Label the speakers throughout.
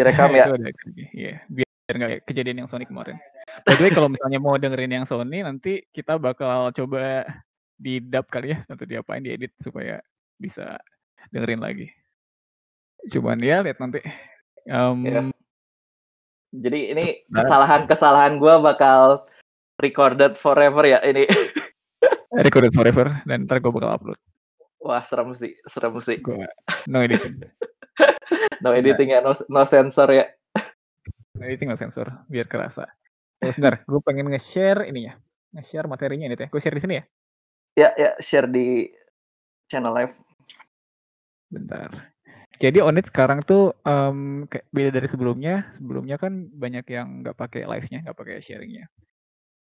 Speaker 1: Direkam ya?
Speaker 2: Iya, biar nggak kejadian yang Sony kemarin. By the way kalau misalnya mau dengerin yang Sony nanti kita bakal coba di-dub kali ya atau diapain, diedit supaya bisa dengerin lagi. Cuman ya lihat nanti.
Speaker 1: Iya.
Speaker 2: Mmm
Speaker 1: Jadi ini kesalahan-kesalahan gua bakal recorded forever ya ini?
Speaker 2: Recorded forever dan entar gue bakal upload.
Speaker 1: Wah, serem sih serem sih.
Speaker 2: Gua no editing.
Speaker 1: No editing ya, no no sensor ya?
Speaker 2: No editing, no sensor, biar kerasa. Tunggu sebentar, gue pengen nge-share ininya, nge-share materinya ini teh. Gue share di sini ya?
Speaker 1: Ya ya, share di channel live.
Speaker 2: Bentar. Jadi Onit sekarang tuh, mmm, kayak beda dari sebelumnya, sebelumnya kan banyak yang nggak pakai live-nya, nggak pakai sharing-nya.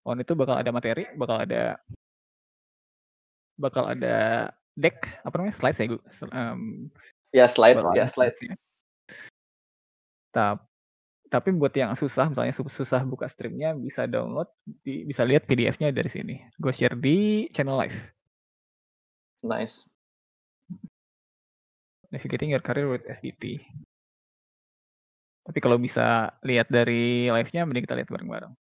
Speaker 2: Onit tuh bakal ada materi, bakal ada bakal ada deck, apa namanya, slides ya, gu se mmm,
Speaker 1: Ya slide ya slide.
Speaker 2: slides-nya. Tap tapi buat yang susah, misalnya su susah buka stream-nya bisa download, di bisa lihat PDF-nya dari sini. Gue share di channel live.
Speaker 1: Nice.
Speaker 2: Navigating your career with SDT. Tapi kalau bisa lihat dari live-nya mending kita lihat bareng-bareng.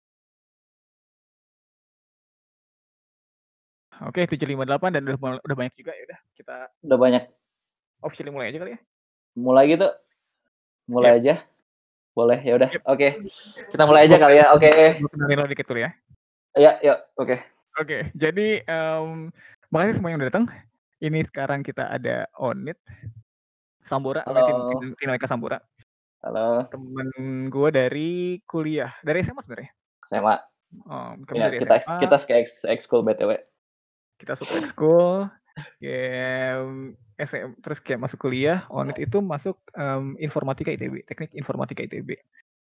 Speaker 2: Oke, 758 dan udah udah banyak juga, ya udah kita
Speaker 1: Udah banyak.
Speaker 2: Officially mulai aja kali ya?
Speaker 1: Mulai gitu? Mulai aja? Boleh, ya udah. Oke. Kita mulai aja kali ya. Oke.
Speaker 2: Gue kenalin lo dikit dulu ya.
Speaker 1: Iya, yuk. Oke.
Speaker 2: Oke, jadi, mmm, makasih semua yang udah datang. Ini sekarang kita ada Onit, Sambora,
Speaker 1: Halo.
Speaker 2: Tinoeka Sambora.
Speaker 1: Halo.
Speaker 2: Temen gue dari kuliah, dari SMA sebenarnya.
Speaker 1: SMA.
Speaker 2: Oh,
Speaker 1: Iya,
Speaker 2: dari
Speaker 1: kita ex
Speaker 2: SMA.
Speaker 1: kita se-ex ekskul BTW.
Speaker 2: Kita satu ekskul, mmm, SM terus kayak masuk kuliah, Onit itu masuk, mmm, informatika ITB, teknik informatika ITB.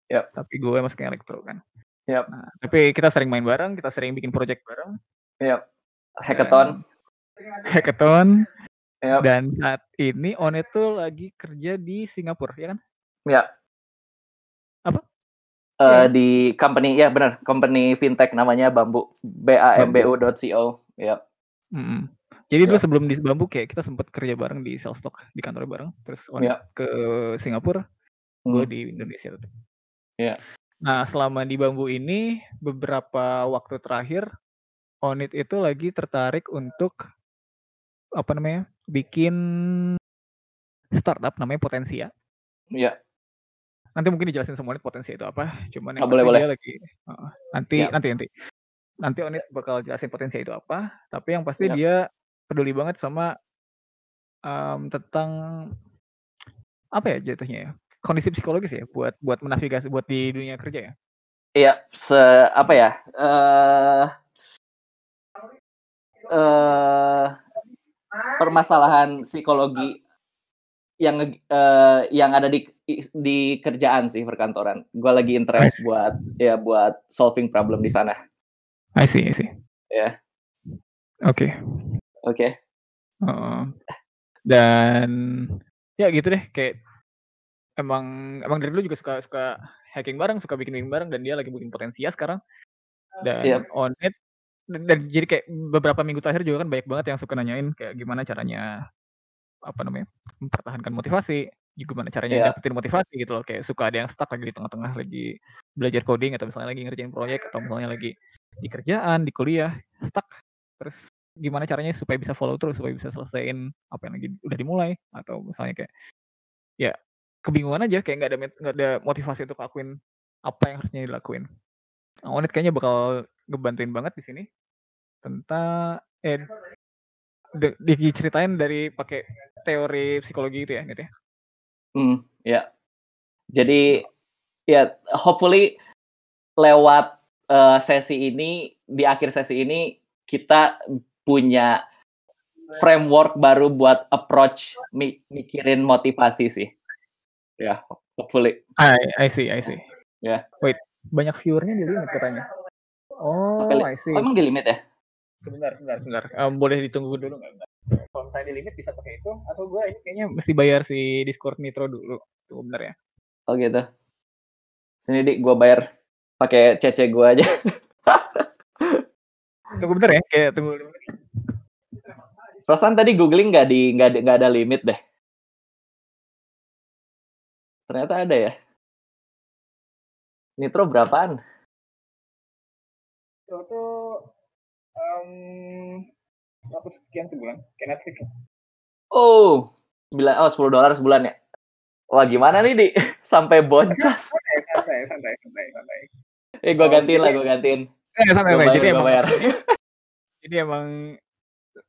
Speaker 1: Yap.
Speaker 2: Tapi gue masuknya elektro kan.
Speaker 1: Yap.
Speaker 2: Nah, tapi kita sering main bareng, kita sering bikin project bareng.
Speaker 1: Yap. Hackathon.
Speaker 2: Dan hackathon.
Speaker 1: Yap.
Speaker 2: Dan saat ini Onit tuh lagi kerja di Singapura, ya kan?
Speaker 1: Ya.
Speaker 2: Apa?
Speaker 1: Eee,
Speaker 2: Iya.
Speaker 1: di company ya benar, company fintech namanya Bambu,
Speaker 2: Bambu.
Speaker 1: bambu.co. Yap.
Speaker 2: Mhm. Jadi dulu
Speaker 1: Iya.
Speaker 2: sebelum di Bambu kayak kita sempet kerja bareng di Cellstock, di kantor bareng. Terus Onit
Speaker 1: Iya.
Speaker 2: ke Singapura, gue
Speaker 1: Hmm.
Speaker 2: di Indonesia tetep.
Speaker 1: Iya.
Speaker 2: Nah, selama di Bambu ini, beberapa waktu terakhir, Onit itu lagi tertarik untuk apa namanya, bikin startup namanya Potensia.
Speaker 1: Iya.
Speaker 2: Nanti mungkin dijelasin sama Onit Potensia itu apa, cuman
Speaker 1: Oh,
Speaker 2: yang
Speaker 1: boleh
Speaker 2: pasti
Speaker 1: boleh.
Speaker 2: dia lagi heeh, nanti
Speaker 1: Yap.
Speaker 2: nanti nanti. Nanti Onit bakal jelasin Potensia itu apa, tapi yang pasti
Speaker 1: Yap.
Speaker 2: dia peduli banget sama, mmm, tentang apa ya jatuhnya ya, kondisi psikologis ya, buat buat menavigasi buat di dunia kerja ya?
Speaker 1: Iya, se apa ya, eee eee, permasalahan psikologi yang ngeg eee, yang ada di is di kerjaan sih, perkantoran. Gua lagi
Speaker 2: I
Speaker 1: interest
Speaker 2: see.
Speaker 1: buat ya buat solving problem di sana.
Speaker 2: I see I see.
Speaker 1: Iya.
Speaker 2: Oke.
Speaker 1: Oke.
Speaker 2: Heeh. Dan ya gitu deh, kayak emang emang dari dulu juga suka suka hacking bareng, suka bikin-bikin bareng dan dia lagi bikin Potensia sekarang. Dan
Speaker 1: Yap.
Speaker 2: Onit dan dan jadi kayak beberapa minggu terakhir juga kan banyak banget yang suka nanyain kayak gimana caranya, apa namanya, mempertahankan motivasi, gimana caranya
Speaker 1: Iya.
Speaker 2: dapetin motivasi gitu loh, kayak suka ada yang stuck lagi di tengah-tengah lagi belajar coding atau misalnya lagi ngerjain proyek atau misalnya lagi di kerjaan, di kuliah, stuck. Terus gimana caranya supaya bisa follow terus, supaya bisa selesaiin apa yang lagi udah dimulai atau misalnya kayak ya kebingungan aja, kayak nggak ada nggak ada motivasi untuk ngelakuin apa yang harusnya dilakuin. Nah, Onit kayaknya bakal ngebantuin banget di sini tentang eh de diceritain dari pakai teori psikologi itu ya, Nit, ya?
Speaker 1: Mmm, ya. Jadi ya hopefully lewat, eee, sesi ini, di akhir sesi ini kita punya framework baru buat approach mi mikirin motivasi sih. Ya, hopefully.
Speaker 2: I I see I see.
Speaker 1: Ya.
Speaker 2: Wait, banyak viewer-nya di limit katanya.
Speaker 1: Sampai
Speaker 2: Oh,
Speaker 1: li
Speaker 2: I see.
Speaker 1: oh emang di limit ya?
Speaker 2: Sebentar sebentar sebentar, mmm, boleh ditunggu dulu nggak? Kalau misalnya di limit bisa pakai itu atau gue ini kayaknya mesti bayar si Discord Nitro dulu. Tunggu bentar ya.
Speaker 1: Oh gitu. Sini Dik, gua bayar pakai CC gua aja.
Speaker 2: Tunggu bentar ya, kayak tunggu dulu nih.
Speaker 1: Perasaan tadi googling nggak di nggak ada nggak ada limit deh. Ternyata ada ya. Nitro berapaan?
Speaker 2: Itu tuh um, 100 sekian sebulan, kayak Netflix.
Speaker 1: Oh, 9 oh 10 dolar sebulan ya. Wah, gimana nih, Di? Sampai boncos.
Speaker 2: Santai, santai, santai, santai.
Speaker 1: Eh, gua
Speaker 2: Oh,
Speaker 1: gantiin lah, gua gantiin.
Speaker 2: Eh,
Speaker 1: Gua
Speaker 2: santai.
Speaker 1: bayar,
Speaker 2: Jadi emang
Speaker 1: bayar.
Speaker 2: jadi emang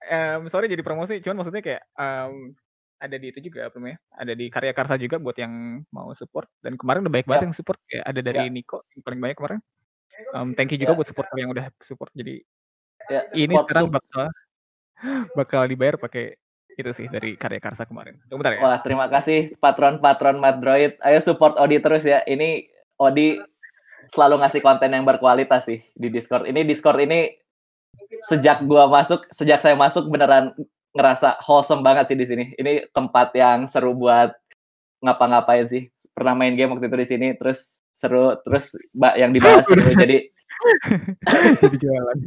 Speaker 2: em, sorry jadi promosi, cuman maksudnya kayak em, ada di itu juga apa namanya? Ada di Karya Karsa juga buat yang mau support dan kemarin udah banyak banget
Speaker 1: Ya.
Speaker 2: yang support kayak ada dari
Speaker 1: Ya.
Speaker 2: Niko yang paling banyak kemarin. Em, thank you juga
Speaker 1: Ya.
Speaker 2: buat support yang udah support. Jadi
Speaker 1: Ya,
Speaker 2: ini sekarang bakal bakal dibayar pakai itu sih dari Karya Karsa kemarin. Tunggu bentar ya.
Speaker 1: Wah, terima kasih patron-patron Madroid. Ayo support Odi terus ya. Ini Odi selalu ngasih konten yang berkualitas sih di Discord. Ini Discord ini sejak gua masuk, sejak saya masuk beneran ngerasa wholesome banget sih di sini. Ini tempat yang seru buat ngapa-ngapain sih. Pernah main game waktu itu di sini, terus seru, terus mbak yang dibahas seru. Jadi
Speaker 2: jadi jualan.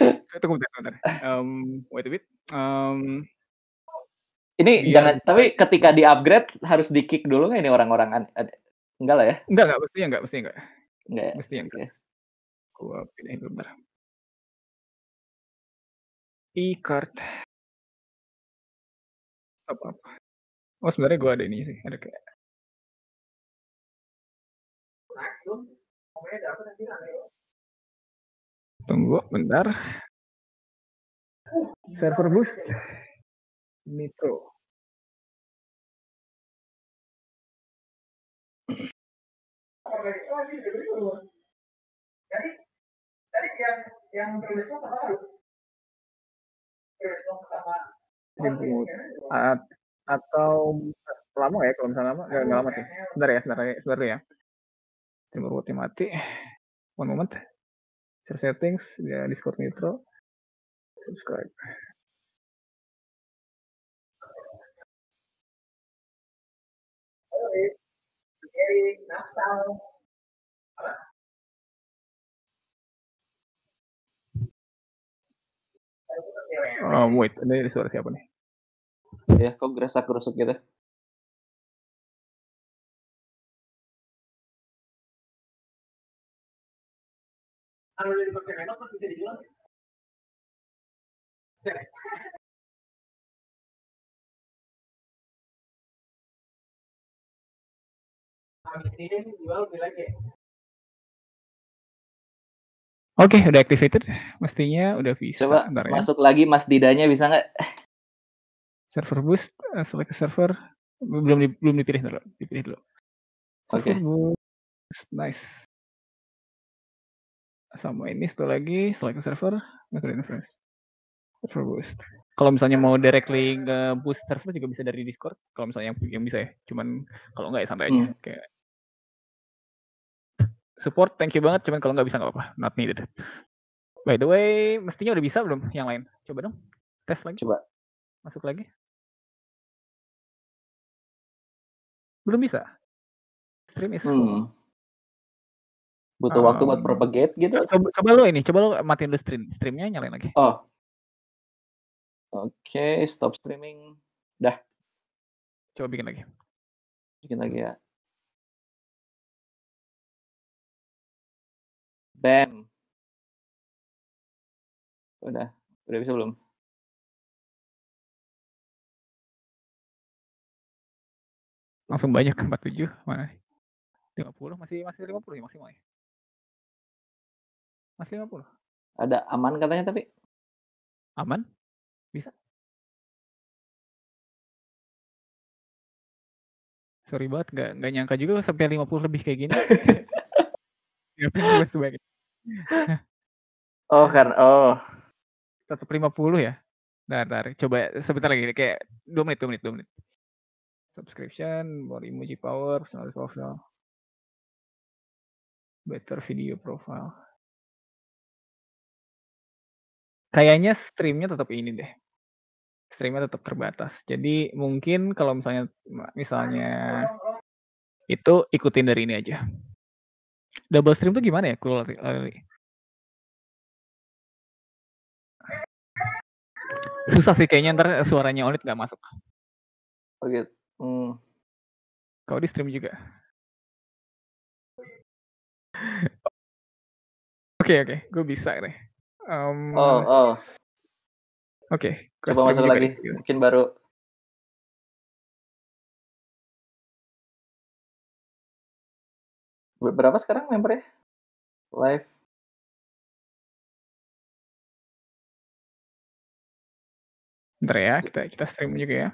Speaker 2: Tunggu bentar, bentar. Em, wait a bit. Em,
Speaker 1: ini
Speaker 2: Iya.
Speaker 1: jangan, tapi ketika di upgrade harus di kick dulu nggak ini orang-orang? Enggak lah ya?
Speaker 2: enggak, enggak, mestinya enggak, mestinya enggak.
Speaker 1: Enggak ya?
Speaker 2: Mestinya enggak.
Speaker 1: Oke.
Speaker 2: Gua pindahin dulu bentar. E-card. Apa apa. Oh, sebenarnya gua ada ini sih, ada kayak Tunggu bentar. Server boost. Nitro. Remote. At- atau lama ya kalau misalnya lama nggak lama sih. Sebentar ya sebentar ya sebentar ya. Stream robotnya mati one moment. Share settings ya discord nitro. Subscribe Ah, sábado. Muy bien, eso ahora
Speaker 1: sí a poner. ¿Querías con grasa crosoquera? No, me notas que se Ya?
Speaker 2: Oke, udah activated. Mestinya udah bisa.
Speaker 1: Coba
Speaker 2: Bentar ya.
Speaker 1: masuk lagi Mas Didanya bisa nggak?
Speaker 2: Server boost, eh, select server. Belum di- belum dipilih dulu, dipilih dulu.
Speaker 1: Oke.
Speaker 2: Boost, nice. Sama ini satu lagi, select server, method inference. Server boost. Kalau misalnya mau directly nge boost server juga bisa dari Discord. Kalau misalnya yang, yang bisa ya. Cuman kalau nggak ya santai aja.
Speaker 1: Hmm.
Speaker 2: Kayak support, thank you banget. Cuman kalau nggak bisa nggak apa-apa, not needed. By the way, mestinya udah bisa belum yang lain? Coba dong, tes lagi.
Speaker 1: Coba.
Speaker 2: Masuk lagi. Belum bisa. Stream is full.
Speaker 1: Hmm. Butuh waktu buat
Speaker 2: Um,
Speaker 1: propagate gitu?
Speaker 2: Co- Coba, coba lo ini, coba lo matiin dulu stream, streamnya nyalain lagi.
Speaker 1: Oh. Oke, stop streaming.
Speaker 2: Coba bikin lagi.
Speaker 1: Bikin lagi ya. Bam. Udah, udah bisa belum?
Speaker 2: Langsung banyak 47 mana? nih? 50 masih masih 50 ya maksimal ya. Masih 50.
Speaker 1: Ada aman katanya tapi
Speaker 2: Aman? Bisa. Sorry banget nggak nggak nyangka juga sampai 50 lebih kayak gini. Ngapain gue sebagai
Speaker 1: Oh, kan oh.
Speaker 2: tetap 50 ya. Bentar, bentar. Coba sebentar lagi kayak 2 menit, 2 menit, 2 menit. Subscription, more emoji power, personal profile. Better video profile. Kayaknya streamnya tetap ini deh. Streamnya tetap terbatas. Jadi mungkin kalau misalnya misalnya itu ikutin dari ini aja. Double stream tuh gimana ya? Cool, Lali? Susah sih kayaknya ntar suaranya Onit nggak masuk.
Speaker 1: Oh gitu. Hmm.
Speaker 2: Kau di stream juga. Oke oke, gue bisa deh. Um,
Speaker 1: Oh, oh.
Speaker 2: Oke, gue
Speaker 1: Coba masuk lagi.
Speaker 2: deh.
Speaker 1: Mungkin baru. Berapa sekarang membernya? Live.
Speaker 2: Bentar ya, kita kita stream juga ya.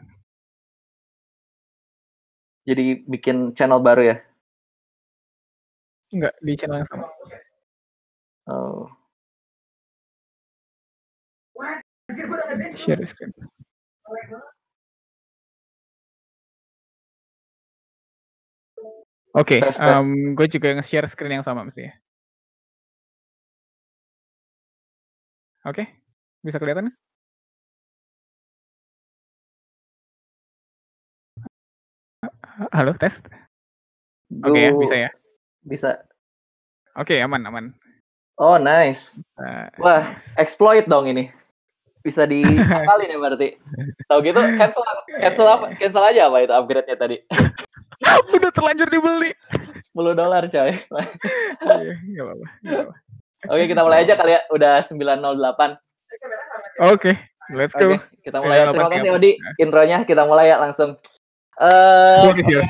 Speaker 1: Jadi bikin channel baru ya?
Speaker 2: Enggak di channel yang sama.
Speaker 1: Oh.
Speaker 2: Share screen. Oke,
Speaker 1: Tes, tes.
Speaker 2: gue juga nge-share screen yang sama mesti ya. Oke, bisa kelihatan? Halo, tes. Oke ya,
Speaker 1: Gu-
Speaker 2: bisa ya.
Speaker 1: Bisa.
Speaker 2: Oke, aman, aman.
Speaker 1: Oh, nice.
Speaker 2: Nah,
Speaker 1: Wah,
Speaker 2: nice.
Speaker 1: exploit dong ini. Bisa diakalin ya berarti. Tahu gitu cancel cancel apa? Cancel aja apa itu upgrade-nya tadi?
Speaker 2: Udah terlanjur dibeli.
Speaker 1: 10 dolar coy.
Speaker 2: Iya, apa-apa.
Speaker 1: Oke, kita mulai aja kali ya. Udah 908.
Speaker 2: Oke, let's go.
Speaker 1: Oke, kita mulai. ya. Terima
Speaker 2: 908,
Speaker 1: kasih
Speaker 2: ya.
Speaker 1: Odi. Intronya kita mulai ya langsung. Eh,
Speaker 2: Terima kasih, ya.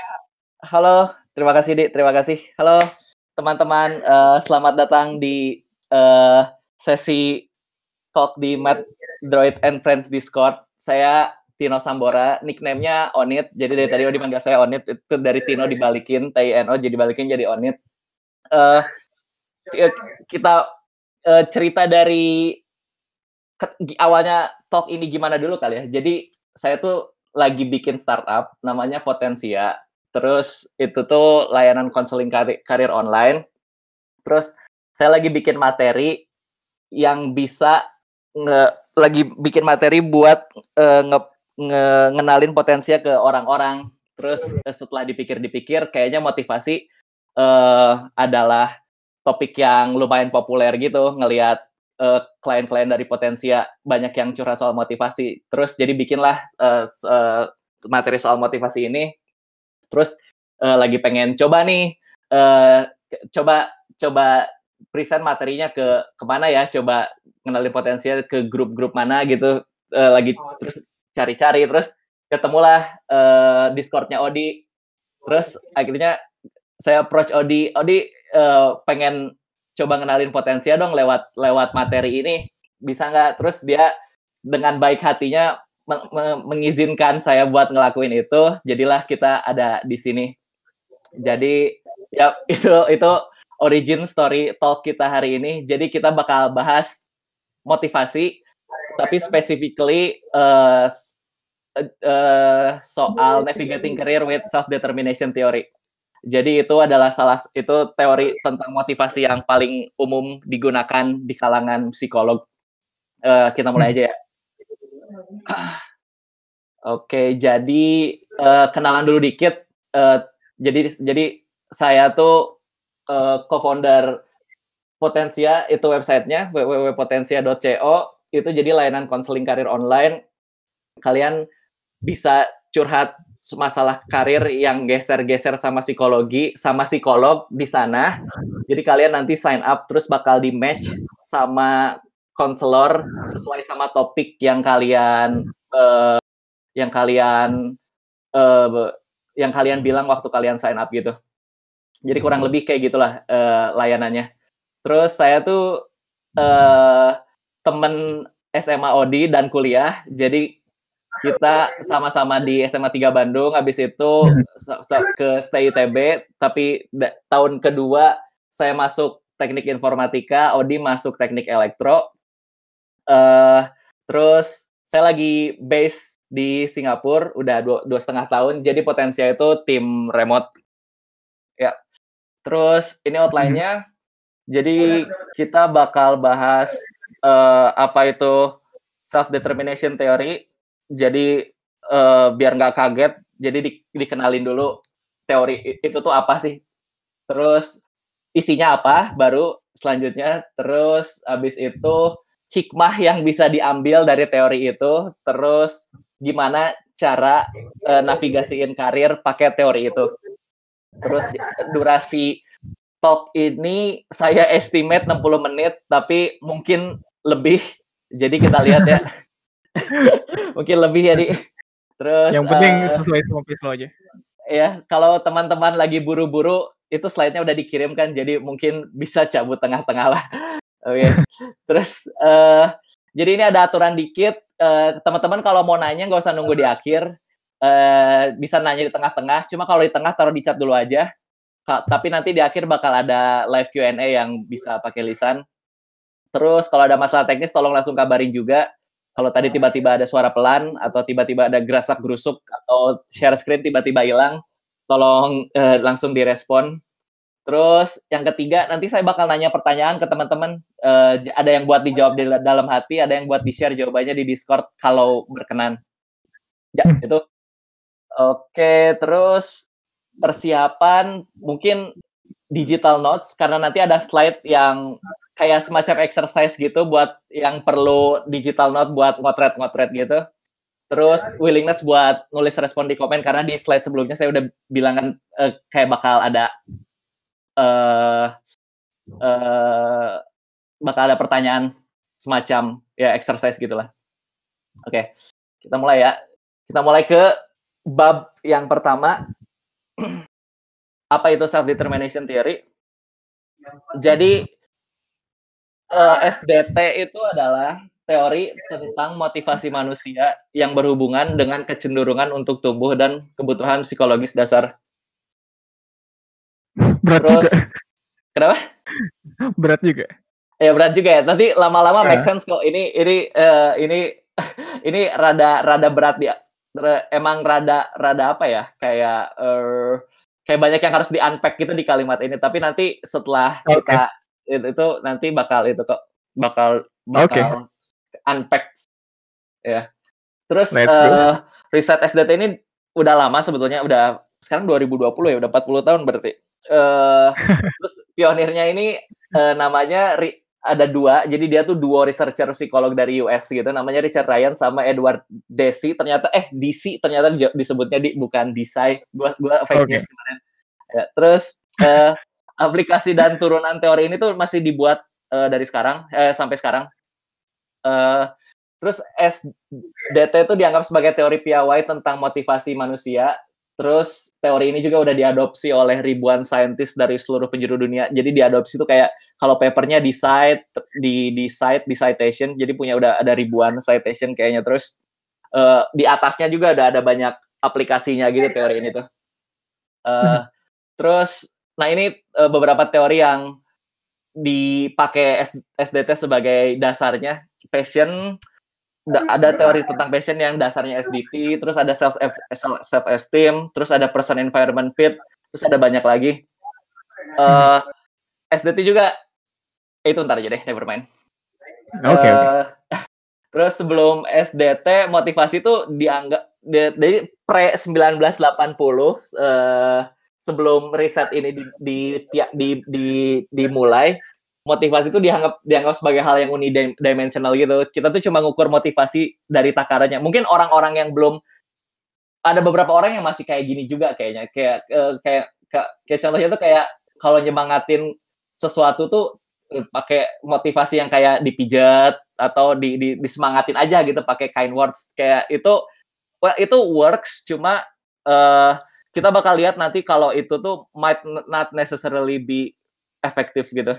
Speaker 1: halo, terima kasih Di, terima kasih. Halo teman-teman, eh, selamat datang di eh, sesi talk di Mad Droid and Friends Discord. Saya Tino Sambora, nickname-nya Onit. Jadi dari tadi Odi manggil saya Onit, itu dari Tino dibalikin, TINO jadi balikin jadi Onit. Eh, c- kita eh, cerita dari ke- awalnya talk ini gimana dulu kali ya. Jadi saya tuh lagi bikin startup namanya Potensia. Terus itu tuh layanan konseling karir, karir online. Terus saya lagi bikin materi yang bisa nge, lagi bikin materi buat eh, nge, nge- ngenalin potensia ke orang-orang. Terus eh, setelah dipikir-dipikir kayaknya motivasi eh, adalah topik yang lumayan populer gitu ngelihat eh, klien-klien dari potensia banyak yang curhat soal motivasi. Terus jadi bikinlah s- eh, materi soal motivasi ini. Terus eh, lagi pengen coba nih, ke- coba coba present materinya ke ke mana ya? Coba kenalin potensial ke grup-grup mana gitu. Eh, lagi terus cari-cari, terus ketemulah eh, Discordnya Odi. Terus akhirnya saya approach Odi, Odi eh, pengen coba kenalin potensial dong lewat lewat materi ini bisa nggak? Terus dia dengan baik hatinya me- me- mengizinkan saya buat ngelakuin itu, jadilah kita ada di sini. Jadi ya itu itu origin story talk kita hari ini. Jadi kita bakal bahas motivasi, tapi specifically s- eh, soal navigating career with self determination theory. Jadi itu adalah salah itu teori tentang motivasi yang paling umum digunakan di kalangan psikolog. Eh, kita mulai aja ya. Oke, jadi eh, kenalan dulu dikit. Eh, jadi jadi saya tuh eh, co-founder Potensia itu websitenya www.potensia.co itu jadi layanan konseling karir online. Kalian bisa curhat masalah karir yang geser-geser sama psikologi sama psikolog di sana. Jadi kalian nanti sign up terus bakal di match sama konselor sesuai sama topik yang kalian eh, yang kalian be- yang kalian bilang waktu kalian sign up gitu. Jadi kurang lebih kayak gitulah eh, layanannya. Terus saya tuh eh temen SMA Odi dan kuliah. Jadi kita sama-sama di SMA 3 Bandung. Habis itu ke Stay ITB. Tapi tahun kedua saya masuk teknik informatika, Odi masuk teknik elektro. eh terus saya lagi base di Singapura udah dua, dua setengah tahun. Jadi potensial itu tim remote. Ya. Terus ini outline-nya. Jadi kita bakal bahas eh, apa itu self determination theory. Jadi eh, biar nggak kaget, jadi di- dikenalin dulu teori itu tuh apa sih. Terus isinya apa, baru selanjutnya terus habis itu hikmah yang bisa diambil dari teori itu, terus gimana cara eh, navigasiin karir pakai teori itu. Terus durasi talk ini saya estimate 60 menit, tapi mungkin lebih. Jadi kita lihat ya. mungkin lebih ya, Di. Terus
Speaker 2: yang penting uh, sesuai sama lo aja.
Speaker 1: Ya, kalau teman-teman lagi buru-buru, itu slide-nya udah dikirimkan, jadi mungkin bisa cabut tengah-tengah lah. Oke. Okay. Terus uh, jadi ini ada aturan dikit. Uh, teman-teman kalau mau nanya nggak usah nunggu di akhir. Uh, bisa nanya di tengah-tengah. Cuma kalau di tengah taruh di chat dulu aja tapi nanti di akhir bakal ada live Q&A yang bisa pakai lisan. Terus kalau ada masalah teknis tolong langsung kabarin juga. Kalau tadi tiba-tiba ada suara pelan atau tiba-tiba ada gerasak gerusuk atau share screen tiba-tiba hilang, tolong eh, langsung direspon. Terus yang ketiga nanti saya bakal nanya pertanyaan ke teman-teman. Eh, ada yang buat dijawab di dalam hati, ada yang buat di share jawabannya di Discord kalau berkenan. Ya itu. Oke, terus persiapan mungkin digital notes karena nanti ada slide yang kayak semacam exercise gitu buat yang perlu digital note buat ngotret-ngotret gitu. Terus willingness buat nulis respon di komen karena di slide sebelumnya saya udah bilang kan uh, kayak bakal ada uh, uh, bakal ada pertanyaan semacam ya exercise gitulah. Oke, okay. kita mulai ya. Kita mulai ke bab yang pertama apa itu self determination theory? Jadi uh, eh, SDT itu adalah teori tentang motivasi manusia yang berhubungan dengan kecenderungan untuk tumbuh dan kebutuhan psikologis dasar.
Speaker 2: Berat Terus, juga.
Speaker 1: Kenapa?
Speaker 2: Berat juga.
Speaker 1: Ya berat juga ya. Nanti lama-lama make sense kok. Ini ini uh, ini ini rada rada berat dia. Emang rada rada apa ya? Kayak uh, kayak banyak yang harus di unpack gitu di kalimat ini tapi nanti setelah okay. kita itu, itu nanti bakal itu kok bakal bakal okay. unpack ya terus uh, riset SDT ini udah lama sebetulnya udah sekarang 2020 ya udah 40 tahun berarti uh, terus pionirnya ini uh, namanya ada dua, jadi dia tuh duo researcher psikolog dari US gitu, namanya Richard Ryan sama Edward Deci. Ternyata eh DC ternyata disebutnya di bukan Desai. Gua gua fake okay. news kemarin. Ya, terus eh, aplikasi dan turunan teori ini tuh masih dibuat eh, dari sekarang eh, sampai sekarang. Eh, terus SDT itu dianggap sebagai teori piawai tentang motivasi manusia Terus teori ini juga udah diadopsi oleh ribuan saintis dari seluruh penjuru dunia. Jadi diadopsi itu kayak kalau papernya di site, di di site, di citation, jadi punya udah ada ribuan citation kayaknya. Terus uh, di atasnya juga ada ada banyak aplikasinya gitu teori ini tuh. Uh, terus, nah ini uh, beberapa teori yang dipakai SDT sebagai dasarnya. Passion, ada teori tentang passion yang dasarnya SDT, terus ada self self esteem, terus ada person environment fit, terus ada banyak lagi. Uh, eh, SDT juga eh, itu ntar aja deh, never mind.
Speaker 2: Oke. Okay, uh, okay.
Speaker 1: Terus sebelum SDT motivasi itu dianggap dari pre 1980 uh, sebelum riset ini di, di, di, di, dimulai motivasi itu dianggap dianggap sebagai hal yang unidimensional gitu. Kita tuh cuma ngukur motivasi dari takarannya. Mungkin orang-orang yang belum ada beberapa orang yang masih kayak gini juga kayaknya. Kayak uh, kayak, kayak kayak contohnya tuh kayak kalau nyemangatin sesuatu tuh uh, pakai motivasi yang kayak dipijat atau di, di disemangatin aja gitu pakai kind words kayak itu well, itu works cuma uh, kita bakal lihat nanti kalau itu tuh might not necessarily be efektif gitu.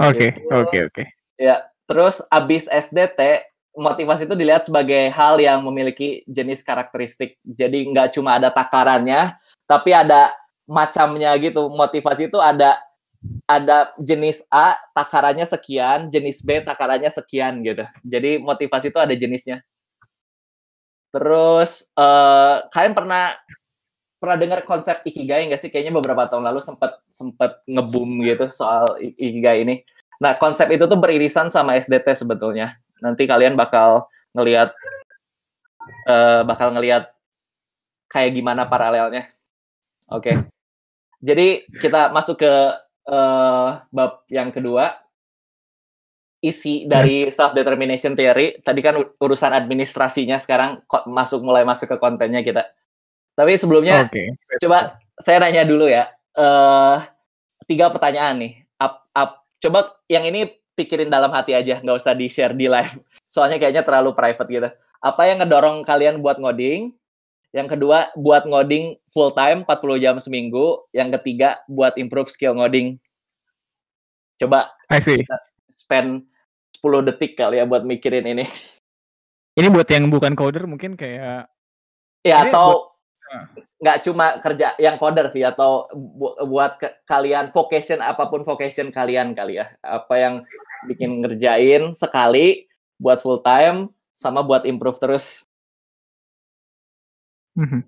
Speaker 2: Oke, gitu. oke, oke.
Speaker 1: Ya, terus abis SDT motivasi itu dilihat sebagai hal yang memiliki jenis karakteristik. Jadi nggak cuma ada takarannya, tapi ada macamnya gitu. Motivasi itu ada ada jenis A takarannya sekian, jenis B takarannya sekian gitu. Jadi motivasi itu ada jenisnya. Terus uh, kalian pernah pernah dengar konsep ikigai nggak sih? Kayaknya beberapa tahun lalu sempat sempat ngebum gitu soal ikigai ini. Nah, konsep itu tuh beririsan sama SDT sebetulnya. Nanti kalian bakal ngelihat uh, bakal ngelihat kayak gimana paralelnya. Oke. Okay. Jadi kita masuk ke uh, bab yang kedua. Isi dari self determination theory. Tadi kan urusan administrasinya sekarang masuk mulai masuk ke kontennya kita. Tapi sebelumnya okay. coba saya nanya dulu ya. Eh tiga pertanyaan nih. Up, up. Coba yang ini pikirin dalam hati aja, nggak usah di share di live. Soalnya kayaknya terlalu private gitu. Apa yang ngedorong kalian buat ngoding? Yang kedua, buat ngoding full time 40 jam seminggu. Yang ketiga, buat improve skill ngoding. Coba
Speaker 2: I see.
Speaker 1: spend 10 detik kali ya buat mikirin ini.
Speaker 2: Ini buat yang bukan coder mungkin kayak
Speaker 1: Ya
Speaker 2: Ini
Speaker 1: atau nggak cuma kerja yang coder sih atau bu- buat ke- kalian vocation apa pun vocation kalian kali ya. Apa yang bikin ngerjain sekali buat full time sama buat improve terus.
Speaker 2: Mhm.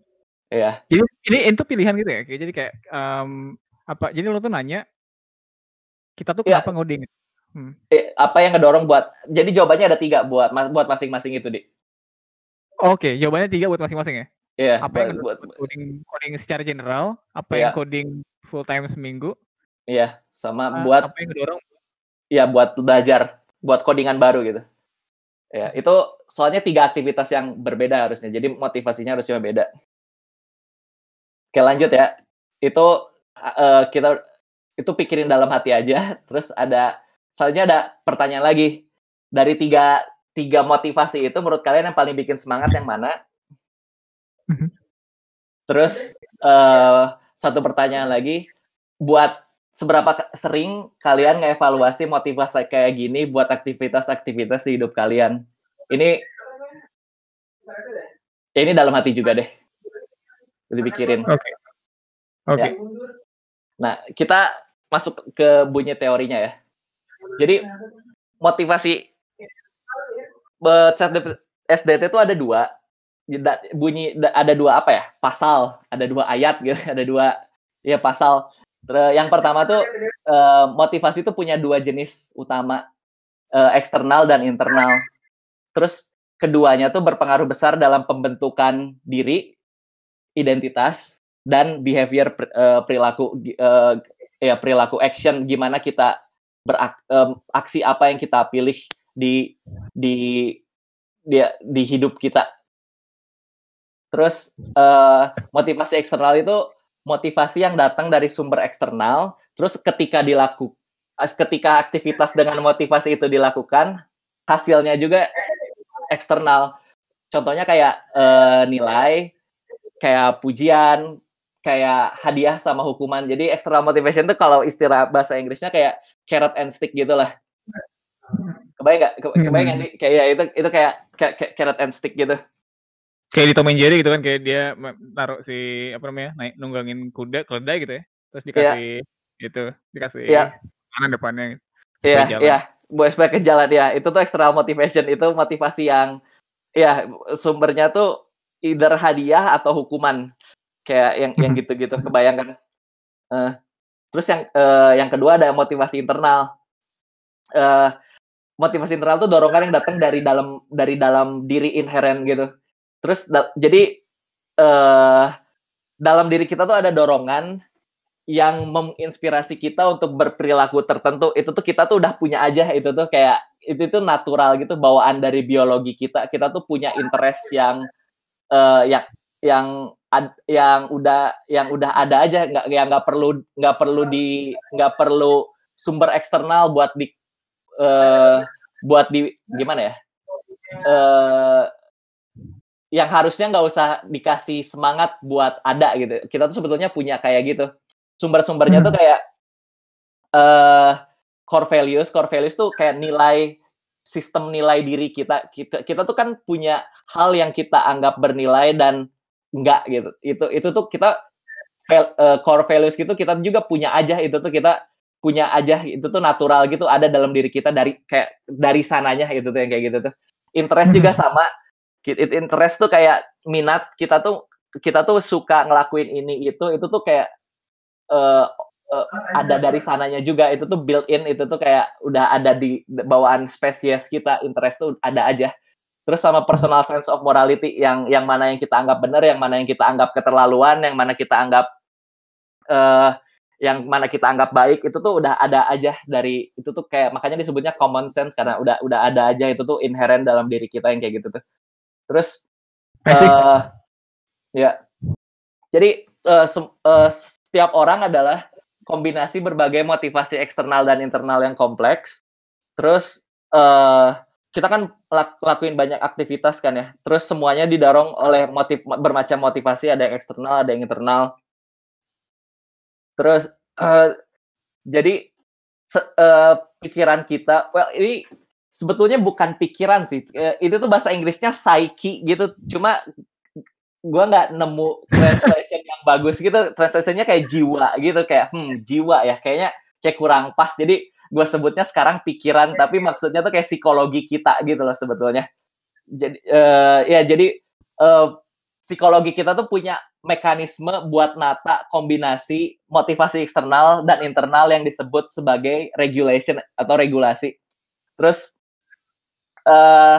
Speaker 1: Ya.
Speaker 2: Jadi ini itu pilihan gitu ya. Jadi kayak em, apa? Jadi lo tuh nanya kita tuh
Speaker 1: Ya.
Speaker 2: kenapa ngoding? Hmm.
Speaker 1: Eh, apa yang ngedorong buat jadi jawabannya ada tiga buat buat masing-masing itu di
Speaker 2: Oke, jawabannya tiga buat masing-masing ya.
Speaker 1: Iya,
Speaker 2: Apa yang
Speaker 1: buat,
Speaker 2: coding coding secara general? Apa
Speaker 1: Iya.
Speaker 2: yang coding full time seminggu?
Speaker 1: iya sama
Speaker 2: ah,
Speaker 1: buat
Speaker 2: apa yang ngedorong?
Speaker 1: ya buat belajar buat codingan baru gitu. Ya, itu soalnya tiga aktivitas yang berbeda harusnya. Jadi motivasinya harusnya beda. Oke, lanjut ya. Itu eh, kita itu pikirin dalam hati aja. Terus ada selanjutnya ada pertanyaan lagi. Dari tiga tiga motivasi itu menurut kalian yang paling bikin semangat yang mana?
Speaker 2: Mhm.
Speaker 1: Terus eh, satu pertanyaan lagi, buat seberapa sering kalian ngevaluasi motivasi kayak gini buat aktivitas-aktivitas di hidup kalian? Ini ya ini dalam hati juga deh. Dipikirin.
Speaker 2: Oke. Oke.
Speaker 1: Ya. Nah, kita masuk ke bunyi teorinya ya. Jadi motivasi SDT itu ada dua. Bunyi da- ada dua apa ya? Pasal, ada dua ayat gitu, ada dua ya pasal. Yang pertama tuh eh, motivasi itu punya dua jenis utama, eh, eksternal dan internal. Terus keduanya tuh berpengaruh besar dalam pembentukan diri, identitas, dan behavior eh, perilaku ya perilaku action gimana kita beraksi apa yang kita pilih di di di, di hidup kita. Terus eh, motivasi eksternal itu motivasi yang datang dari sumber eksternal. Terus ketika dilaku as- ketika aktivitas dengan motivasi itu dilakukan, hasilnya juga eksternal. Contohnya kayak eh, nilai, kayak pujian, kayak hadiah sama hukuman. Jadi external motivation itu kalau istilah bahasa Inggrisnya kayak carrot and stick gitu lah. Kebayang nggak? Ke- Kebayang nggak? Di? Kayak ya, itu itu kayak kayak carrot and stick gitu.
Speaker 2: Kayak di Tom and Jerry gitu kan kayak dia naruh si apa namanya naik nunggangin kuda keledai gitu ya. Terus dikasih itu dikasih
Speaker 1: Iya.
Speaker 2: kanan depannya. supaya
Speaker 1: Iya, iya. Buat supaya ke jalan ya. Itu tuh external motivation. Itu motivasi yang ya sumbernya tuh either hadiah atau hukuman. Kayak yang yang
Speaker 2: Mhm.
Speaker 1: gitu-gitu. Kebayangkan. Eh, terus yang eh, yang kedua ada motivasi internal. Eh, motivasi internal tuh dorongan yang datang dari dalam dari dalam diri inheren gitu. Terus da- jadi eh dalam diri kita tuh ada dorongan yang menginspirasi kita untuk berperilaku tertentu. Itu tuh kita tuh udah punya aja itu tuh kayak itu tuh natural gitu bawaan dari biologi kita. Kita tuh punya interest yang eh yang yang ad- yang udah yang udah ada aja. Nggak yang nggak perlu nggak perlu di nggak perlu sumber eksternal buat di eh buat di gimana ya? Eh yang harusnya nggak usah dikasih semangat buat ada gitu. Kita tuh sebetulnya punya kayak gitu. Sumber-sumbernya tuh kayak eh core values core values tuh kayak nilai sistem nilai diri kita. Kita kita tuh kan punya hal yang kita anggap bernilai dan enggak gitu. Itu itu tuh kita val- eh, core values gitu kita juga punya aja. Itu tuh kita punya aja. Itu tuh natural gitu. Ada dalam diri kita dari kayak dari sananya. Gitu tuh yang kayak gitu tuh. Interest juga sama. Ki- it- interest tuh kayak minat kita tuh kita tuh suka ngelakuin ini itu itu tuh kayak eh eh, ada dari sananya juga. Itu tuh built in itu tuh kayak udah ada di bawaan spesies kita. Interest tuh ada aja. Terus sama personal sense of morality yang yang mana yang kita anggap benar yang mana yang kita anggap keterlaluan yang mana kita anggap eh yang mana kita anggap baik itu tuh udah ada aja dari itu tuh kayak makanya disebutnya common sense karena udah udah ada aja itu tuh inherent dalam diri kita yang kayak gitu tuh terus eh ya jadi uh, uh, setiap orang adalah kombinasi berbagai motivasi eksternal dan internal yang kompleks. Terus uh, kita kan lak lakuin banyak aktivitas kan ya. Terus semuanya didorong oleh motif bermacam motivasi, ada yang eksternal, ada yang internal. Terus uh, jadi se uh, pikiran kita, well ini sebetulnya bukan pikiran sih. Uh, itu tuh bahasa Inggrisnya psyche gitu. Cuma gue nggak nemu translation yang bagus gitu. Translationnya kayak jiwa gitu, kayak hmm jiwa ya. Kayaknya kayak kurang pas. Jadi gue sebutnya sekarang pikiran tapi maksudnya tuh kayak psikologi kita gitu loh sebetulnya jadi uh, ya jadi uh, psikologi kita tuh punya mekanisme buat nata kombinasi motivasi eksternal dan internal yang disebut sebagai regulation atau regulasi terus uh,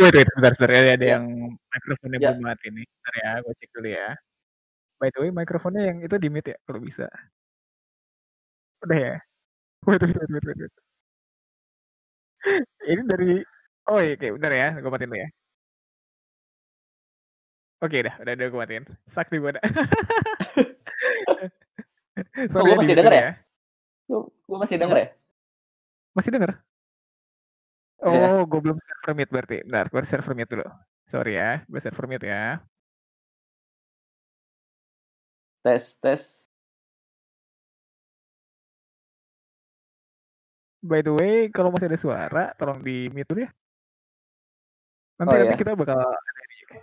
Speaker 2: wait wait bentar bentar ya ada ya. yang mikrofonnya ya. belum mati nih bentar ya gue cek dulu ya by the way mikrofonnya yang itu di mute ya kalau bisa udah ya Wait, wait, wait, wait, wait. Ini dari oh iya, oke, bentar ya, gue matiin dulu ya. Oke, dah, udah, udah gue matiin. Sakti gue
Speaker 1: oh, gue masih denger ya? ya? Gue masih denger ya?
Speaker 2: Masih denger? Iya. Oh, gue belum server mute berarti. Bentar, gue server mute dulu. Sorry ya, gue server mute ya.
Speaker 1: Tes, tes.
Speaker 2: by the way, kalau masih ada suara, tolong di mute dulu ya. Nanti, oh, nanti ya? kita bakal ada
Speaker 1: ini juga.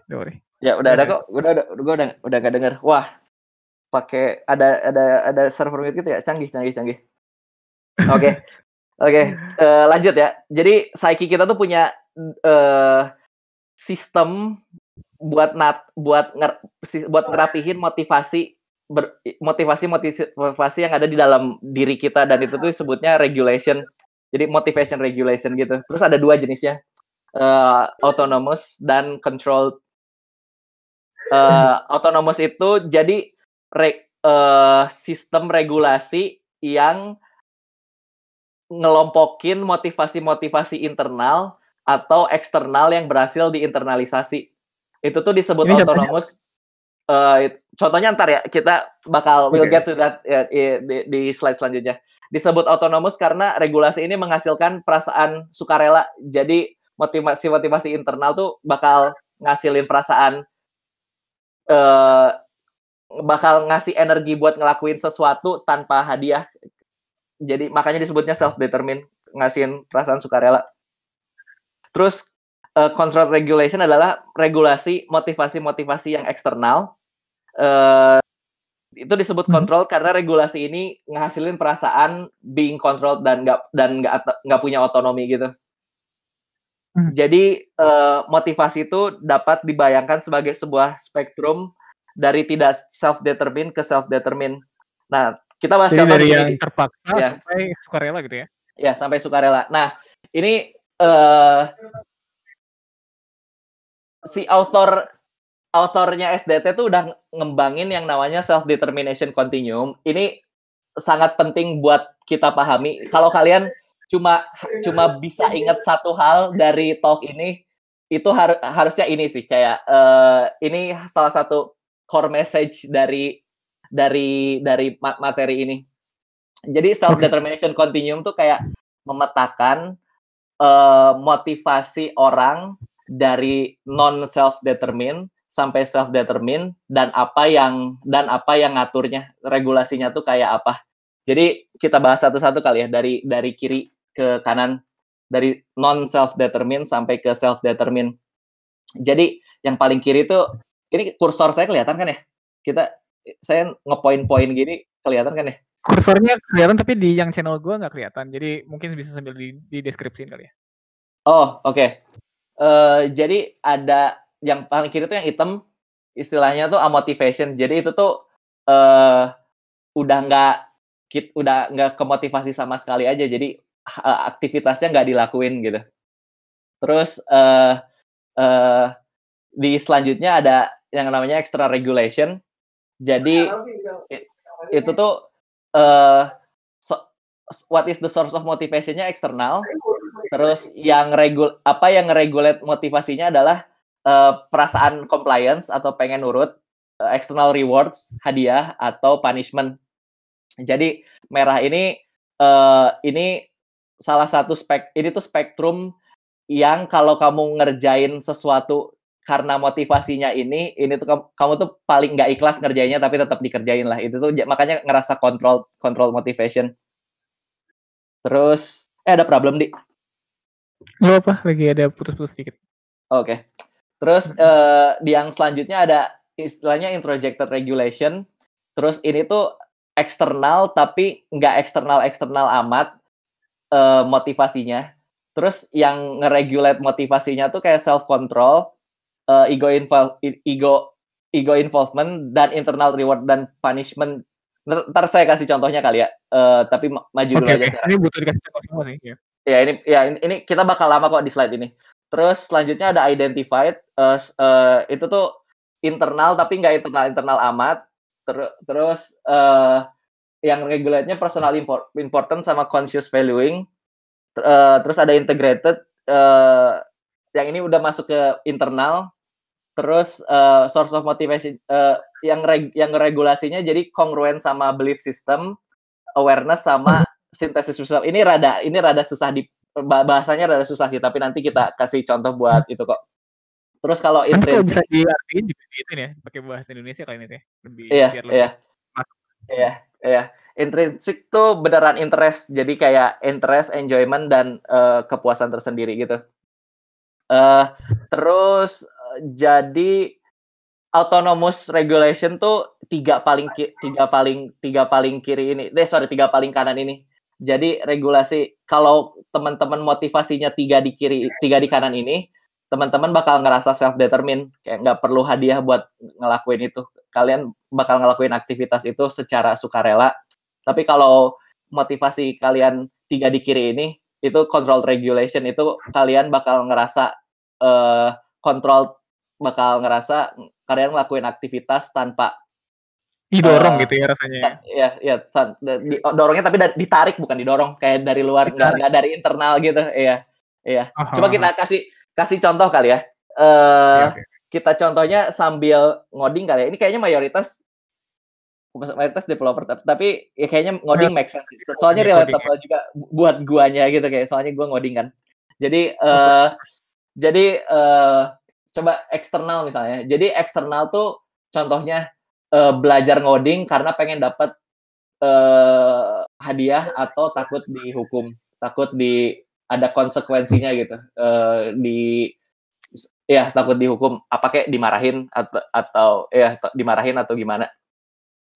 Speaker 1: Ya udah ada kok, udah udah gue udah udah gak denger. Wah, pakai ada ada ada server mute gitu ya, canggih canggih canggih. Oke. Okay. Oke, okay. uh, eh, lanjut ya. Jadi psyche kita tuh punya uh, sistem buat nat buat nger, buat ngerapihin motivasi ber, motivasi motivasi yang ada di dalam diri kita dan itu tuh sebutnya regulation jadi motivation regulation gitu terus ada dua jenisnya uh, autonomous dan controlled uh, autonomous itu jadi re, uh, sistem regulasi yang ngelompokin motivasi-motivasi internal atau eksternal yang berhasil diinternalisasi itu tuh disebut Ini autonomous uh, contohnya ntar ya kita bakal we'll get to that ya, di, di slide selanjutnya. Disebut autonomous karena regulasi ini menghasilkan perasaan sukarela. Jadi motivasi-motivasi internal tuh bakal ngasilin perasaan uh, bakal ngasih energi buat ngelakuin sesuatu tanpa hadiah. Jadi makanya disebutnya self determined, ngasihin perasaan sukarela. Terus uh, control regulation adalah regulasi motivasi-motivasi yang eksternal. Uh, itu disebut hmm. kontrol karena regulasi ini ngehasilin perasaan being controlled dan nggak dan nggak nggak punya otonomi gitu. Hmm. Jadi uh, motivasi itu dapat dibayangkan sebagai sebuah spektrum dari tidak self determined ke self determined. Nah, kita bahas
Speaker 2: Jadi dari yang terpaksa ya. sampai sukarela gitu ya.
Speaker 1: Ya, sampai sukarela. Nah, ini uh, si author autornya SDT tuh udah ngembangin yang namanya self determination continuum. Ini sangat penting buat kita pahami. Kalau kalian cuma cuma bisa ingat satu hal dari talk ini, itu har harusnya ini sih kayak uh, ini salah satu core message dari dari dari materi ini. Jadi self determination continuum tuh kayak memetakan uh, motivasi orang dari non self determined sampai self determined dan apa yang dan apa yang ngaturnya regulasinya tuh kayak apa. Jadi kita bahas satu-satu kali ya dari dari kiri ke kanan dari non self determined sampai ke self determined. Jadi yang paling kiri itu ini kursor saya kelihatan kan ya? Kita saya ngepoin-poin gini kelihatan kan ya?
Speaker 2: Kursornya kelihatan tapi di yang channel gua nggak kelihatan. Jadi mungkin bisa sambil di, di deskripsiin kali ya.
Speaker 1: Oh, oke. Okay. Uh, jadi ada yang paling kiri tuh yang hitam istilahnya tuh amotivation. Jadi itu tuh uh, udah nggak udah nggak kemotivasi sama sekali aja. Jadi uh, aktivitasnya nggak dilakuin gitu. Terus uh, uh, di selanjutnya ada yang namanya extra regulation. Jadi itu tuh uh, so, what is the source of motivationnya eksternal Terus yang regul apa yang regulate motivasinya adalah uh, perasaan compliance atau pengen nurut. uh, external rewards, hadiah atau punishment. Jadi merah ini uh, ini salah satu spek ini tuh spektrum yang kalau kamu ngerjain sesuatu karena motivasinya ini, ini tuh kamu, kamu tuh paling nggak ikhlas ngerjainnya tapi tetap dikerjain lah. Itu tuh makanya ngerasa control control motivation. Terus eh ada problem di.
Speaker 2: Gak apa, lagi ada putus-putus sedikit.
Speaker 1: Oke. Okay. Terus uh, di yang selanjutnya ada istilahnya introjected regulation. Terus ini tuh eksternal tapi nggak eksternal eksternal amat uh, motivasinya. Terus yang ngeregulate motivasinya tuh kayak self control, uh, ego involve, ego ego involvement dan internal reward dan punishment. Ntar saya kasih contohnya kali ya. Uh, tapi maju okay, dulu aja.
Speaker 2: Okay. Ini butuh dikasih contoh semua sih.
Speaker 1: Ya. ya ini ya ini, ini kita bakal lama kok di slide ini. Terus selanjutnya ada identified, uh, uh, itu tuh internal tapi nggak internal internal amat. Ter terus uh, yang regulate-nya personal import important sama conscious valuing. Uh, terus ada integrated, uh, yang ini udah masuk ke internal. Terus uh, source of motivation uh, yang reg yang regulasinya jadi kongruen sama belief system, awareness sama sintesis result. Ini rada ini rada susah di bahasanya rada susah sih, tapi nanti kita kasih contoh buat itu kok. Terus kalau
Speaker 2: intrinsik bisa diartiin juga gitu ya, pakai bahasa Indonesia kali ini ya.
Speaker 1: Lebih iya, biar lebih iya. Iya, iya. Intrinsik tuh beneran interest, jadi kayak interest, enjoyment dan uh, kepuasan tersendiri gitu. Uh, terus uh, jadi autonomous regulation tuh tiga paling tiga paling tiga paling kiri ini, deh sorry tiga paling kanan ini jadi regulasi kalau teman-teman motivasinya tiga di kiri, tiga di kanan ini, teman-teman bakal ngerasa self determine, kayak nggak perlu hadiah buat ngelakuin itu. Kalian bakal ngelakuin aktivitas itu secara sukarela. Tapi kalau motivasi kalian tiga di kiri ini, itu control regulation itu kalian bakal ngerasa uh, control bakal ngerasa kalian ngelakuin aktivitas tanpa
Speaker 2: didorong uh, gitu ya rasanya
Speaker 1: ya? ya di, dorongnya tapi ditarik bukan didorong kayak dari luar nggak dari internal gitu iya iya. Uh-huh. coba kita kasih kasih contoh kali ya. Uh, eh, okay, okay. kita contohnya sambil ngoding kali ya. Ini kayaknya mayoritas mayoritas developer tapi ya kayaknya ngoding make sense soalnya yeah, relatable juga buat guanya gitu kayak soalnya gua ngoding kan. Jadi uh, jadi uh, coba eksternal misalnya jadi eksternal tuh contohnya uh, belajar ngoding karena pengen dapat uh, hadiah atau takut dihukum, takut di ada konsekuensinya gitu. Uh, di ya takut dihukum apa kayak dimarahin atau atau ya dimarahin atau gimana.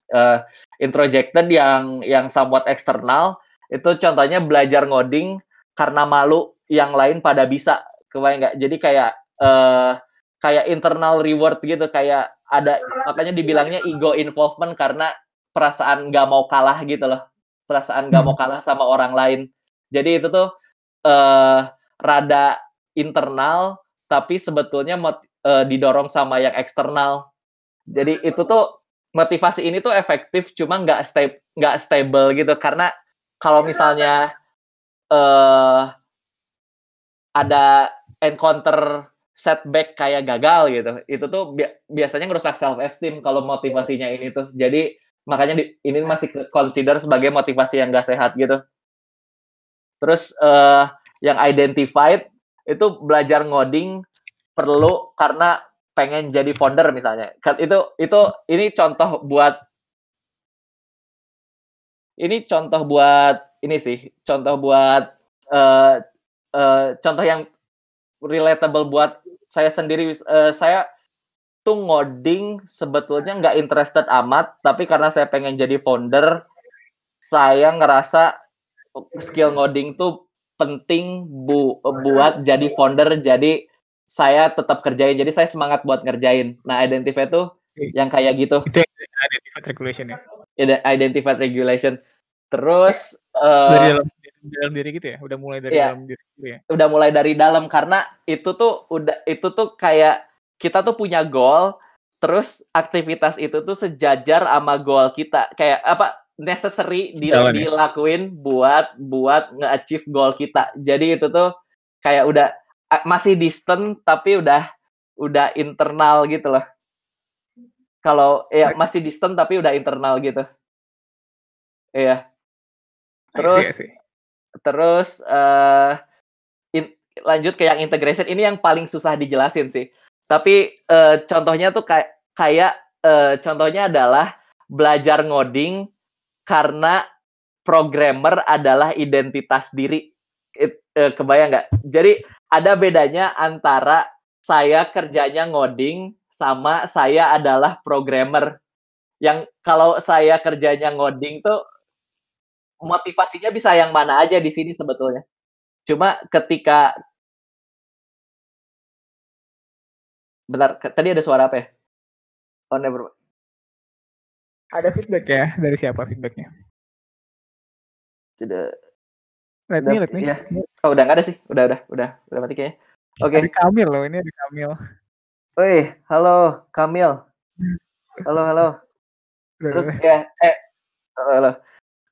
Speaker 1: Uh, introjected yang yang somewhat eksternal itu contohnya belajar ngoding karena malu yang lain pada bisa kebayang nggak? Jadi kayak uh, kayak internal reward gitu kayak ada makanya dibilangnya ego involvement karena perasaan gak mau kalah gitu loh. Perasaan gak mau hmm. kalah sama orang lain. Jadi itu tuh uh, rada internal tapi sebetulnya mot, uh, didorong sama yang eksternal. Jadi itu tuh motivasi ini tuh efektif cuma nggak stay nggak stable gitu. Karena kalau misalnya uh, ada encounter setback kayak gagal gitu itu tuh bi biasanya ngerusak self esteem kalau motivasinya ini tuh. Jadi makanya di, ini masih consider sebagai motivasi yang gak sehat gitu. Terus uh, yang identified itu belajar ngoding perlu karena pengen jadi founder misalnya. Itu itu ini contoh buat ini contoh buat ini sih contoh buat uh, uh, contoh yang relatable buat saya sendiri uh, saya tuh ngoding sebetulnya nggak interested amat tapi karena saya pengen jadi founder saya ngerasa skill ngoding tuh penting bu buat jadi founder jadi saya tetap kerjain jadi saya semangat buat ngerjain. Nah identify tuh yang kayak gitu.
Speaker 2: Identified regulation ya?
Speaker 1: Identified regulation. Terus
Speaker 2: uh, dalam diri gitu ya udah mulai dari yeah. dalam diri gitu ya
Speaker 1: udah mulai dari dalam karena itu tuh udah itu tuh kayak kita tuh punya goal terus aktivitas itu tuh sejajar sama goal kita kayak apa necessary di, ya. dilakuin buat buat nge-achieve goal kita jadi itu tuh kayak udah masih distant tapi udah udah internal gitu loh Kalau ya masih distant tapi udah internal gitu. Iya. Terus terus uh, in, lanjut ke yang integration ini yang paling susah dijelasin sih. Tapi uh, contohnya tuh kayak kayak uh, contohnya adalah belajar ngoding karena programmer adalah identitas diri. It, uh, kebayang nggak? Jadi ada bedanya antara saya kerjanya ngoding sama saya adalah programmer. Yang kalau saya kerjanya ngoding tuh motivasinya bisa yang mana aja di sini sebetulnya. Cuma ketika Bentar, tadi ada suara apa ya? Oh, never.
Speaker 2: Ada feedback ya? Dari siapa feedbacknya?
Speaker 1: Sudah.
Speaker 2: Let me, let me.
Speaker 1: Ya. Oh, udah nggak ada sih. Udah, udah, udah, udah mati kayaknya. Oke.
Speaker 2: Okay. Kamil loh, ini ada Kamil.
Speaker 1: Woi, halo Kamil. Halo, halo. Terus ya, eh, halo. Eh,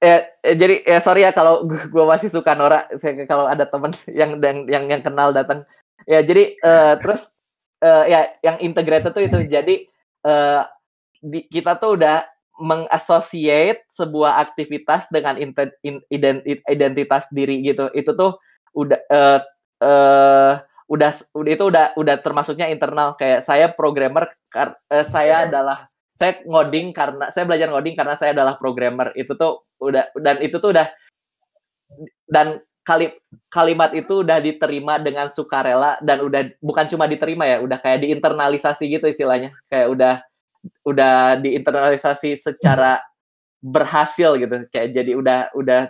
Speaker 1: eh, jadi ya sorry ya kalau gue masih suka Nora. Saya kalau ada temen yang yang yang, yang kenal datang. Ya jadi uh, terus uh, ya yang integrated tuh itu jadi uh, di, kita tuh udah mengassociate sebuah aktivitas dengan identitas diri gitu. Itu tuh udah uh, uh, udah udah itu udah udah termasuknya internal kayak saya programmer kar, uh, saya adalah saya ngoding karena saya belajar ngoding karena saya adalah programmer. Itu tuh udah dan itu tuh udah dan kali, kalimat itu udah diterima dengan sukarela dan udah bukan cuma diterima ya udah kayak diinternalisasi gitu istilahnya. Kayak udah udah diinternalisasi secara berhasil gitu. Kayak jadi udah udah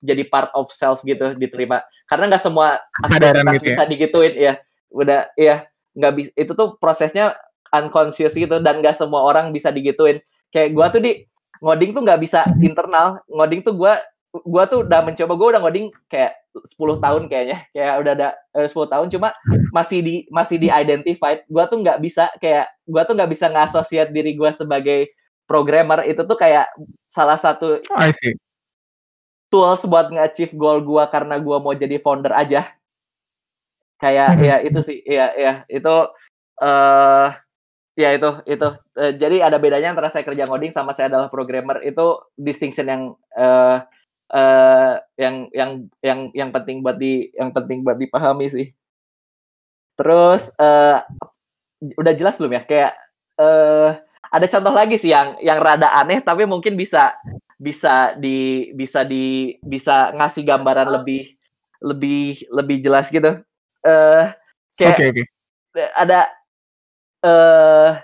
Speaker 1: jadi part of self gitu diterima. Karena nggak semua aktivitas gitu ya? bisa digituin ya udah ya nggak bisa itu tuh prosesnya unconscious gitu dan nggak semua orang bisa digituin. Kayak gua tuh di ngoding tuh nggak bisa internal. Ngoding tuh gua gua tuh udah mencoba gua udah ngoding kayak 10 tahun kayaknya. Kayak udah ada eh, 10 tahun cuma masih di masih di identified gua tuh nggak bisa kayak gua tuh nggak bisa ngasosiat diri gua sebagai programmer. Itu tuh kayak salah satu
Speaker 2: I see.
Speaker 1: tools buat nge-achieve goal gua karena gua mau jadi founder aja. Kayak hmm. ya itu sih, ya ya itu eh uh, ya itu itu uh, jadi ada bedanya antara saya kerja ngoding sama saya adalah programmer itu distinction yang uh, uh, yang yang yang yang penting buat di yang penting buat dipahami sih. Terus uh, udah jelas belum ya kayak uh, ada contoh lagi sih yang yang rada aneh tapi mungkin bisa bisa di bisa di bisa ngasih gambaran lebih lebih lebih jelas gitu. Eh uh, kayak okay, okay. ada uh,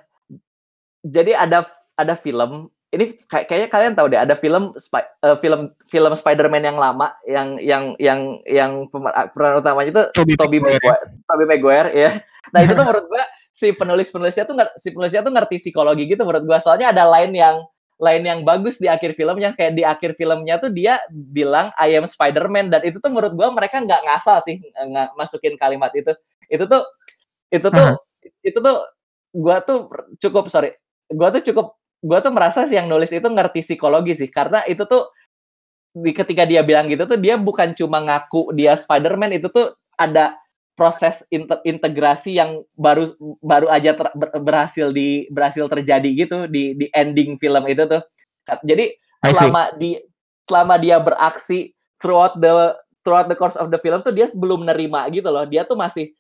Speaker 1: jadi ada ada film ini kayak kayaknya kalian tahu deh ada film uh, film film Spider-Man yang lama yang yang yang yang pemeran utamanya itu Tobey Toby Maguire, Tobey Maguire ya. Nah, itu tuh menurut gua si penulis-penulisnya tuh si penulisnya tuh ngerti psikologi gitu menurut gua. Soalnya ada line yang lain yang bagus di akhir filmnya kayak di akhir filmnya tuh dia bilang I am Spider-Man dan itu tuh menurut gua mereka nggak ngasal sih nggak masukin kalimat itu itu tuh itu tuh uh -huh. itu tuh gua tuh cukup sorry gua tuh cukup gua tuh merasa sih yang nulis itu ngerti psikologi sih karena itu tuh di ketika dia bilang gitu tuh dia bukan cuma ngaku dia Spider-Man itu tuh ada proses integrasi yang baru baru aja ter, berhasil di berhasil terjadi gitu di di ending film itu tuh. Jadi selama di selama dia beraksi throughout the throughout the course of the film tuh dia belum nerima gitu loh. Dia tuh masih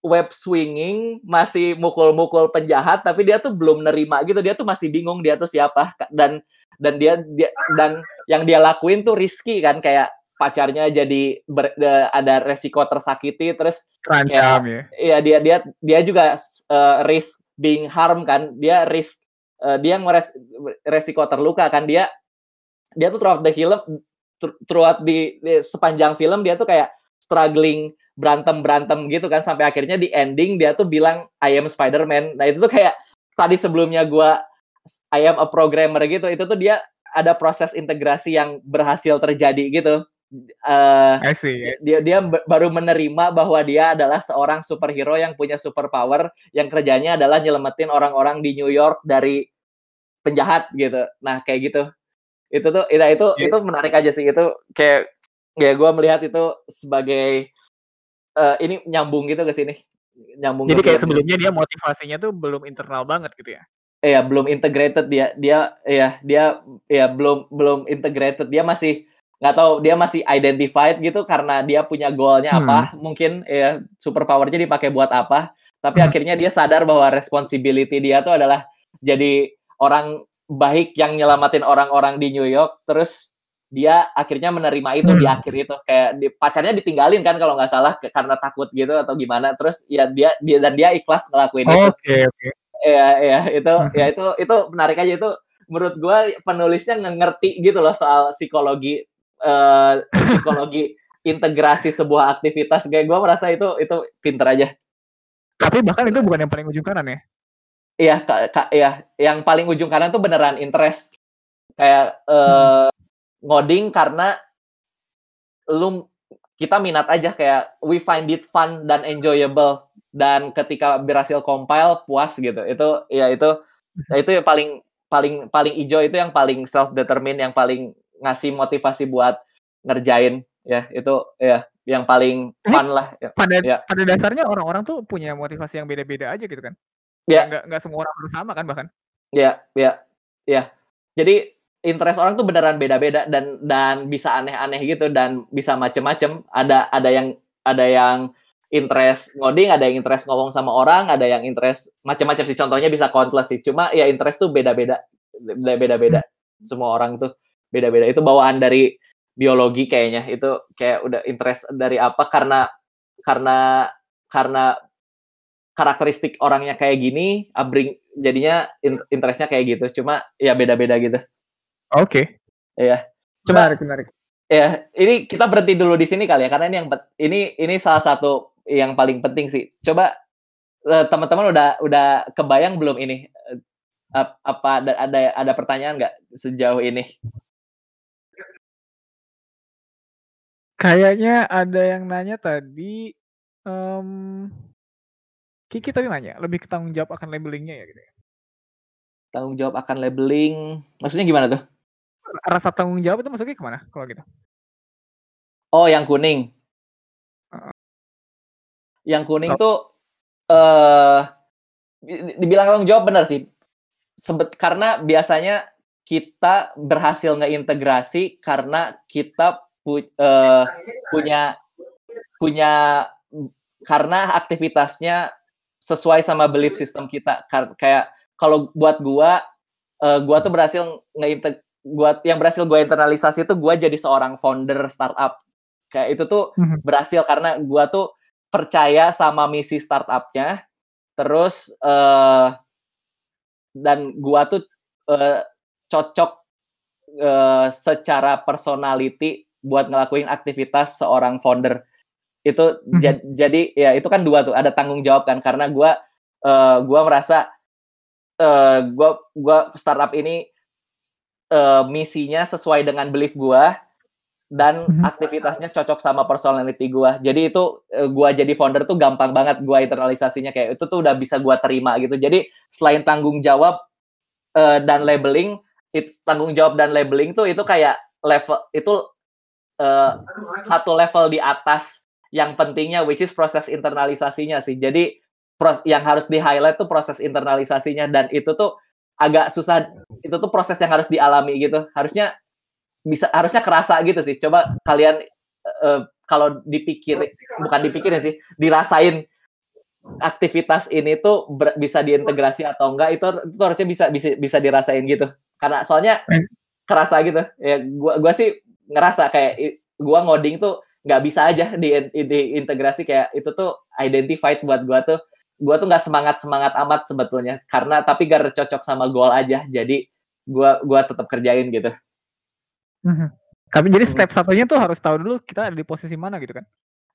Speaker 1: web swinging, masih mukul-mukul penjahat tapi dia tuh belum nerima gitu. Dia tuh masih bingung dia tuh siapa dan dan dia dia dan yang dia lakuin tuh risky kan kayak pacarnya jadi ber, de, ada resiko tersakiti terus
Speaker 2: Terancam, ya.
Speaker 1: Iya dia dia dia juga uh, risk being harm kan. Dia risk uh, dia ngeres resiko terluka kan dia dia tuh throughout the film throughout di, di sepanjang film dia tuh kayak struggling berantem berantem gitu kan sampai akhirnya di ending dia tuh bilang I am Spider-Man. Nah itu tuh kayak tadi sebelumnya gua I am a programmer gitu itu tuh dia ada proses integrasi yang berhasil terjadi gitu uh,
Speaker 2: see,
Speaker 1: dia dia baru menerima bahwa dia adalah seorang superhero yang punya superpower yang kerjanya adalah nyelamatin orang-orang di New York dari penjahat gitu. Nah kayak gitu. Itu tuh itu itu, yeah. itu menarik aja sih itu kayak ya gue melihat itu sebagai uh, ini nyambung gitu ke sini nyambung
Speaker 2: jadi kayak sebelumnya dia motivasinya tuh belum internal banget gitu ya
Speaker 1: Iya, belum integrated dia dia iya, dia ya belum belum integrated. Dia masih nggak tahu, dia masih identified gitu karena dia punya goal-nya apa,
Speaker 2: Hmm.
Speaker 1: mungkin ya super power-nya dipakai buat apa, tapi
Speaker 2: Mhm.
Speaker 1: akhirnya dia sadar bahwa responsibility dia tuh adalah jadi orang baik yang nyelamatin orang-orang di New York, terus dia akhirnya menerima itu di
Speaker 2: Hmm.
Speaker 1: akhir itu, kayak di pacarnya ditinggalin kan kalau nggak salah, ke karena takut gitu atau gimana, terus ya dia dia dan dia ikhlas ngelakuin itu.
Speaker 2: Oke oke.
Speaker 1: Iya iya, itu ya
Speaker 2: Mhm.
Speaker 1: itu itu menarik aja, itu menurut gua penulisnya nge ngerti gitu loh soal psikologi, eee, psikologi integrasi sebuah aktivitas, kayak gua merasa itu itu pinter aja.
Speaker 2: Tapi bahkan itu bukan yang paling ujung kanan ya?
Speaker 1: Iya, ka ka iya, yang paling ujung kanan tuh beneran interest. Kayak,
Speaker 2: Mhm.
Speaker 1: eee, ngoding karena lu kita minat aja kayak we find it fun dan enjoyable, dan ketika berhasil compile puas gitu. Itu ya itu
Speaker 2: Mhm.
Speaker 1: itu yang paling paling paling ijo itu yang paling self determine, yang paling ngasih motivasi buat ngerjain ya, itu ya yang paling fun lah, ya
Speaker 2: pada
Speaker 1: ya.
Speaker 2: pada dasarnya orang-orang tuh punya motivasi yang beda-beda aja gitu kan?
Speaker 1: Ya.
Speaker 2: Nggak nggak semua orang harus sama kan bahkan?
Speaker 1: Iya iya iya. Jadi interest orang tuh beneran beda-beda dan dan bisa aneh-aneh gitu dan bisa macem-macem. Ada ada yang ada yang interest ngoding, ada yang interest ngomong sama orang, ada yang interest macam-macam sih, contohnya bisa countless sih. Cuma ya interest tuh beda-beda, be beda-beda. Semua orang tuh beda-beda. Itu bawaan dari biologi kayaknya. Itu kayak udah interest dari apa, karena karena karena karakteristik orangnya kayak gini, upbring jadinya in interest-nya kayak gitu. Cuma ya beda-beda gitu.
Speaker 2: Oke.
Speaker 1: Iya. Cuma
Speaker 2: Menarik menarik.
Speaker 1: ya, ini kita berhenti dulu di sini kali ya, karena ini yang ini ini salah satu yang paling penting sih. Coba, eee, teman-teman udah udah kebayang belum ini, ap apa ada ada ada pertanyaan nggak sejauh ini?
Speaker 2: Kayaknya ada yang nanya tadi, mmm, Kiki tadi nanya, lebih ke tanggung jawab akan labeling-nya ya gitu ya?
Speaker 1: Tanggung jawab akan labeling, maksudnya gimana tuh?
Speaker 2: Rasa tanggung jawab itu masuknya ke mana kalau gitu?
Speaker 1: Oh, yang kuning?
Speaker 2: Heeh.
Speaker 1: Yang kuning
Speaker 2: Oh.
Speaker 1: tuh, di di dibilang tanggung jawab bener sih. Sempet karena biasanya kita berhasil ngeintegrasi karena kita pu eee, punya punya karena aktivitasnya sesuai sama belief system kita. Kar kayak kalau buat gua, eee, gua tuh berhasil ngeinteg buat yang berhasil gua internalisasi tuh gua jadi seorang founder startup. Kayak itu tuh
Speaker 2: Mhm.
Speaker 1: berhasil karena gua tuh percaya sama misi startup-nya, terus, eee dan gua tuh, eee, cocok, eee, secara personality buat ngelakuin aktivitas seorang founder. Itu ja
Speaker 2: Mhm.
Speaker 1: jadi ya itu kan 2 tuh, ada tanggung jawab kan karena gua, eee, gua merasa, eee, gua gua startup ini, eee, misinya sesuai dengan belief gua dan
Speaker 2: Mhm.
Speaker 1: aktivitasnya cocok sama personality gua. Jadi itu, eee, gua jadi founder tuh gampang banget gua internalisasinya, kayak itu tuh udah bisa gua terima gitu. Jadi selain tanggung jawab, eee, dan labeling, it tanggung jawab dan labeling tuh itu kayak level itu, eee, satu level di atas yang pentingnya which is proses internalisasinya sih. Jadi pros yang harus di-highlight tuh proses internalisasinya dan itu tuh agak susah itu tuh proses yang harus dialami gitu. Harusnya bisa harusnya kerasa gitu sih. Coba kalian, eee, kalau dipikiri bukan dipikirin sih, dirasain aktivitas ini tuh ber bisa diintegrasi atau enggak, itu itu harusnya bisa bisa bisa dirasain gitu. Karena soalnya kerasa gitu. Ya gua gua sih ngerasa kayak gua ngoding tuh nggak bisa aja dien diintegrasi kayak itu tuh identified buat gua tuh, gua tuh nggak semangat-semangat amat sebetulnya, karena tapi gar cocok sama goal aja. Jadi gua gua tetep kerjain gitu.
Speaker 2: Mhm. Tapi jadi
Speaker 1: Mhm.
Speaker 2: step satunya tuh harus tahu dulu kita ada di posisi mana gitu kan?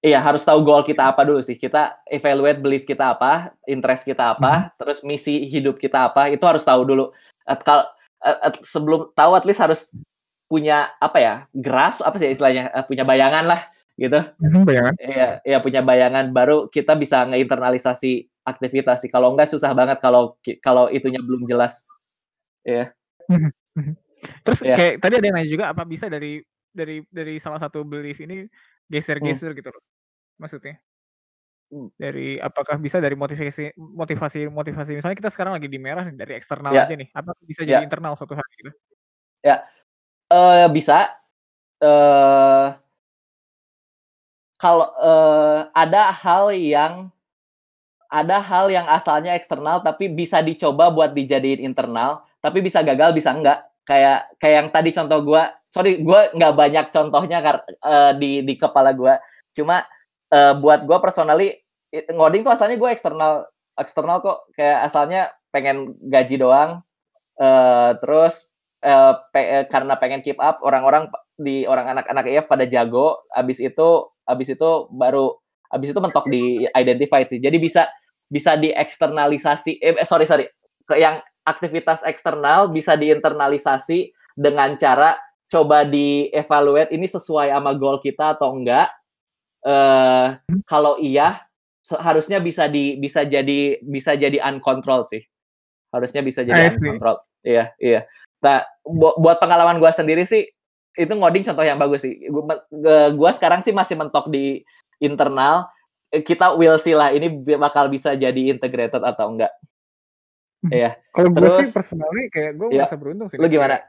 Speaker 1: Iya, harus tahu goal kita apa dulu sih. Kita evaluate belief kita apa, interest kita apa, terus misi hidup kita apa, itu harus tahu dulu. Et kal sebelum tahu at least harus punya apa ya, grasp apa sih istilahnya, eee, punya bayangan lah gitu.
Speaker 2: Mhm, bayangan.
Speaker 1: Iya iya punya bayangan baru kita bisa ngeinternalisasi aktivitas sih. Kalau enggak susah banget kalau kalau itunya belum jelas. Iya.
Speaker 2: Mhm mhm. Terus
Speaker 1: Iya.
Speaker 2: kayak tadi ada yang nanya juga, apa bisa dari dari dari salah satu belief ini geser-geser gitu loh, maksudnya?
Speaker 1: Hmm.
Speaker 2: Dari apakah bisa dari motivasi motivasi motivasi misalnya kita sekarang lagi di merah dari eksternal
Speaker 1: Ya.
Speaker 2: aja nih, apakah bisa jadi
Speaker 1: Ya.
Speaker 2: internal suatu hari gitu?
Speaker 1: Ya, eee, bisa, eee kalau, eee, ada hal yang ada hal yang asalnya eksternal tapi bisa dicoba buat dijadiin internal, tapi bisa gagal, bisa enggak. Kayak kayak yang tadi contoh gua, sorry gua nggak banyak contohnya kar eee, di di kepala gua. Cuma, eee, buat gua personally, ngoding tuh asalnya gua eksternal eksternal kok, kayak asalnya pengen gaji doang, eee, terus, eee, pe karena pengen keep up, orang-orang di orang anak-anak IF pada jago, habis itu habis itu baru habis itu mentok di identified sih. Jadi bisa bisa dieksternalisasi eh, sorry sorry, ke yang aktivitas eksternal bisa diinternalisasi dengan cara coba di-evaluate ini sesuai sama goal kita atau enggak. Eee, kalau iya, seharusnya bisa di bisa jadi bisa jadi uncontrolled sih. Harusnya bisa jadi uncontrolled. Iya iya. Nah, bu buat pengalaman gua sendiri sih, itu ngoding contoh yang bagus sih. Gu me eee, gua sekarang sih masih mentok di internal, eee, kita will see lah ini bakal bisa jadi integrated atau enggak.
Speaker 2: Mhm.
Speaker 1: Iya,
Speaker 2: Kalau gue sih personally kayak gue
Speaker 1: Iya,
Speaker 2: merasa beruntung sih
Speaker 1: lu gimana?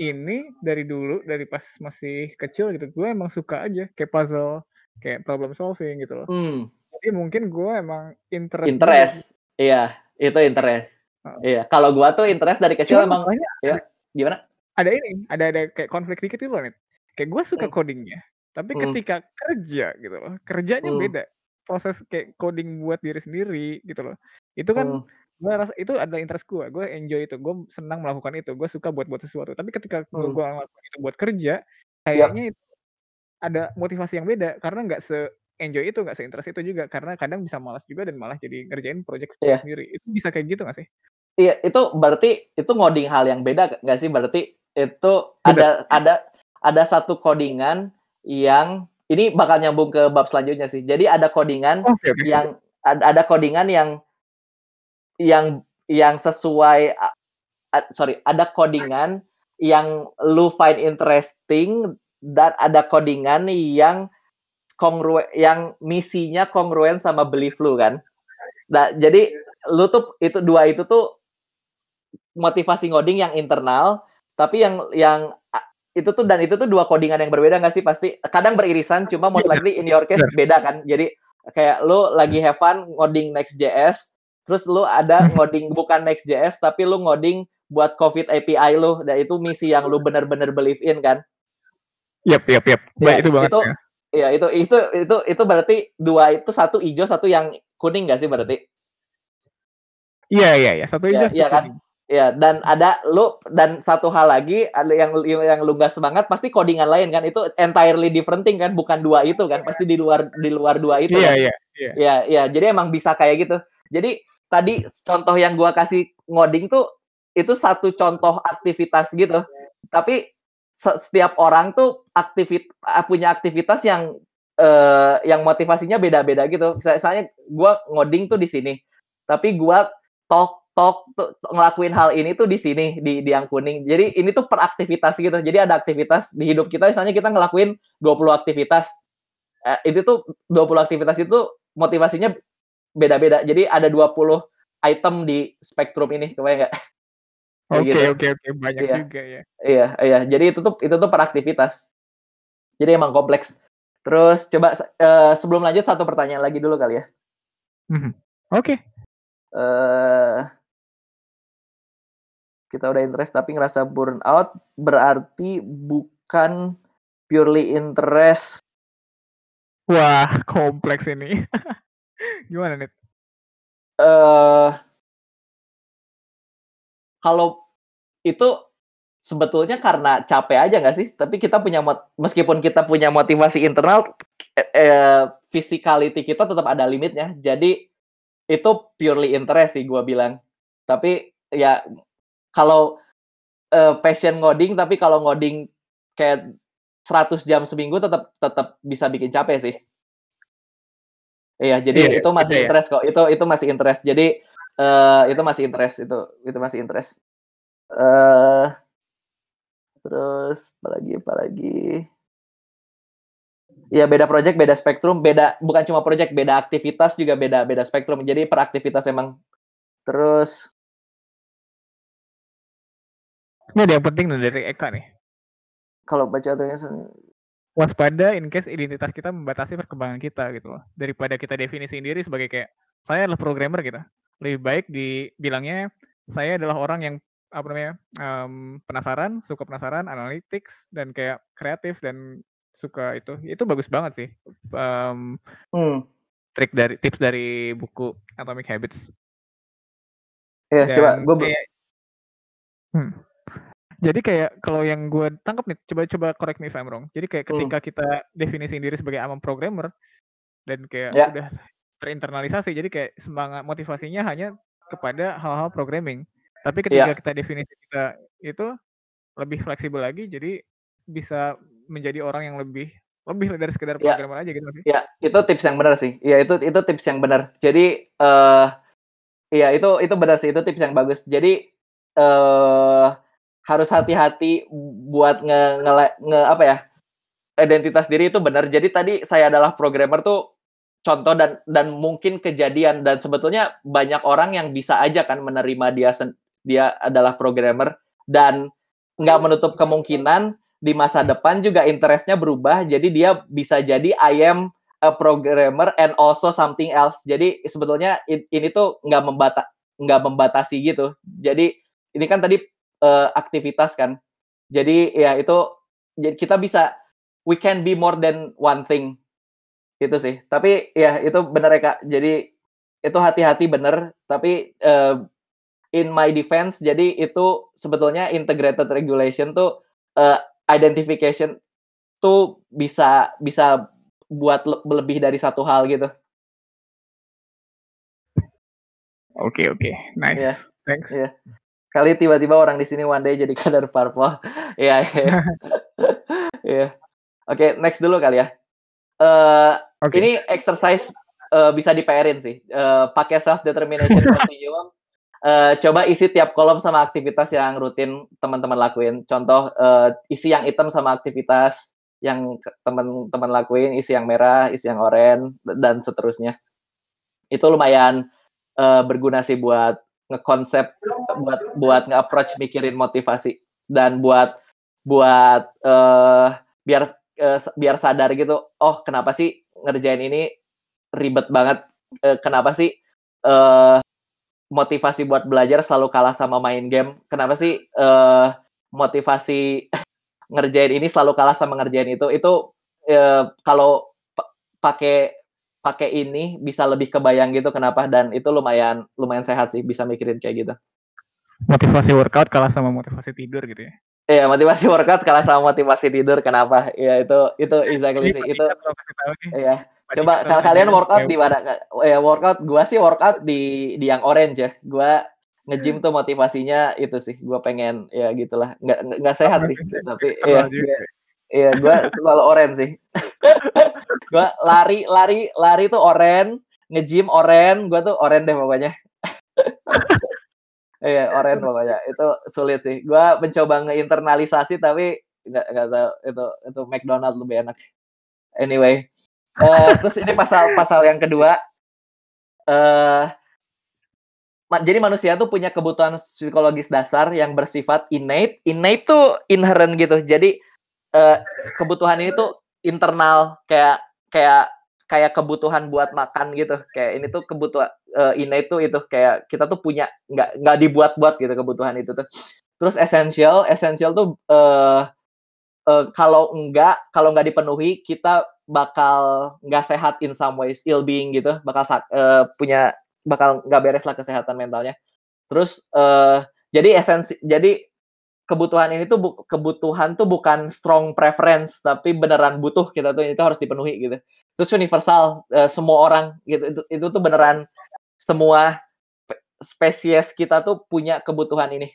Speaker 2: ini dari dulu, dari pas masih kecil gitu, gue emang suka aja kayak puzzle, kayak problem solving gitu loh.
Speaker 1: Mmm.
Speaker 2: Jadi mungkin gue emang interest.
Speaker 1: Interest, iya, itu interest.
Speaker 2: Heeh.
Speaker 1: Iya, kalau gua tuh interest dari kecil
Speaker 2: Cuman
Speaker 1: emang
Speaker 2: masalahnya
Speaker 1: ya, gimana?
Speaker 2: Ada ini, ada ada kayak konflik dikit gitu loh, Nit. Kayak gue suka
Speaker 1: Mmm.
Speaker 2: coding-nya, tapi
Speaker 1: Mmm.
Speaker 2: ketika kerja gitu loh, kerjanya
Speaker 1: Mmm.
Speaker 2: beda. Proses kayak coding buat diri sendiri gitu loh. Itu kan
Speaker 1: Mmm.
Speaker 2: gue rasa itu adalah interest gue, gue enjoy itu, gue senang melakukan itu, gue suka buat buat sesuatu. Tapi ketika gue
Speaker 1: Mmm.
Speaker 2: gua ngelakuin itu buat kerja,
Speaker 1: Yap.
Speaker 2: kayaknya itu ada motivasi yang beda karena nggak se-enjoy itu, nggak se-interest itu juga. Karena kadang bisa malas juga dan malah jadi ngerjain project
Speaker 1: Iya.
Speaker 2: sendiri. Itu bisa kayak gitu nggak sih?
Speaker 1: Iya, itu berarti itu ngoding hal yang beda nggak sih? Berarti itu ada ada ada satu codingan yang ini bakal nyambung ke bab selanjutnya sih. Jadi ada codingan
Speaker 2: oke.
Speaker 1: yang ad ada codingan yang yang yang sesuai sorry, ada codingan yang lu find interesting dan ada codingan yang kongrue yang misinya kongruen sama belief lu kan. Nah, jadi lu tuh itu dua itu tuh motivasi ngoding yang internal, tapi yang yang itu tuh dan itu tuh dua codingan yang berbeda nggak sih pasti? Kadang beririsan, cuma most
Speaker 2: Iya,
Speaker 1: likely in your case beda kan. Jadi kayak lu lagi have fun ngoding Next.js, terus lu ada ngoding bukan Next.js, tapi lu ngoding buat COVID API lu, dan itu misi yang lu bener-bener believe in kan.
Speaker 2: Yap yap yap. Ba
Speaker 1: Iya,
Speaker 2: itu banget
Speaker 1: itu
Speaker 2: ya.
Speaker 1: iya, itu itu itu itu berarti dua itu, satu ijo, satu yang kuning nggak sih berarti?
Speaker 2: Iya iya iya, satu hijau,
Speaker 1: Iya iya kan?
Speaker 2: kuning.
Speaker 1: Iya, dan ada lu dan satu hal lagi, ada yang yang lu nggak semangat pasti codingan lain kan, itu entirely different thing kan, bukan dua itu kan, pasti di luar di luar dua itu
Speaker 2: Iya
Speaker 1: kan.
Speaker 2: iya iya.
Speaker 1: Iya iya, jadi emang bisa kayak gitu. Jadi tadi contoh yang gua kasih ngoding tuh, itu satu contoh aktivitas gitu. Tapi se setiap orang tuh aktivit punya aktivitas yang, eee, yang motivasinya beda-beda gitu. Saya misalnya gua ngoding tuh di sini, tapi gua talk talk tuh ngelakuin hal ini tuh di sini, di di yang kuning. Jadi ini tuh per aktivitas gitu. Jadi ada aktivitas di hidup kita misalnya kita ngelakuin 20 aktivitas, eee, itu tuh 20 aktivitas itu motivasinya beda-beda. Jadi ada 20 item di spektrum ini, kebayang nggak? Kayak
Speaker 2: Oke
Speaker 1: gitu.
Speaker 2: oke oke, banyak
Speaker 1: Iya.
Speaker 2: juga ya.
Speaker 1: Iya iya, jadi itu tuh itu tuh per aktivitas. Jadi emang kompleks. Terus coba eee, sebelum lanjut satu pertanyaan lagi dulu kali ya.
Speaker 2: Mhm. Oke.
Speaker 1: Eee kita udah interest tapi ngerasa burnout, berarti bukan purely interest
Speaker 2: Wah, kompleks ini. Gimana, Nit?
Speaker 1: Eee kalau itu sebetulnya karena capek aja nggak sih? Tapi kita punya meskipun kita punya motivasi internal, e eee, physicality kita tetap ada limitnya. Jadi itu purely interest sih gua bilang. Tapi ya kalau, eee, passion ngoding, tapi kalau ngoding kayak 100 jam seminggu tetap tetap bisa bikin capek sih. Iya, jadi
Speaker 2: Iya,
Speaker 1: itu masih
Speaker 2: ya?
Speaker 1: interest kok. Itu itu masih interest. Jadi, eee, itu masih interest itu itu masih interest. Eee terus apalagi apalagi? Iya beda project, beda spektrum, beda bukan cuma project, beda aktivitas juga beda beda spektrum. Jadi per aktivitas emang terus.
Speaker 2: Ini ada yang penting dari Eka nih.
Speaker 1: Kalau baca tulisnya
Speaker 2: waspada in case identitas kita membatasi perkembangan kita gitu loh. Daripada kita definisi diri sebagai kayak saya adalah programmer gitu. Lebih baik dibilangnya saya adalah orang yang apa namanya um, penasaran, suka penasaran, analytics dan kayak kreatif dan suka itu. Itu bagus banget sih. Um, hmm. Trik dari tips dari buku Atomic Habits.
Speaker 1: Ya, dan coba gue kayak,
Speaker 2: hmm jadi kayak kalau yang gue tangkap nih, coba-coba correct me if I'm wrong. Jadi kayak hmm. ketika hmm. kita definisi diri sebagai amam programmer dan kayak yeah. udah terinternalisasi, jadi kayak semangat motivasinya hanya kepada hal-hal programming. Tapi ketika yeah. kita definisi kita itu lebih fleksibel lagi, jadi bisa menjadi orang yang lebih lebih dari sekedar ya. programmer yeah. aja gitu
Speaker 1: sih. Ya, itu tips yang benar sih. Ya itu itu tips yang benar. Jadi eh uh, iya itu itu benar sih, itu tips yang bagus. Jadi eh uh, harus hati-hati buat nge, nge, nge apa ya identitas diri itu benar. Jadi tadi saya adalah programmer tuh contoh dan dan mungkin kejadian. Dan sebetulnya banyak orang yang bisa aja kan menerima dia dia adalah programmer. Dan nggak menutup kemungkinan di masa depan juga interestnya berubah. Jadi dia bisa jadi I am a programmer and also something else. Jadi sebetulnya ini tuh nggak membata nggak membatasi gitu. Jadi ini kan tadi uh, aktivitas kan. Jadi ya itu jadi kita bisa we can be more than one thing. Itu sih. Tapi ya itu benar ya Kak. Jadi itu hati-hati bener tapi uh, in my defense jadi itu sebetulnya integrated regulation tuh uh, identification tuh bisa bisa buat le lebih dari satu hal gitu.
Speaker 2: Oke okay, oke, okay. nice. Yeah. Thanks.
Speaker 1: Yeah kali tiba-tiba orang di sini one day jadi kader parpol. Iya, iya. Iya. Oke, next dulu kali ya. Uh, eh, okay. Ini exercise uh, bisa diperin sih. Uh, pakai self determination continuum. Uh, coba isi tiap kolom sama aktivitas yang rutin teman-teman lakuin. Contoh uh, isi yang hitam sama aktivitas yang teman-teman lakuin, isi yang merah, isi yang oranye dan seterusnya. Itu lumayan uh, berguna sih buat ngekonsep buat buat nge-approach mikirin motivasi dan buat buat uh, biar uh, biar sadar gitu oh kenapa sih ngerjain ini ribet banget? Uh, kenapa sih uh, motivasi buat belajar selalu kalah sama main game? Kenapa sih uh, motivasi ngerjain ini selalu kalah sama ngerjain itu? Itu uh, kalau pakai pakai ini bisa lebih kebayang gitu kenapa dan itu lumayan lumayan sehat sih bisa mikirin kayak gitu.
Speaker 2: Motivasi workout kalah sama motivasi tidur gitu ya.
Speaker 1: Iya, motivasi workout kalah sama motivasi tidur kenapa? Iya, itu itu exactly sih. Itu Iya. Coba kalau kalian workout di mana? Ya workout gua sih workout di di yang orange ya. Gua nge-gym tuh motivasinya itu sih. Gua pengen ya gitulah. Nggak nggak sehat sih, tapi iya. Iya, gue selalu oren sih. gue lari, lari, lari tuh oren, nge-gym oren, gue tuh oren deh pokoknya. iya, oren pokoknya. Itu sulit sih. Gue mencoba ngeinternalisasi tapi nggak nggak tahu itu itu McDonald lebih enak. Anyway, uh, terus ini pasal pasal yang kedua. Uh, jadi manusia tuh punya kebutuhan psikologis dasar yang bersifat innate. Innate tuh inherent gitu. Jadi uh, kebutuhan ini tuh internal kayak kayak kayak kebutuhan buat makan gitu. Kayak ini tuh kebutuhan uh, ini itu itu kayak kita tuh punya nggak nggak dibuat-buat gitu kebutuhan itu tuh. Terus essential essential tuh uh, uh, kalau enggak kalau nggak dipenuhi kita bakal nggak sehat in some ways ill being gitu. Bakal uh, punya bakal nggak beres lah kesehatan mentalnya. Terus uh, jadi esensi jadi kebutuhan ini tuh bu, kebutuhan tuh bukan strong preference tapi beneran butuh kita tuh itu harus dipenuhi gitu. Terus universal uh, semua orang gitu itu, itu tuh beneran semua spesies kita tuh punya kebutuhan ini.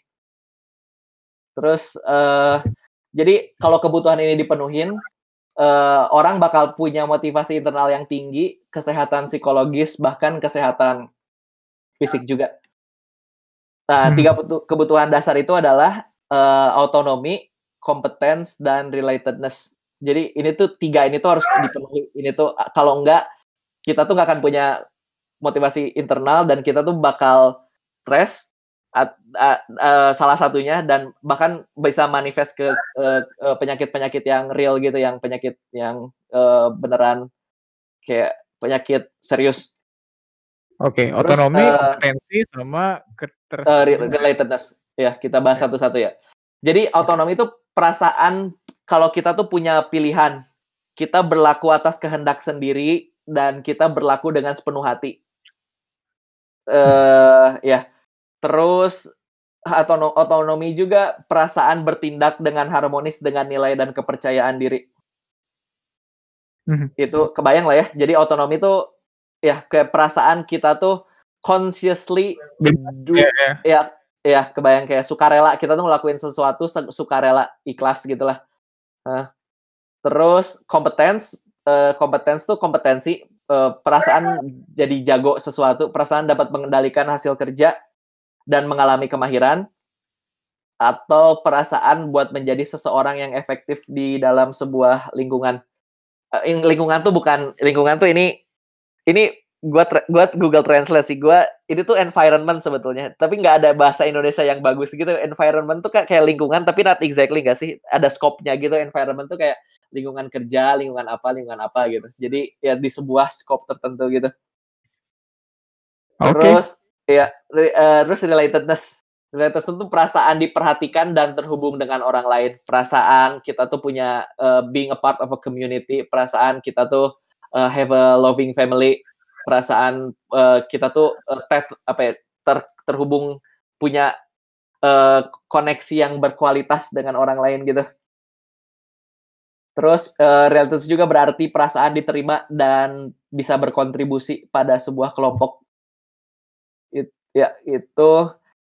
Speaker 1: Terus uh, jadi kalau kebutuhan ini dipenuhin uh, orang bakal punya motivasi internal yang tinggi kesehatan psikologis bahkan kesehatan fisik juga. Nah, tiga kebutuhan dasar itu adalah uh, autonomi, competence dan relatedness. Jadi ini tuh tiga ini tuh harus dipenuhi. Ini tuh kalau enggak kita tuh nggak akan punya motivasi internal dan kita tuh bakal stres at, uh, uh, salah satunya dan bahkan bisa manifest ke penyakit-penyakit uh, yang real gitu yang penyakit yang uh, beneran kayak penyakit serius.
Speaker 2: Oke, okay, otonomi, uh, kompetensi sama
Speaker 1: keter uh, relatedness. Ya, kita bahas satu-satu ya. Jadi otonomi itu perasaan kalau kita tuh punya pilihan, kita berlaku atas kehendak sendiri dan kita berlaku dengan sepenuh hati. Eh uh, ya Terus otonomi juga perasaan bertindak dengan harmonis dengan nilai dan kepercayaan diri. Mm-hmm. Itu kebayang lah ya. Jadi otonomi itu ya kayak perasaan kita tuh consciously do yeah, yeah. ya ya kebayang kayak sukarela kita tuh ngelakuin sesuatu sukarela ikhlas gitulah. Nah, terus kompetens uh, kompetens tuh kompetensi uh, perasaan jadi jago sesuatu, perasaan dapat mengendalikan hasil kerja dan mengalami kemahiran atau perasaan buat menjadi seseorang yang efektif di dalam sebuah lingkungan. Uh, lingkungan tuh bukan lingkungan tuh ini ini gua gua Google Translate sih gua ini tuh environment sebetulnya tapi nggak ada bahasa Indonesia yang bagus gitu environment tuh kayak, kayak lingkungan tapi not exactly nggak sih ada scope-nya gitu environment tuh kayak lingkungan kerja lingkungan apa lingkungan apa gitu jadi ya di sebuah scope tertentu gitu okay. terus Iya, uh, terus relatedness. Relatedness itu perasaan diperhatikan dan terhubung dengan orang lain. Perasaan kita tuh punya uh, being a part of a community. Perasaan kita tuh uh, have a loving family. Perasaan uh, kita tuh uh, ter, apa ya, ter, terhubung punya uh, koneksi yang berkualitas dengan orang lain gitu. Terus uh, realitas juga berarti perasaan diterima dan bisa berkontribusi pada sebuah kelompok Ya, itu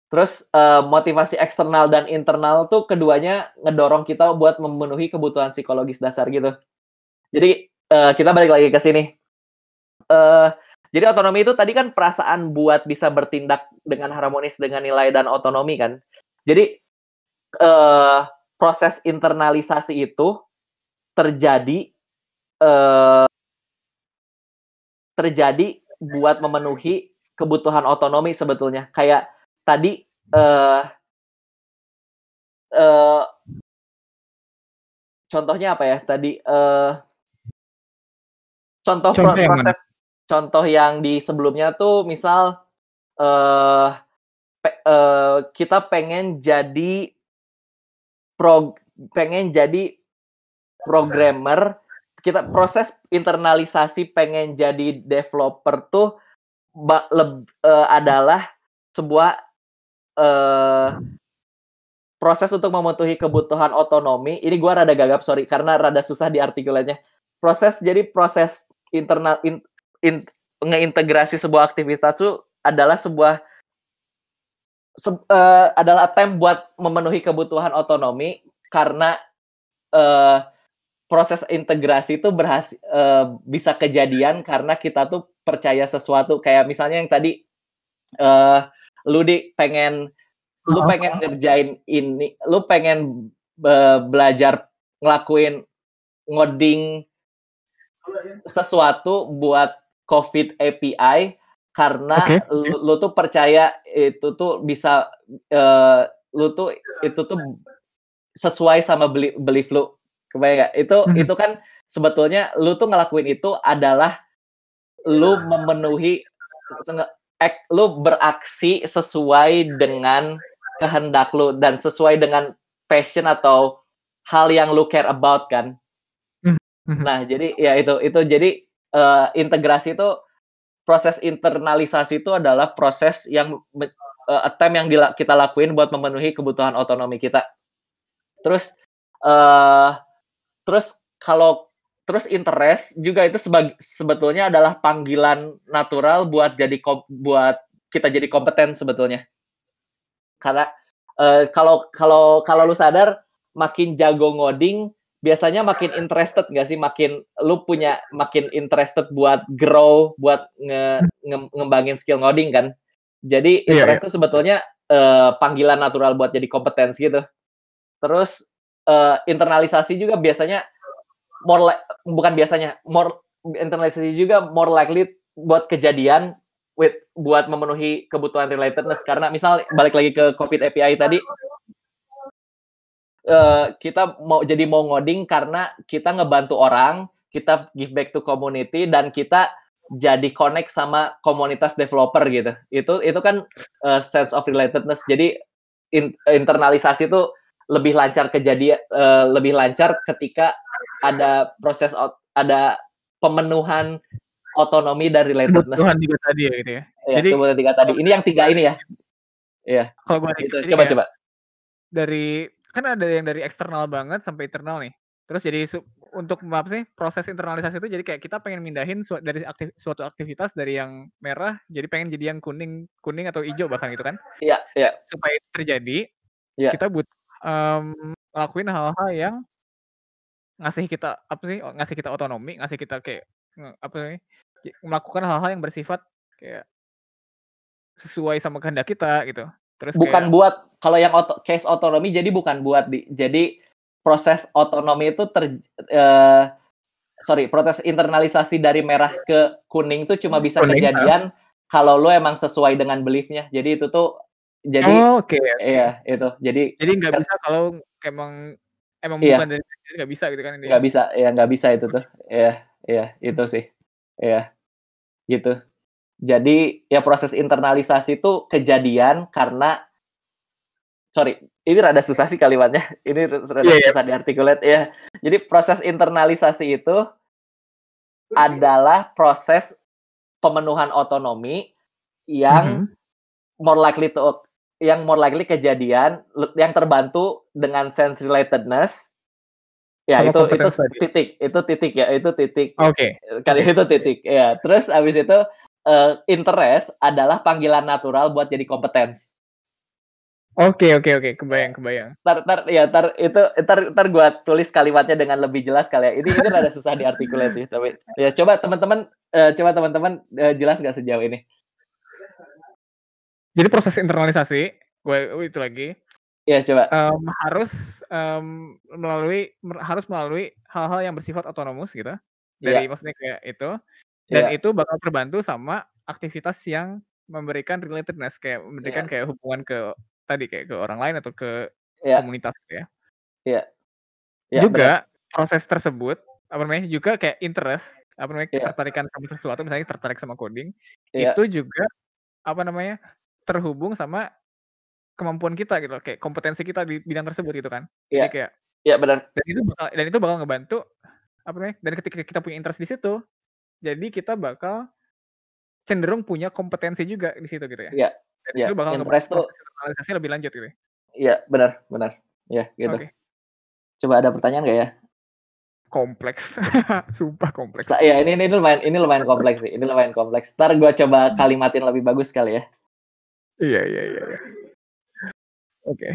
Speaker 1: terus uh, motivasi eksternal dan internal tuh keduanya ngedorong kita buat memenuhi kebutuhan psikologis dasar gitu. Jadi uh, kita balik lagi ke sini. Uh, jadi otonomi itu tadi kan perasaan buat bisa bertindak dengan harmonis dengan nilai dan otonomi kan. Jadi uh, proses internalisasi itu terjadi uh, terjadi buat memenuhi kebutuhan otonomi sebetulnya. Kayak tadi uh, uh, contohnya apa ya? Tadi uh, contoh, contoh proses contoh yang di sebelumnya tuh misal uh, pe, uh, kita pengen jadi pro pengen jadi programmer kita proses internalisasi pengen jadi developer tuh ba, leb, uh, adalah sebuah uh, proses untuk memenuhi kebutuhan otonomi. Ini gua rada gagap sorry karena rada susah diartikulatnya. Proses jadi proses internal in, in, ngeintegrasi sebuah aktivitas itu adalah sebuah se, uh, adalah attempt buat memenuhi kebutuhan otonomi karena uh, proses integrasi itu berhasil uh, bisa kejadian karena kita tuh percaya sesuatu. Kayak misalnya yang tadi uh, lu di pengen lu pengen ngerjain ini lu pengen uh, belajar ngelakuin ngoding sesuatu buat COVID API karena okay. lu, lu tuh percaya itu tuh bisa uh, lu tuh itu tuh sesuai sama belief, belief lu kebayang gak? Itu hmm. itu kan sebetulnya lu tuh ngelakuin itu adalah lu memenuhi ek, lu beraksi sesuai dengan kehendak lu dan sesuai dengan passion atau hal yang lu care about kan. Hmm. Nah, jadi ya itu itu jadi uh, integrasi itu proses internalisasi itu adalah proses yang uh, attempt yang kita lakuin buat memenuhi kebutuhan otonomi kita. Terus uh, terus kalau terus interest juga itu sebagai sebetulnya adalah panggilan natural buat jadi buat kita jadi kompeten sebetulnya karena uh, kalau kalau kalau lu sadar makin jago ngoding biasanya makin interested gak sih? Makin lu punya makin interested buat grow buat nge, nge ngembangin skill ngoding kan? Jadi iya, interest yeah, yeah. sebetulnya uh, panggilan natural buat jadi kompetens gitu. Terus uh, internalisasi juga biasanya more like, bukan biasanya more internalisasi juga more likely buat kejadian with buat memenuhi kebutuhan relatedness. Karena misal balik lagi ke COVID API tadi uh, kita mau jadi mau ngoding karena kita ngebantu orang, kita give back to community dan kita jadi connect sama komunitas developer gitu. Itu itu kan uh, sense of relatedness. Jadi in, internalisasi itu lebih lancar kejadian uh, lebih lancar ketika ada proses ada pemenuhan otonomi dan relatedness.
Speaker 2: Kebutuhan tiga tadi ya gitu ya.
Speaker 1: ya Jadi kebutuhan tiga tadi. Ini yang tiga ini ya. Iya.
Speaker 2: Kalau gue
Speaker 1: gitu. coba coba.
Speaker 2: Dari kan ada yang dari eksternal banget sampai internal nih. Terus jadi untuk apa sih proses internalisasi itu jadi kayak kita pengen mindahin su dari aktif suatu aktivitas dari yang merah jadi pengen jadi yang kuning kuning atau hijau bahkan gitu kan?
Speaker 1: Iya iya.
Speaker 2: Supaya itu terjadi, ya. kita but um, lakuin hal-hal yang ngasih kita apa sih ngasih kita otonomi, ngasih kita kayak apa sih melakukan hal-hal yang bersifat kayak sesuai sama kehendak kita gitu.
Speaker 1: Terus bukan kayak, buat kalau yang auto, case otonomi jadi bukan buat di jadi proses otonomi itu ter uh, sorry proses internalisasi dari merah ke kuning itu cuma bisa kuning, kejadian kalau lo emang sesuai dengan beliefnya. Jadi itu tuh jadi
Speaker 2: oh, oke okay, okay.
Speaker 1: iya itu. Jadi
Speaker 2: jadi nggak bisa kalau emang emang iya. bukan dari nggak bisa gitu kan
Speaker 1: nggak bisa ya nggak bisa itu tuh. Iya iya itu sih. Iya gitu. Jadi ya proses internalisasi itu kejadian karena sorry, ini rada susah sih kalimatnya. Ini rada yeah, iya. susah yeah. diartikulat ya. Jadi proses internalisasi itu adalah proses pemenuhan otonomi yang mm -hmm. more likely to yang more likely kejadian yang terbantu dengan sense relatedness ya Sama itu itu titik itu titik ya itu titik
Speaker 2: oke okay.
Speaker 1: kali itu titik ya terus abis itu uh, interest adalah panggilan natural buat jadi kompetens.
Speaker 2: Oke oke oke kebayang kebayang.
Speaker 1: Tar tar ya tar itu tar tar gua tulis kalimatnya dengan lebih jelas kali ya. Ini ini ada susah diartikulasi sih tapi ya coba teman-teman uh, coba teman-teman uh, jelas gak sejauh ini.
Speaker 2: Jadi proses internalisasi gue itu lagi.
Speaker 1: Ya coba.
Speaker 2: Um, harus um, melalui harus melalui hal-hal yang bersifat otonomus gitu. Dari ya. maksudnya kayak itu dan yeah. itu bakal terbantu sama aktivitas yang memberikan relatedness, kayak memberikan yeah. kayak hubungan ke tadi, kayak ke orang lain atau ke yeah. komunitas gitu ya.
Speaker 1: Iya. Yeah.
Speaker 2: Juga benar. proses tersebut, apa namanya, juga kayak interest, apa namanya, yeah. ketertarikan sama sesuatu, misalnya tertarik sama coding, yeah. itu juga, apa namanya, terhubung sama kemampuan kita gitu kayak kompetensi kita di bidang tersebut gitu kan.
Speaker 1: Iya.
Speaker 2: Jadi kayak
Speaker 1: Iya, benar.
Speaker 2: Dan itu bakal dan itu bakal ngebantu, apa namanya, dan ketika kita punya interest di situ jadi kita bakal cenderung punya kompetensi juga di situ gitu ya.
Speaker 1: Iya.
Speaker 2: Ya, itu bakal
Speaker 1: interest tuh
Speaker 2: lebih lanjut gitu. Ya.
Speaker 1: Iya, benar, benar. Ya, gitu. Okay. Coba ada pertanyaan nggak ya?
Speaker 2: Kompleks. Sumpah kompleks.
Speaker 1: Ya, ini ini lumayan ini lumayan kompleks sih. Ini lumayan kompleks. Ntar gua coba kalimatin lebih bagus kali ya.
Speaker 2: Iya, iya, iya, iya. Oke. Okay.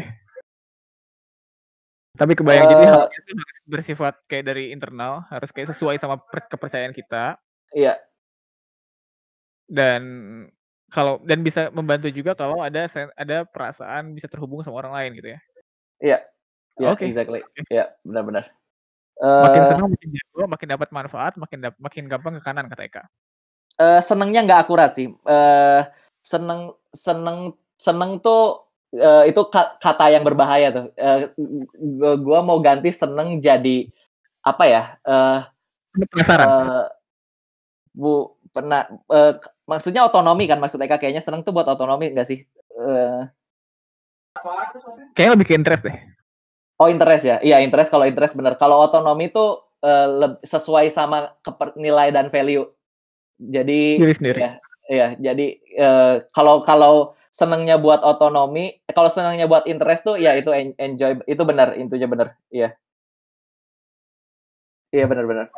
Speaker 2: Tapi kebayang uh, jadi hal itu harus bersifat kayak dari internal, harus kayak sesuai sama kepercayaan kita.
Speaker 1: Iya.
Speaker 2: Dan kalau dan bisa membantu juga kalau ada ada perasaan bisa terhubung sama orang lain gitu ya.
Speaker 1: Iya. Iya, okay. exactly. Iya, benar-benar.
Speaker 2: Uh, makin senang makin jago, makin dapat manfaat, makin dap makin gampang ke kanan kata Eka.
Speaker 1: Uh, senengnya nggak akurat sih. Uh, seneng seneng seneng tuh uh, itu kata yang berbahaya tuh. Uh, gua mau ganti seneng jadi apa ya? Uh,
Speaker 2: penasaran. Uh,
Speaker 1: bu pernah uh, maksudnya otonomi kan maksud Eka kayaknya seneng tuh buat otonomi enggak sih? Uh,
Speaker 2: Kayaknya lebih ke interest deh.
Speaker 1: Oh interest ya, iya interest kalau interest bener. Kalau otonomi tuh uh, sesuai sama nilai dan value. Jadi
Speaker 2: Diri sendiri.
Speaker 1: Ya, iya, jadi uh, kalau kalau senengnya buat otonomi, eh, kalau senengnya buat interest tuh ya itu enjoy itu benar, intinya benar. Iya. Iya benar-benar.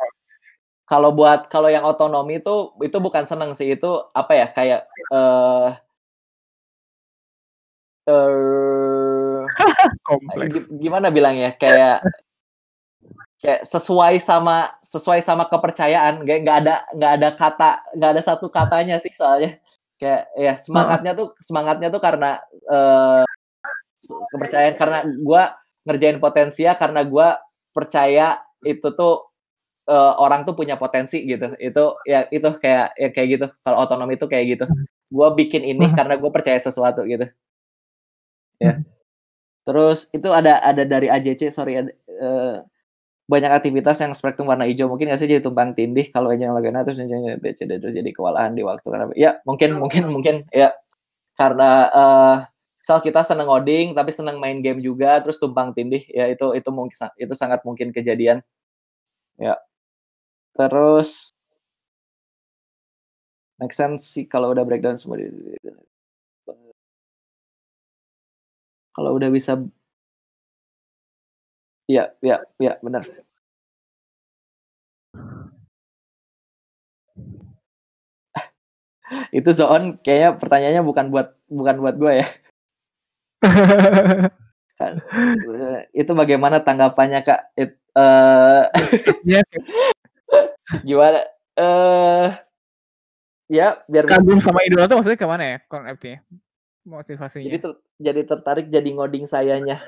Speaker 1: Kalau buat kalau yang otonomi itu itu bukan seneng sih, itu apa ya kayak uh, uh,
Speaker 2: kompleks.
Speaker 1: Gimana bilangnya? Kayak kayak sesuai sama sesuai sama kepercayaan nggak nggak ada nggak ada kata nggak ada satu katanya sih soalnya kayak ya semangatnya tuh semangatnya tuh karena uh, kepercayaan karena gue ngerjain potensia karena gue percaya itu tuh uh, orang tuh punya potensi gitu. Itu ya itu kayak ya kayak gitu. Kalau otonomi itu kayak gitu. Gue bikin ini karena gue percaya sesuatu gitu. Ya. Terus itu ada ada dari AJC sorry ada, uh, banyak aktivitas yang spektrum warna hijau mungkin nggak sih jadi tumpang tindih kalau yang lagi terus terus jadi kewalahan di waktu karena ya mungkin mungkin mungkin ya karena uh, misal kita seneng ngoding tapi seneng main game juga terus tumpang tindih ya itu itu mungkin itu sangat mungkin kejadian ya terus make sense sih kalau udah breakdown semua kalau udah bisa Iya, iya, iya, benar. Itu Zoon kayaknya pertanyaannya bukan buat bukan buat gue ya. Kan, itu bagaimana tanggapannya Kak? It, uh, gimana? Uh, ya, biar
Speaker 2: kagum sama idola tuh maksudnya ke mana ya konsepnya? Motivasinya.
Speaker 1: Jadi ter, jadi tertarik jadi ngoding sayanya.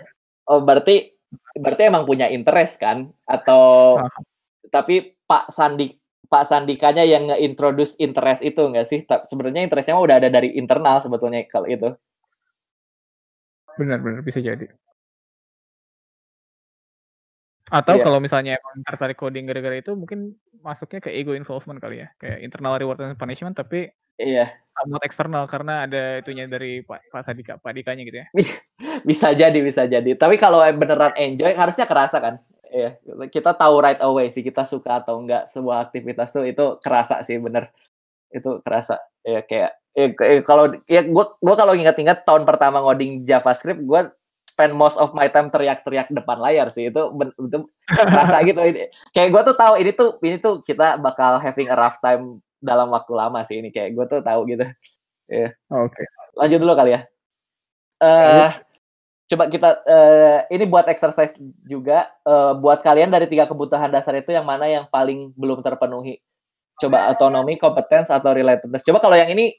Speaker 1: Oh, berarti berarti emang punya interest kan atau uh. tapi Pak Sandi Pak Sandikanya yang nge-introduce interest itu enggak sih? Sebenarnya interestnya udah ada dari internal sebetulnya kalau itu.
Speaker 2: Benar-benar bisa jadi. Atau yeah. kalau misalnya emang tertarik coding gara-gara itu mungkin masuknya ke ego involvement kali ya, kayak internal reward and punishment tapi
Speaker 1: iya.
Speaker 2: Somewhat eksternal karena ada itunya dari Pak Pak Sadika, Pak Dikanya gitu ya.
Speaker 1: bisa jadi, bisa jadi. Tapi kalau beneran enjoy harusnya kerasa kan. Iya, kita tahu right away sih kita suka atau enggak sebuah aktivitas tuh itu kerasa sih bener. Itu kerasa. Ya kayak ya, kalau ya gua gua kalau ingat-ingat tahun pertama ngoding JavaScript gua spend most of my time teriak-teriak depan layar sih itu itu kerasa gitu ini kayak gue tuh tahu ini tuh ini tuh kita bakal having a rough time dalam waktu lama sih ini kayak gue tuh tahu gitu.
Speaker 2: Yeah. Oke. Okay.
Speaker 1: Lanjut dulu kali ya. Uh, coba kita uh, ini buat exercise juga uh, buat kalian dari tiga kebutuhan dasar itu yang mana yang paling belum terpenuhi. Coba otonomi, kompetens atau relatedness. Coba kalau yang ini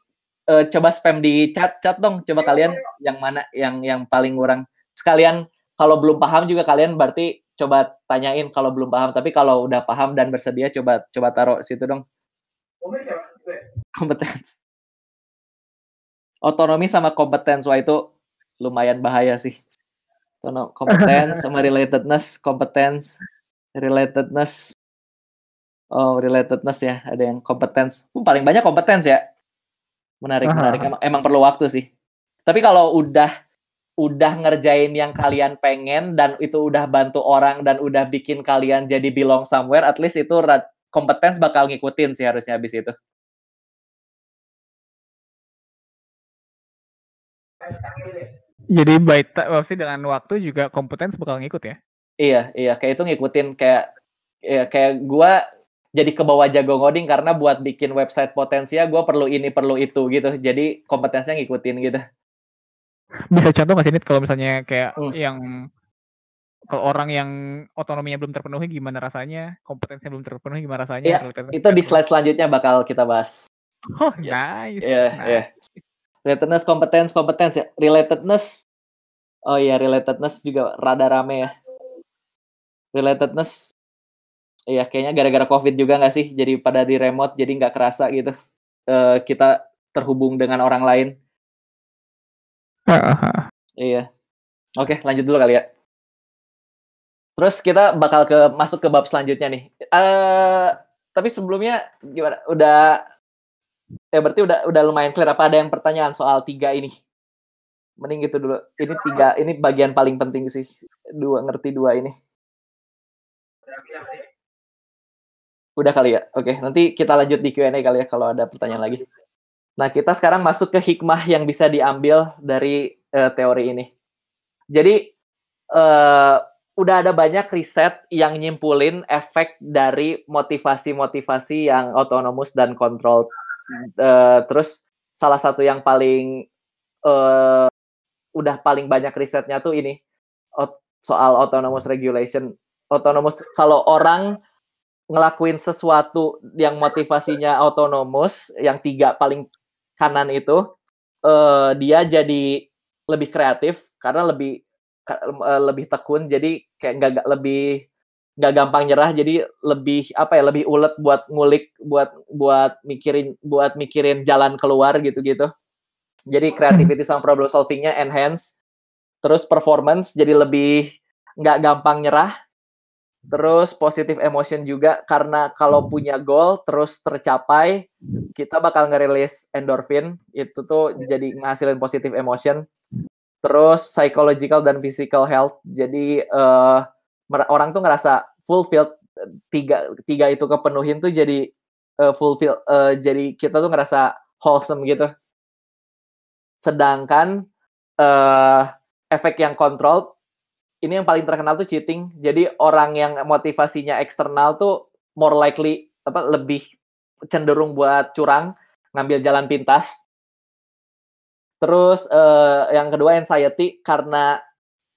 Speaker 1: uh, coba spam di chat chat dong. Coba kalian yang mana yang yang paling kurang. Sekalian kalau belum paham juga kalian berarti coba tanyain kalau belum paham. Tapi kalau udah paham dan bersedia coba coba taruh situ dong. Kompetens. Otonomi sama kompetens, wah itu lumayan bahaya sih. Kompetens sama relatedness, kompetens, relatedness. Oh, relatedness ya, ada yang kompetens. Hmm, paling banyak kompetens ya. Menarik, menarik. Emang, emang perlu waktu sih. Tapi kalau udah udah ngerjain yang kalian pengen dan itu udah bantu orang dan udah bikin kalian jadi belong somewhere, at least itu kompetens bakal ngikutin sih harusnya habis itu.
Speaker 2: Jadi baik maksudnya dengan waktu juga kompetens bakal ngikut ya?
Speaker 1: Iya, iya, kayak itu ngikutin kayak ya kayak gua jadi ke bawah jago ngoding karena buat bikin website potensial gua perlu ini perlu itu gitu. Jadi kompetensnya ngikutin gitu.
Speaker 2: Bisa contoh nggak sih Nit kalau misalnya kayak hmm. yang kalau orang yang otonominya belum terpenuhi gimana rasanya, kompetensinya belum terpenuhi gimana rasanya?
Speaker 1: Ya, itu di slide selanjutnya bakal kita bahas.
Speaker 2: Oh, yes. nice.
Speaker 1: Iya, yeah, iya. Yeah. Relatedness, kompetens, kompetens ya. Relatedness, oh iya, relatedness juga rada rame ya. Relatedness, iya kayaknya gara-gara COVID juga nggak sih? Jadi pada di remote, jadi nggak kerasa gitu. Uh, kita terhubung dengan orang lain. Iya. Oke, lanjut dulu kali ya. Terus kita bakal ke masuk ke bab selanjutnya nih. Uh, tapi sebelumnya gimana? Udah ya berarti udah udah lumayan clear apa ada yang pertanyaan soal tiga ini? Mending gitu dulu. Ini tiga ini bagian paling penting sih. Dua ngerti dua ini. Udah kali ya. Oke, nanti kita lanjut di Q&A kali ya kalau ada pertanyaan lagi. Nah, kita sekarang masuk ke hikmah yang bisa diambil dari uh, teori ini. Jadi uh, udah ada banyak riset yang nyimpulin efek dari motivasi-motivasi yang otonomus dan kontrol. Uh, terus salah satu yang paling uh, udah paling banyak risetnya tuh ini soal autonomous regulation. Autonomous kalau orang ngelakuin sesuatu yang motivasinya otonomus, yang tiga paling kanan itu, uh, dia jadi lebih kreatif karena lebih Eh, lebih tekun. Jadi kayak nggak lebih nggak gampang nyerah. Jadi lebih apa ya lebih ulet buat ngulik buat buat mikirin buat mikirin jalan keluar gitu-gitu. Jadi creativity sama problem solvingnya enhance. Terus performance jadi lebih nggak gampang nyerah terus positive emotion juga karena kalau punya goal terus tercapai kita bakal ngerilis endorphin itu tuh jadi ngasilin positive emotion. Terus psychological dan physical health. Jadi uh, orang tuh ngerasa fulfilled tiga tiga itu kepenuhin tuh jadi uh, fulfill uh, jadi kita tuh ngerasa wholesome gitu. Sedangkan uh, efek yang kontrol ini yang paling terkenal tuh cheating. Jadi orang yang motivasinya eksternal tuh more likely apa lebih cenderung buat curang ngambil jalan pintas. Terus uh, yang kedua anxiety karena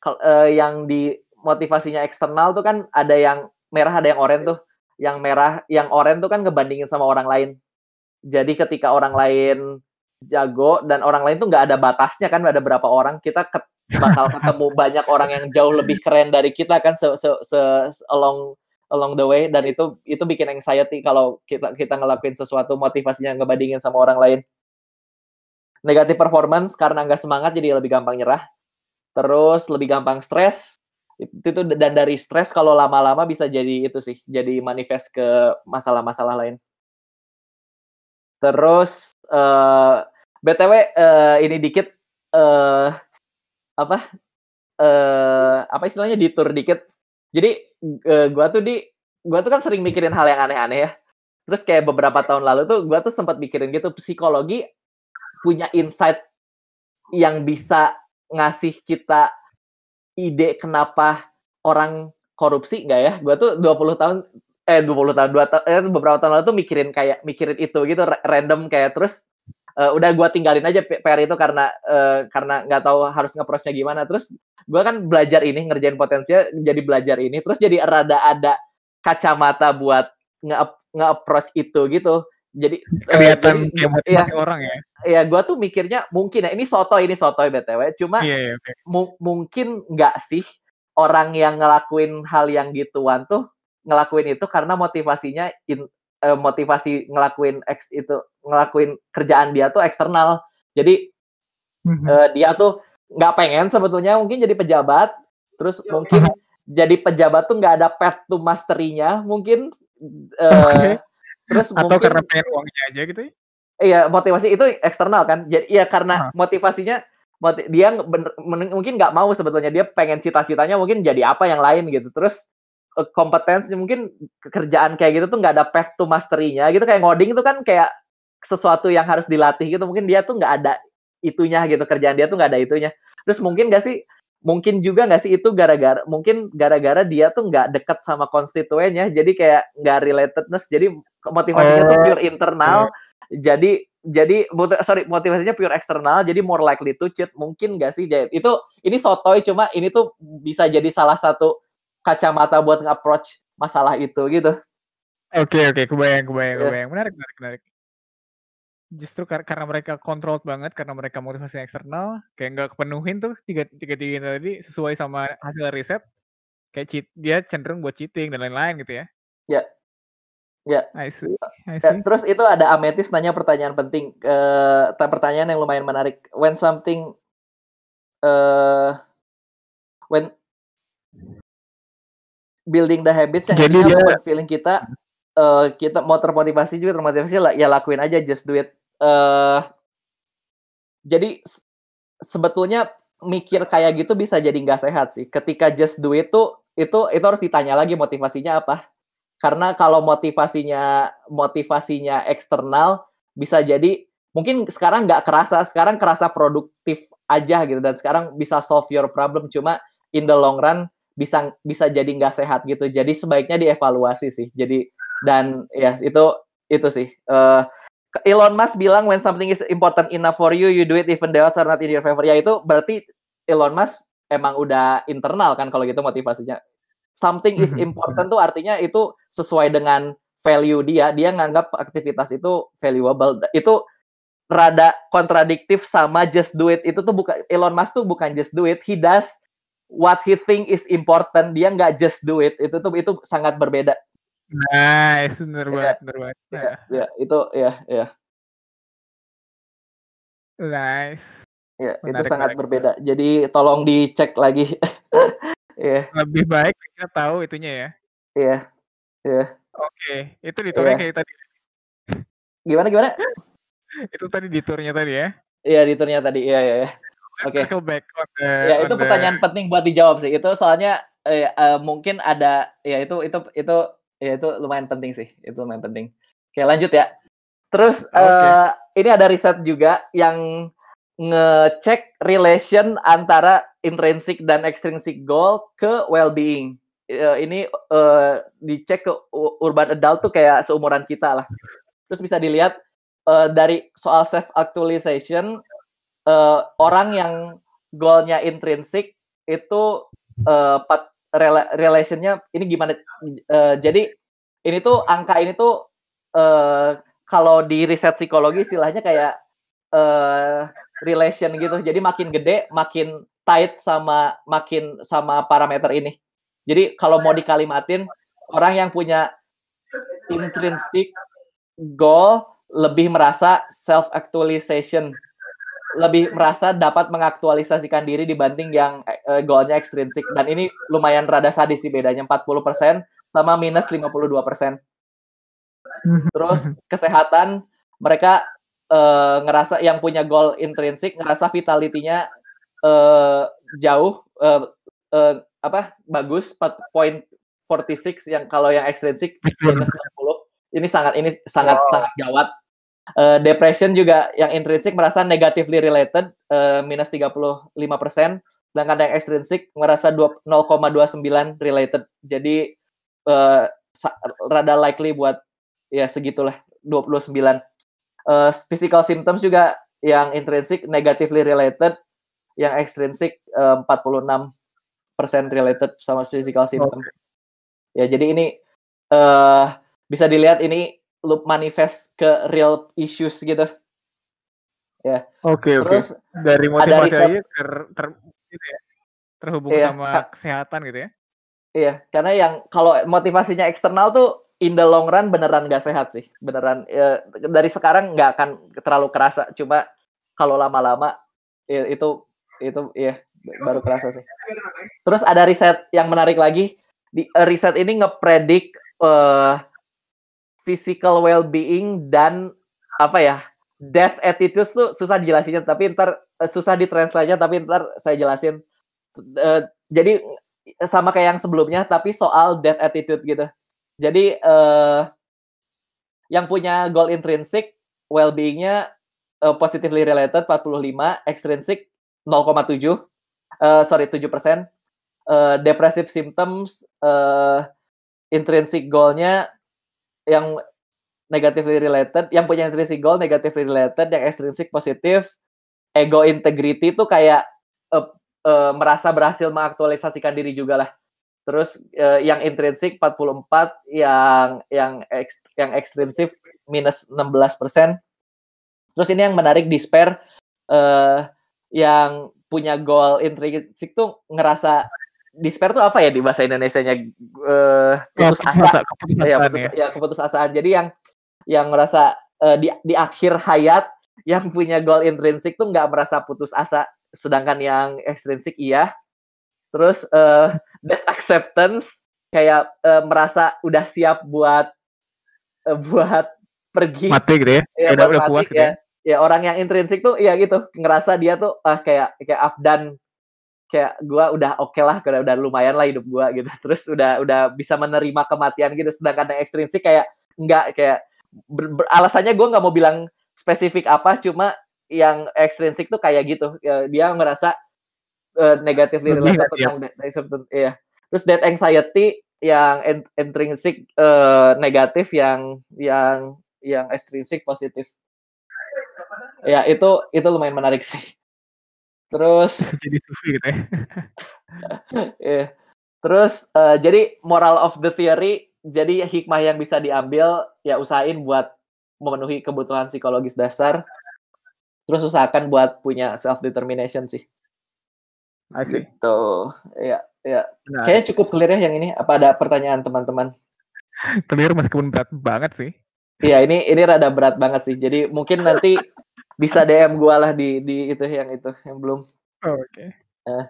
Speaker 1: uh, yang di motivasinya eksternal tuh kan ada yang merah ada yang oranye tuh. Yang merah yang oranye tuh kan ngebandingin sama orang lain. Jadi ketika orang lain jago dan orang lain tuh nggak ada batasnya kan ada berapa orang kita ke, bakal ketemu banyak orang yang jauh lebih keren dari kita kan se, se, se along along the way dan itu itu bikin anxiety kalau kita kita ngelakuin sesuatu motivasinya ngebandingin sama orang lain. Negatif performance karena nggak semangat jadi lebih gampang nyerah. Terus lebih gampang stres itu dan dari stres kalau lama-lama bisa jadi itu sih jadi manifest ke masalah-masalah lain. Terus uh, btw uh, ini dikit uh, apa uh, apa istilahnya ditur dikit jadi uh, gua tuh di gua tuh kan sering mikirin hal yang aneh-aneh ya terus kayak beberapa tahun lalu tuh gua tuh sempat mikirin gitu psikologi punya insight yang bisa ngasih kita ide kenapa orang korupsi nggak ya? Gue tuh 20 tahun eh 20 tahun dua tahun eh, beberapa tahun lalu tuh mikirin kayak mikirin itu gitu random kayak terus uh, udah gue tinggalin aja PR itu karena uh, karena nggak tahu harus ngeprosesnya gimana. Terus gue kan belajar ini ngerjain potensial jadi belajar ini. Terus jadi rada ada kacamata buat nge nge-approach itu gitu. Jadi
Speaker 2: kelihatan uh, kayak iya, orang ya?
Speaker 1: Ya gue tuh mikirnya mungkin ya ini soto ini soto btw cuma yeah, yeah, okay. mu mungkin nggak sih orang yang ngelakuin hal yang gituan tuh ngelakuin itu karena motivasinya in, uh, motivasi ngelakuin X itu ngelakuin kerjaan dia tuh eksternal. Jadi mm-hmm. uh, dia tuh nggak pengen sebetulnya mungkin jadi pejabat terus ya, mungkin jadi pejabat tuh nggak ada path to mastery-nya mungkin uh, okay. terus
Speaker 2: atau mungkin, karena pengen uangnya aja gitu ya?
Speaker 1: Iya motivasi itu eksternal kan. Jadi ya karena uh. motivasinya dia bener, mungkin nggak mau sebetulnya. Dia pengen cita-citanya mungkin jadi apa yang lain gitu. Terus uh, kompetensi mungkin kerjaan kayak gitu tuh nggak ada path to mastery-nya gitu. Kayak ngoding itu kan kayak sesuatu yang harus dilatih gitu mungkin dia tuh nggak ada itunya gitu kerjaan dia tuh nggak ada itunya terus mungkin gak sih mungkin juga nggak sih itu gara-gara mungkin gara-gara dia tuh nggak dekat sama konstituennya jadi kayak nggak relatedness jadi motivasinya oh, tuh pure internal okay. jadi jadi sorry motivasinya pure eksternal jadi more likely to cheat mungkin gak sih itu ini sotoy cuma ini tuh bisa jadi salah satu kacamata buat nge-approach masalah itu gitu
Speaker 2: oke okay, oke okay. kebayang kebayang yeah. kebayang menarik menarik menarik justru kar karena mereka kontrol banget karena mereka motivasi eksternal kayak nggak kepenuhin tuh tiga tiga tiga tadi sesuai sama hasil riset kayak cheat dia cenderung buat cheating dan lain-lain gitu ya
Speaker 1: ya Ya.
Speaker 2: I see. I
Speaker 1: ya, see. Ya, terus itu ada Ametis nanya pertanyaan penting. Uh, pertanyaan yang lumayan menarik. When something uh, when building the habits yang Jadi dia, feeling kita uh, kita mau termotivasi juga termotivasi lah ya lakuin aja just do it. Uh, jadi sebetulnya mikir kayak gitu bisa jadi nggak sehat sih. Ketika just do it tuh itu itu harus ditanya lagi motivasinya apa. Karena kalau motivasinya motivasinya eksternal bisa jadi mungkin sekarang nggak kerasa sekarang kerasa produktif aja gitu dan sekarang bisa solve your problem. Cuma in the long run bisa bisa jadi nggak sehat gitu. Jadi sebaiknya dievaluasi sih. Jadi dan ya itu itu sih. Uh, Elon Musk bilang when something is important enough for you you do it even the odds are not in your favor. Ya itu berarti Elon Musk emang udah internal kan kalau gitu motivasinya. Something is mhm, important tuh artinya itu sesuai dengan value dia. Dia nganggap aktivitas itu valuable. Itu rada kontradiktif sama just do it. Itu tuh bukan Elon Musk tuh bukan just do it. He does what he think is important. Dia nggak just do it. Itu tuh itu sangat berbeda
Speaker 2: Nice, bener
Speaker 1: Iya.
Speaker 2: banget, bener banget.
Speaker 1: ya,
Speaker 2: Nah,
Speaker 1: ya itu ya ya
Speaker 2: nice.
Speaker 1: ya itu
Speaker 2: Menarik,
Speaker 1: sangat
Speaker 2: menarik.
Speaker 1: berbeda jadi tolong dicek lagi ya
Speaker 2: Lebih baik kita tahu itunya ya.
Speaker 1: ya ya
Speaker 2: Oke, itu di turnya
Speaker 1: Iya.
Speaker 2: kayak tadi.
Speaker 1: gimana gimana
Speaker 2: Itu tadi di turnya tadi ya.
Speaker 1: Iya di turnya tadi iya ya ya Oke.
Speaker 2: Circle back on the,
Speaker 1: ya itu
Speaker 2: on the-
Speaker 1: pertanyaan penting buat dijawab sih itu soalnya eh, eh, mungkin ada ya itu itu itu ya itu lumayan penting sih itu lumayan penting. Oke lanjut ya. Terus
Speaker 2: Oke.
Speaker 1: eh, ini ada riset juga yang ngecek relation antara intrinsic dan extrinsic goal ke well-being. Eh, ini eh, dicek ke urban adult tuh kayak seumuran kita lah. Terus bisa dilihat eh, dari soal self actualization eh, orang yang goalnya intrinsik itu pat, rela- relationnya ini gimana? Eh, jadi ini tuh angka ini tuh eh, kalau di riset psikologi istilahnya kayak eh, relation gitu. Jadi makin gede makin tight sama makin sama parameter ini. Jadi kalau mau dikalimatin orang yang punya intrinsic goal lebih merasa self actualization lebih merasa dapat mengaktualisasikan diri dibanding yang eh, goalnya ekstrinsik dan ini lumayan rada sadis sih bedanya 40% sama minus 52%. Terus kesehatan mereka eh, ngerasa yang punya goal intrinsik ngerasa vitality-nya eh, jauh eh, eh, apa bagus 4.46 yang kalau yang ekstrinsik minus 60. Ini sangat ini sangat
Speaker 2: Wow.
Speaker 1: sangat gawat. Eh, depression juga yang intrinsik merasa negatively related eh, minus 35 sedangkan yang extrinsic merasa dua- 0,29 related. Jadi sa- rada likely buat ya segitulah 29. Eh, physical symptoms juga yang intrinsic negatively related, yang extrinsic eh, 46 related sama physical symptom. Ya jadi ini eh bisa dilihat ini loop manifest ke real issues gitu.
Speaker 2: Oke, oke.
Speaker 1: Terus
Speaker 2: Dari motivasi
Speaker 1: riset-
Speaker 2: aja ter, ter- gitu ya, terhubung
Speaker 1: Iya,
Speaker 2: sama kesehatan gitu ya.
Speaker 1: Iya, karena yang kalau motivasinya eksternal tuh in the long run beneran gak sehat sih, beneran. Ya, dari sekarang nggak akan terlalu kerasa, cuma kalau lama-lama ya, itu itu ya baru kerasa sih. Terus ada riset yang menarik lagi, di eh, riset ini ngepredik eh, physical well-being dan apa ya death attitudes tuh susah dijelasinnya, tapi ntar eh, susah ditranslate-nya, tapi ntar saya jelasin. Eh, jadi sama kayak yang sebelumnya tapi soal death attitude gitu. Jadi eh yang punya goal intrinsic well-being-nya eh, positively related 45, extrinsic 0,7 eh sorry 7%. Eh depressive symptoms eh intrinsic goal-nya yang negatively related, yang punya intrinsic goal negatively related, yang extrinsic positif, ego integrity itu kayak eh, eh, merasa berhasil mengaktualisasikan diri juga lah. Terus eh, yang intrinsik 44, yang yang eks, yang ekstrinsik minus 16%. Terus ini yang menarik despair eh yang punya goal intrinsik tuh ngerasa despair tuh apa ya di bahasa Indonesianya eh putus asa.
Speaker 2: keputus
Speaker 1: Ya,
Speaker 2: asa
Speaker 1: putus,
Speaker 2: ya.
Speaker 1: ya keputusasaan. Jadi yang yang merasa eh, di di akhir hayat yang punya goal intrinsik tuh nggak merasa putus asa, sedangkan yang ekstrinsik iya. Terus eh that acceptance kayak eh, merasa udah siap buat eh, buat pergi
Speaker 2: Mati gitu ya.
Speaker 1: ya,
Speaker 2: Ya, udah, udah
Speaker 1: mati,
Speaker 2: puas gitu
Speaker 1: ya.
Speaker 2: ya.
Speaker 1: ya orang yang intrinsik tuh ya gitu ngerasa dia tuh ah kayak kayak Afdan kayak gua udah oke lah udah, udah lumayan lah hidup gua gitu. Terus udah udah bisa menerima kematian gitu. Sedangkan yang ekstrinsik kayak enggak kayak ber- ber- alasannya gua nggak mau bilang spesifik apa cuma yang ekstrinsik tuh kayak gitu. Ya, dia ngerasa eh, negatively related tentang iya. Terus that anxiety yang in- intrinsic eh, negatif yang yang yang ekstrinsik positif. Ya itu itu lumayan menarik sih terus
Speaker 2: Jadi sufi gitu ya.
Speaker 1: ya terus eh, jadi moral of the theory jadi hikmah yang bisa diambil ya usahain buat memenuhi kebutuhan psikologis dasar terus usahakan buat punya self determination sih
Speaker 2: I see.
Speaker 1: Gitu. Iya, iya.
Speaker 2: Benar.
Speaker 1: Kayaknya cukup clear ya yang ini. Apa ada pertanyaan teman-teman?
Speaker 2: Clear meskipun berat banget sih.
Speaker 1: Iya, ini ini rada berat banget sih. Jadi mungkin nanti bisa DM gua lah di di itu yang itu yang belum.
Speaker 2: Oh, Oke.
Speaker 1: Eh.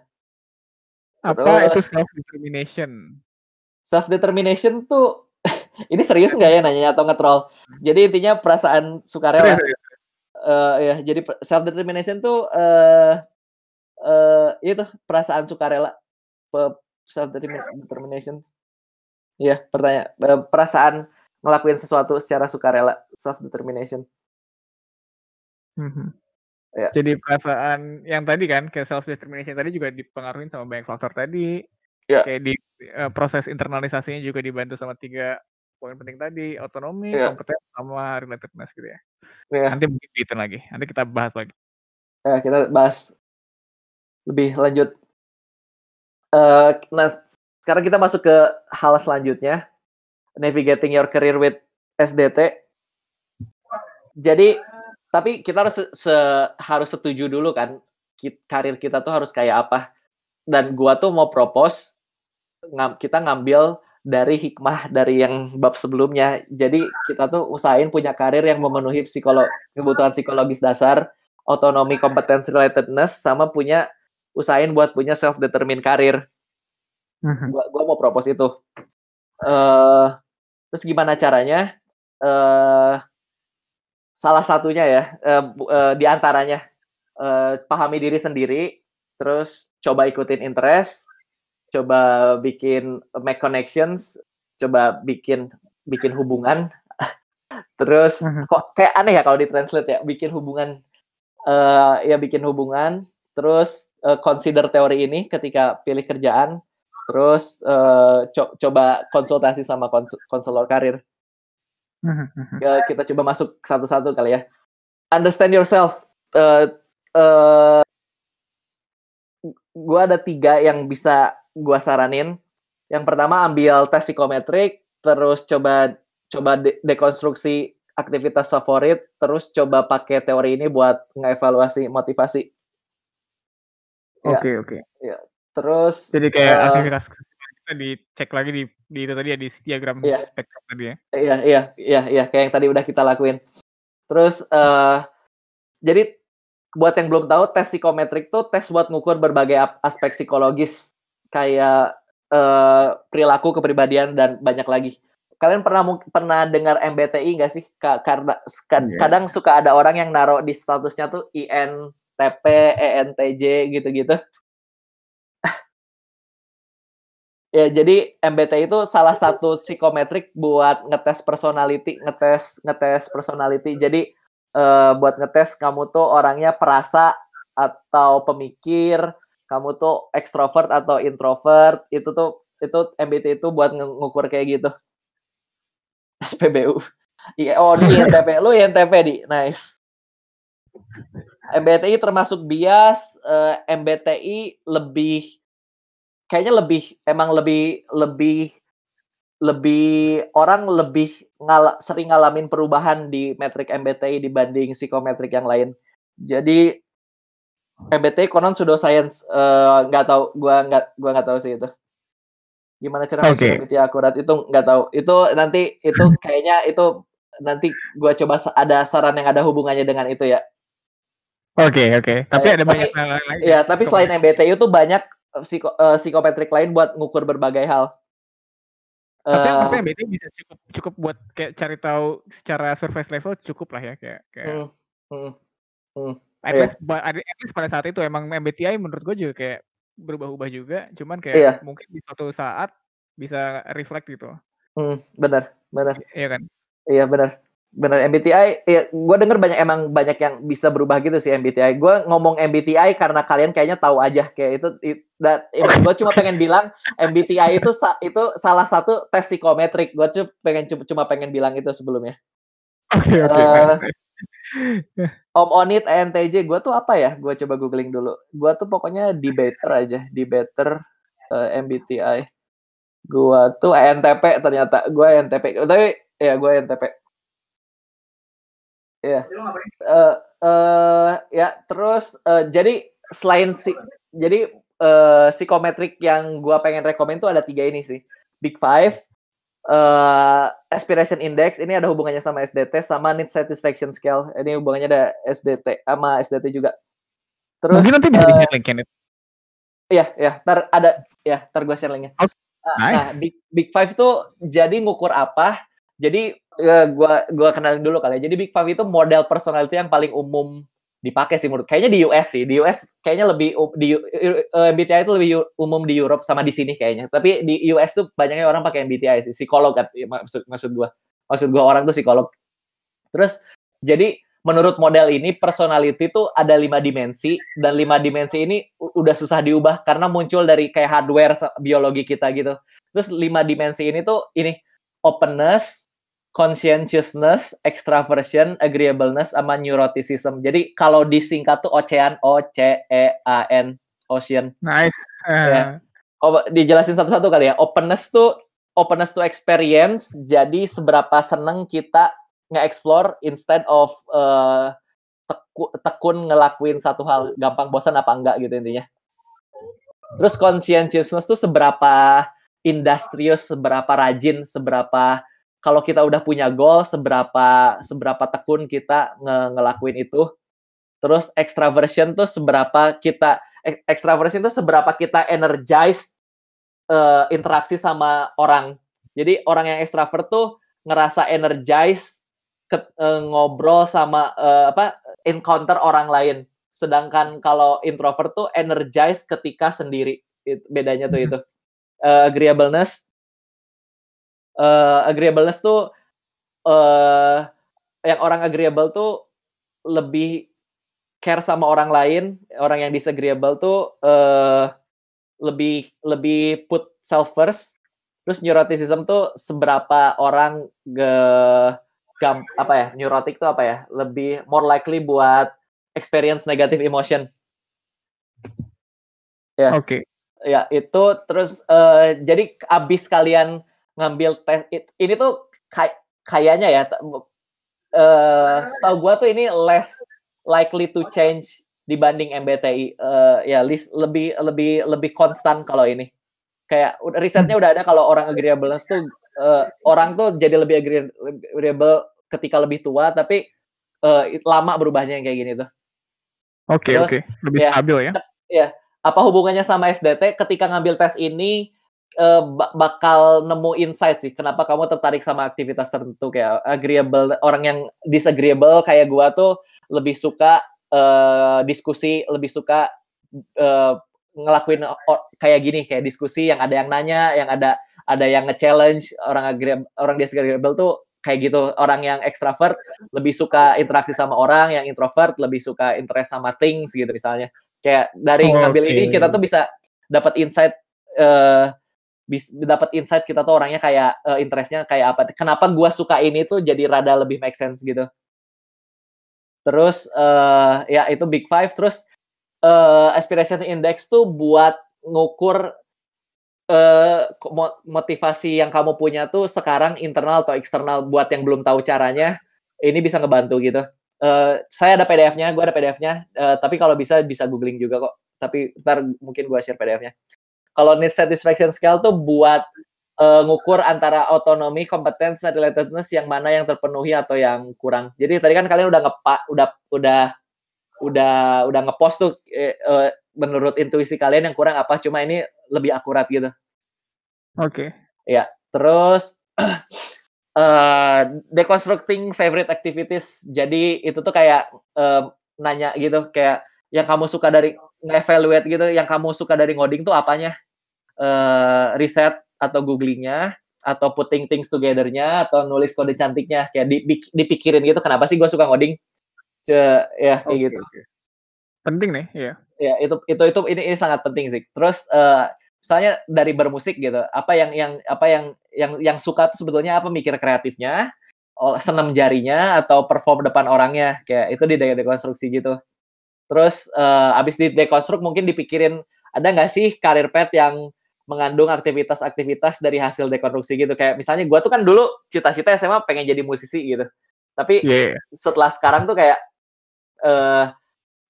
Speaker 2: Apa itu
Speaker 1: Terus-
Speaker 2: self determination?
Speaker 1: Self determination tuh ini serius nggak ya nanya atau nge-troll? Jadi intinya perasaan sukarela. Eh ya, jadi self determination tuh eh eh itu perasaan sukarela. Self determination. Iya, pertanyaan perasaan ngelakuin sesuatu secara sukarela, self determination.
Speaker 2: Mhm.
Speaker 1: Ya.
Speaker 2: Jadi perasaan yang tadi kan kayak self determination tadi juga dipengaruhi sama banyak faktor tadi.
Speaker 1: Ya.
Speaker 2: Kayak di eh, proses internalisasinya juga dibantu sama tiga poin penting tadi, otonomi,
Speaker 1: Ya.
Speaker 2: kompetensi, sama relatedness gitu ya.
Speaker 1: Ya,
Speaker 2: Nanti mungkin dihitung lagi. Nanti kita bahas lagi.
Speaker 1: ya, kita bahas lebih lanjut. Eh nah, sekarang kita masuk ke hal selanjutnya, navigating your career with SDT. Jadi, tapi kita harus se- harus setuju dulu kan, karir kita tuh harus kayak apa. Dan gua tuh mau propose ngam- kita ngambil dari hikmah dari yang bab sebelumnya. Jadi kita tuh usahain punya karir yang memenuhi psikolo kebutuhan psikologis dasar, otonomi, kompetensi, relatedness, sama punya usahain buat punya self determined karir. Gua, gua mau propose itu. eh terus gimana caranya? eh salah satunya ya, bu- eh, di antaranya eh, pahami diri sendiri, terus coba ikutin interest, coba bikin make connections, coba bikin bikin hubungan. terus
Speaker 2: Mhm.
Speaker 1: kok kayak aneh ya kalau ditranslate ya, bikin hubungan eh ya bikin hubungan, terus eh, consider teori ini ketika pilih kerjaan, terus eh, co- coba konsultasi sama kons- konselor karir. Ya, kita coba masuk satu-satu kali ya. Understand yourself. Eh eh, gua ada tiga yang bisa gua saranin. Yang pertama ambil tes psikometrik, terus coba coba de- dekonstruksi aktivitas favorit, terus coba pakai teori ini buat ngevaluasi motivasi. Ya.
Speaker 2: Oke, oke.
Speaker 1: Terus
Speaker 2: Jadi kayak
Speaker 1: eh,
Speaker 2: aktivitas kita dicek lagi di di itu tadi ya di diagram
Speaker 1: Iya.
Speaker 2: spektrum tadi ya.
Speaker 1: Iya, iya, iya, iya, kayak yang tadi udah kita lakuin. Terus eh jadi buat yang belum tahu tes psikometrik tuh tes buat ngukur berbagai aspek psikologis kayak eh perilaku, kepribadian dan banyak lagi. Kalian pernah pernah dengar MBTI nggak sih? Ka- Karena ka-
Speaker 2: Iya.
Speaker 1: kadang suka ada orang yang naruh di statusnya tuh INTP, ENTJ gitu-gitu. Ya, jadi MBTI itu salah satu psikometrik buat ngetes personality, ngetes ngetes personality. Jadi eh, buat ngetes kamu tuh orangnya perasa atau pemikir, kamu tuh ekstrovert atau introvert. Itu tuh itu MBTI itu buat ngukur kayak gitu. SPBU. Iya, oh di INTP, lu INTP di, nice. MBTI termasuk bias, eh, MBTI lebih kayaknya lebih emang lebih lebih lebih orang lebih ngal, sering ngalamin perubahan di metrik MBTI dibanding psikometrik yang lain. Jadi MBTI konon pseudoscience eh, nggak tahu gua nggak gua nggak tahu sih itu. Gimana cara okay. MBTI akurat itu nggak tahu. Itu nanti itu kayaknya itu nanti gua coba ada saran yang ada hubungannya dengan itu ya.
Speaker 2: Oke, oke. Tapi
Speaker 1: Eh,
Speaker 2: ada
Speaker 1: tapi-
Speaker 2: banyak hal lain.
Speaker 1: Iya, tapi selain MBTI itu banyak psiko, eh, psikometrik lain buat ngukur berbagai hal.
Speaker 2: tapi
Speaker 1: Eh,
Speaker 2: tapi MBTI bisa cukup cukup buat kayak cari tahu secara surface level cukup lah ya kayak kayak
Speaker 1: hmm, hmm, hmm.
Speaker 2: at,
Speaker 1: iya.
Speaker 2: least, at least pada saat itu emang MBTI menurut gue juga kayak berubah-ubah juga cuman kayak
Speaker 1: Iya.
Speaker 2: mungkin di suatu saat bisa reflect gitu
Speaker 1: Hmm, benar, benar.
Speaker 2: iya kan
Speaker 1: Iya benar. Benar MBTI, ya gue denger banyak emang banyak yang bisa berubah gitu sih MBTI. Gue ngomong MBTI karena kalian kayaknya tahu aja kayak itu. it- that- gue cuma pengen bilang MBTI itu itu salah satu tes psikometrik. Gue cuma pengen cuma, pengen bilang itu sebelumnya.
Speaker 2: oke oke
Speaker 1: Eh,
Speaker 2: nice, nice.
Speaker 1: Om Onit ENTJ gue tuh apa ya? Gue coba googling dulu. Gue tuh pokoknya debater aja, debater eh, MBTI. Gue tuh ENTP ternyata. Gue ENTP. Tapi ya gue ENTP. Iya. Eh eh ya terus eh, jadi selain si jadi uh, psikometrik yang gue pengen rekomend tuh ada tiga ini sih. Big Five, uh, Aspiration Index, ini ada hubungannya sama SDT, sama Need Satisfaction Scale. Ini hubungannya ada SDT sama SDT juga.
Speaker 2: Terus Mungkin nanti bisa uh, linknya
Speaker 1: Iya, ya, tar ada ya, tar gue share linknya. Okay. Nah, nice. nah, Big Big Five tuh jadi ngukur apa? Jadi ya, gua gua kenalin dulu kali ya. Jadi Big Five itu model personality yang paling umum dipakai sih menurut kayaknya di US sih. Di US kayaknya lebih di uh, MBTI itu lebih umum di Europe sama di sini kayaknya. Tapi di US tuh banyaknya orang pakai MBTI sih psikolog kan ya, maksud maksud gua. Maksud gua orang tuh psikolog. Terus jadi menurut model ini personality itu ada lima dimensi dan lima dimensi ini udah susah diubah karena muncul dari kayak hardware biologi kita gitu. Terus lima dimensi ini tuh ini openness conscientiousness, extraversion, agreeableness, sama neuroticism. Jadi kalau disingkat tuh ocean, O C E A N, ocean.
Speaker 2: Nice. Uh.
Speaker 1: Ya. Oh, dijelasin satu-satu kali ya. Openness tuh openness to experience. Jadi seberapa seneng kita nge-explore instead of uh, teku, tekun ngelakuin satu hal, gampang bosan apa enggak gitu intinya. Terus conscientiousness tuh seberapa industrious, seberapa rajin, seberapa kalau kita udah punya goal seberapa seberapa tekun kita nge ngelakuin itu. Terus extraversion tuh seberapa kita extraversion tuh seberapa kita energized uh, interaksi sama orang. Jadi orang yang extravert tuh ngerasa energized ke, uh, ngobrol sama uh, apa encounter orang lain. Sedangkan kalau introvert tuh energized ketika sendiri. Itu, bedanya tuh hmm. itu. Uh, agreeableness uh, agreeableness tuh uh, yang orang agreeable tuh lebih care sama orang lain, orang yang disagreeable tuh uh, lebih lebih put self first. Terus neuroticism tuh seberapa orang ge gam, apa ya neurotic tuh apa ya lebih more likely buat experience negative emotion.
Speaker 2: Ya. Oke. Okay.
Speaker 1: Ya itu terus uh, jadi abis kalian ngambil tes ini tuh kay kayaknya ya uh, setahu gua tuh ini less likely to change dibanding MBTI uh, eh, ya list lebih lebih lebih konstan kalau ini kayak risetnya udah ada kalau orang agreeableness tuh uh, orang tuh jadi lebih agreeable ketika lebih tua tapi uh, lama berubahnya yang kayak gini tuh.
Speaker 2: Oke okay, oke okay. lebih ya, stabil ya.
Speaker 1: Ya apa hubungannya sama SDT ketika ngambil tes ini uh, bakal nemu insight sih kenapa kamu tertarik sama aktivitas tertentu kayak agreeable orang yang disagreeable kayak gua tuh lebih suka uh, diskusi lebih suka uh, ngelakuin kayak gini kayak diskusi yang ada yang nanya yang ada ada yang nge-challenge orang agreeable orang disagreeable tuh kayak gitu orang yang extrovert lebih suka interaksi sama orang yang introvert lebih suka interest sama things gitu misalnya kayak dari oh, ngambil okay. ini kita tuh bisa dapat insight uh, bisa dapat insight kita tuh orangnya kayak uh, interestnya kayak apa kenapa gua suka ini tuh jadi rada lebih make sense gitu. Terus uh, ya itu big five terus uh, aspiration index tuh buat ngukur uh, motivasi yang kamu punya tuh sekarang internal atau eksternal buat yang belum tahu caranya ini bisa ngebantu gitu. Uh, saya ada PDF-nya gue ada PDF-nya uh, tapi kalau bisa bisa googling juga kok. Tapi ntar mungkin gue share PDF-nya kalau need satisfaction scale tuh buat uh, ngukur antara otonomi, kompetensi, relatedness yang mana yang terpenuhi atau yang kurang. Jadi tadi kan kalian udah ngepak, udah udah udah udah ngepost tuh eh, uh, menurut intuisi kalian yang kurang apa? Cuma ini lebih akurat gitu.
Speaker 2: Oke. Okay.
Speaker 1: Ya, terus uh, deconstructing favorite activities. Jadi itu tuh kayak uh, nanya gitu kayak yang kamu suka dari nge-evaluate gitu yang kamu suka dari ngoding tuh apanya? Uh, riset atau googlingnya atau putting things togethernya atau nulis kode cantiknya. Kayak dipikirin gitu kenapa sih gue suka ngoding? Ce, ya kayak okay, gitu. okay.
Speaker 2: penting nih ya
Speaker 1: ya itu itu itu ini ini sangat penting sih. Terus uh, misalnya dari bermusik gitu apa yang yang apa yang yang yang suka tuh sebetulnya apa? Mikir kreatifnya oh, senam jarinya atau perform depan orangnya. Kayak itu di dekonstruksi gitu Terus uh, abis di dekonstruk mungkin dipikirin ada nggak sih karir pet yang mengandung aktivitas-aktivitas dari hasil dekonstruksi gitu? Kayak misalnya gue tuh kan dulu cita-cita SMA pengen jadi musisi gitu. Tapi yeah. setelah sekarang tuh kayak uh,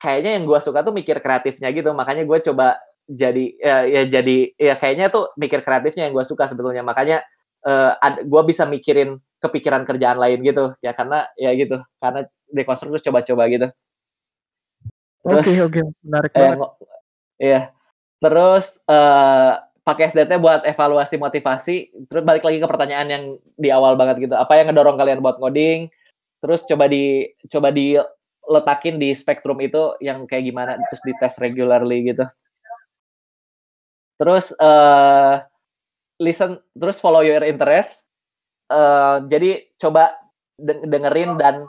Speaker 1: kayaknya yang gue suka tuh mikir kreatifnya gitu. Makanya gue coba jadi ya, ya jadi ya kayaknya tuh mikir kreatifnya yang gue suka sebetulnya. Makanya uh, gue bisa mikirin kepikiran kerjaan lain gitu. Ya karena ya gitu. Karena dekonstruk terus coba-coba gitu
Speaker 2: terus oke okay, oke. Okay. menarik
Speaker 1: eh, banget. iya. Terus uh, pakai SDT buat evaluasi motivasi terus balik lagi ke pertanyaan yang di awal banget gitu. Apa yang ngedorong kalian buat ngoding? Terus coba di coba diletakin di spektrum itu yang kayak gimana terus dites regularly gitu. Terus uh, listen terus follow your interest. Uh, jadi coba dengerin dan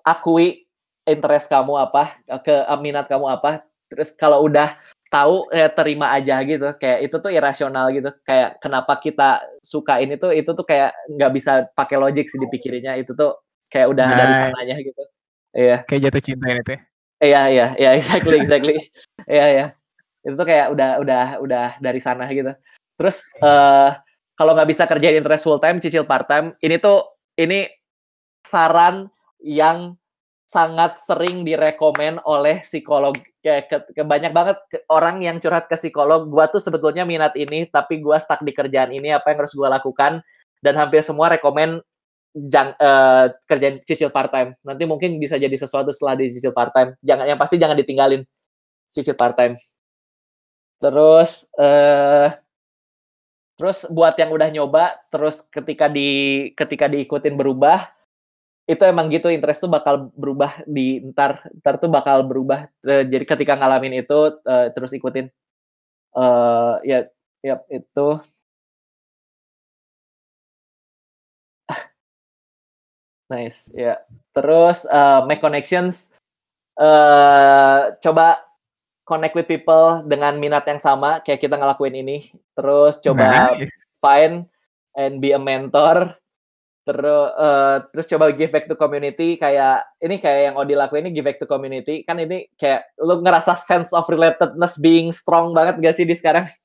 Speaker 1: akui interest kamu apa ke minat kamu apa terus kalau udah tahu eh, terima aja gitu kayak itu tuh irasional gitu kayak kenapa kita suka ini tuh itu tuh kayak nggak bisa pakai logik sih dipikirinnya itu tuh kayak udah nah, dari sananya gitu. Iya.
Speaker 2: Kayak jatuh cinta ini teh.
Speaker 1: Iya iya iya exactly exactly. Iya iya. Itu tuh kayak udah udah udah dari sana gitu. Terus uh, kalau nggak bisa kerjain interest full time, cicil part time, ini tuh ini saran yang sangat sering direkomen oleh psikolog kayak ke, ke banyak banget orang yang curhat ke psikolog gua tuh sebetulnya minat ini tapi gua stuck di kerjaan ini apa yang harus gua lakukan dan hampir semua rekomen jang, uh, kerjaan cicil part time. Nanti mungkin bisa jadi sesuatu setelah di cicil part time. Jangan yang pasti jangan ditinggalin cicil part time. Terus uh, terus buat yang udah nyoba terus ketika di ketika diikutin berubah itu emang gitu interest tuh bakal berubah di ntar ntar tuh bakal berubah uh, jadi ketika ngalamin itu uh, terus ikutin uh, ya ya itu Nice, ya. Yeah. Terus uh, make connections. Uh, coba connect with people dengan minat yang sama kayak kita ngelakuin ini. Terus coba nice. find and be a mentor. Terus uh, terus coba give back to community kayak ini kayak yang Odi lakuin ini give back to community. Kan ini kayak lu ngerasa sense of relatedness being strong banget gak sih di sekarang?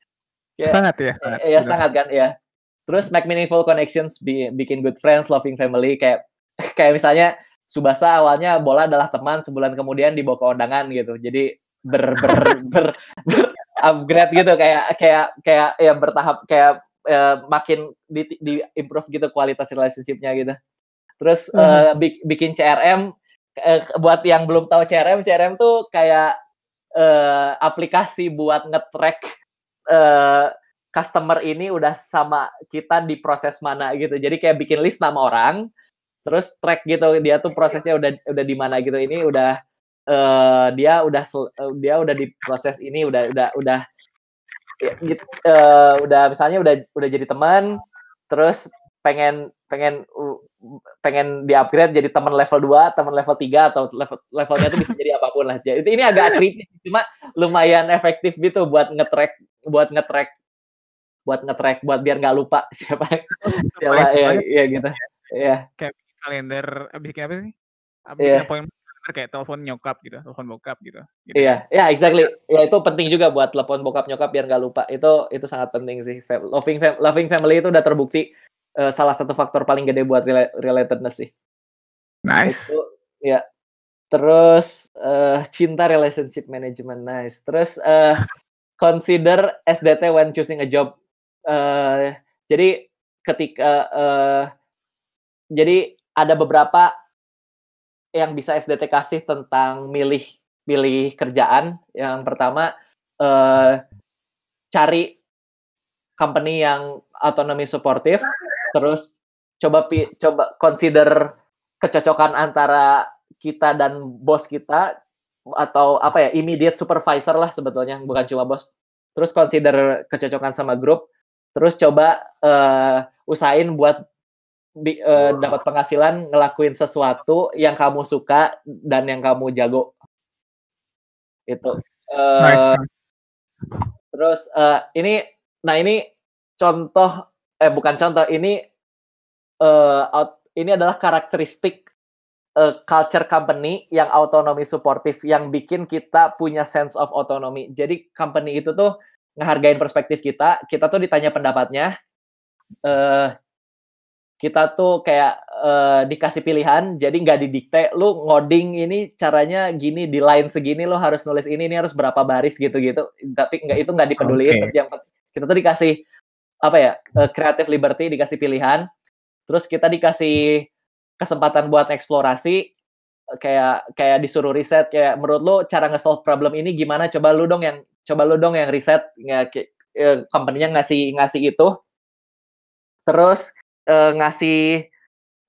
Speaker 2: Kayak, sangat ya.
Speaker 1: Iya, sangat kan ya. Terus make meaningful connections, be, bikin good friends, loving family kayak kayak misalnya Subasa awalnya bola adalah teman, sebulan kemudian dibawa ke undangan gitu. Jadi ber ber ber, ber upgrade gitu kayak kayak kayak ya bertahap kayak ya, makin di, di improve gitu kualitas relationshipnya gitu. Terus hmm. uh, bikin CRM uh, buat yang belum tahu CRM, CRM tuh kayak uh, aplikasi buat ngetrack uh, customer ini udah sama kita di proses mana gitu. Jadi kayak bikin list nama orang, terus track gitu dia tuh prosesnya udah udah di mana gitu ini udah uh, dia udah uh, dia udah di proses ini udah udah udah ya, gitu, uh, udah misalnya udah udah jadi teman terus pengen pengen pengen di upgrade jadi teman level 2, teman level 3 atau level levelnya itu bisa jadi apa pun lah. Jadi ini agak kritis cuma lumayan efektif gitu buat ngetrack buat ngetrack buat ngetrack buat biar nggak lupa siapa siapa ya, ya gitu. Ya.
Speaker 2: Kayak kalender abis bikin apa sih? Abis yeah. appointment kayak telepon nyokap gitu, telepon bokap gitu. gitu.
Speaker 1: Iya, yeah. ya yeah, exactly. Ya itu penting juga buat telepon bokap nyokap biar nggak lupa. Itu itu sangat penting sih. Loving fam loving family itu udah terbukti uh, salah satu faktor paling gede buat rel relatedness sih.
Speaker 2: Nice.
Speaker 1: Itu ya. Terus uh, cinta relationship management nice. Terus uh, consider SDT when choosing a job. Uh, jadi ketika uh, jadi ada beberapa yang bisa SDT kasih tentang milih milih kerjaan. Yang pertama eh, cari company yang otonomi suportif, terus coba coba consider kecocokan antara kita dan bos kita atau apa ya immediate supervisor lah sebetulnya bukan cuma bos. Terus consider kecocokan sama grup, terus coba uh, usahain buat bi, uh, dapat penghasilan ngelakuin sesuatu yang kamu suka dan yang kamu jago. Itu uh, nice. terus uh, ini nah ini contoh eh bukan contoh ini uh, out, ini adalah karakteristik uh, culture company yang autonomi suportif yang bikin kita punya sense of autonomy. Jadi company itu tuh ngehargain perspektif kita kita tuh ditanya pendapatnya uh, kita tuh kayak uh, dikasih pilihan jadi nggak didikte lu ngoding ini caranya gini di line segini lo harus nulis ini ini harus berapa baris gitu-gitu. Tapi nggak itu nggak dipeduliin okay. yang kita tuh dikasih apa ya uh, creative liberty dikasih pilihan. Terus kita dikasih kesempatan buat eksplorasi kayak kayak disuruh riset kayak menurut lo cara nge-solve problem ini gimana? Coba lu dong yang coba lu dong yang riset ya, company-nya ngasih ngasih itu. Terus uh, ngasih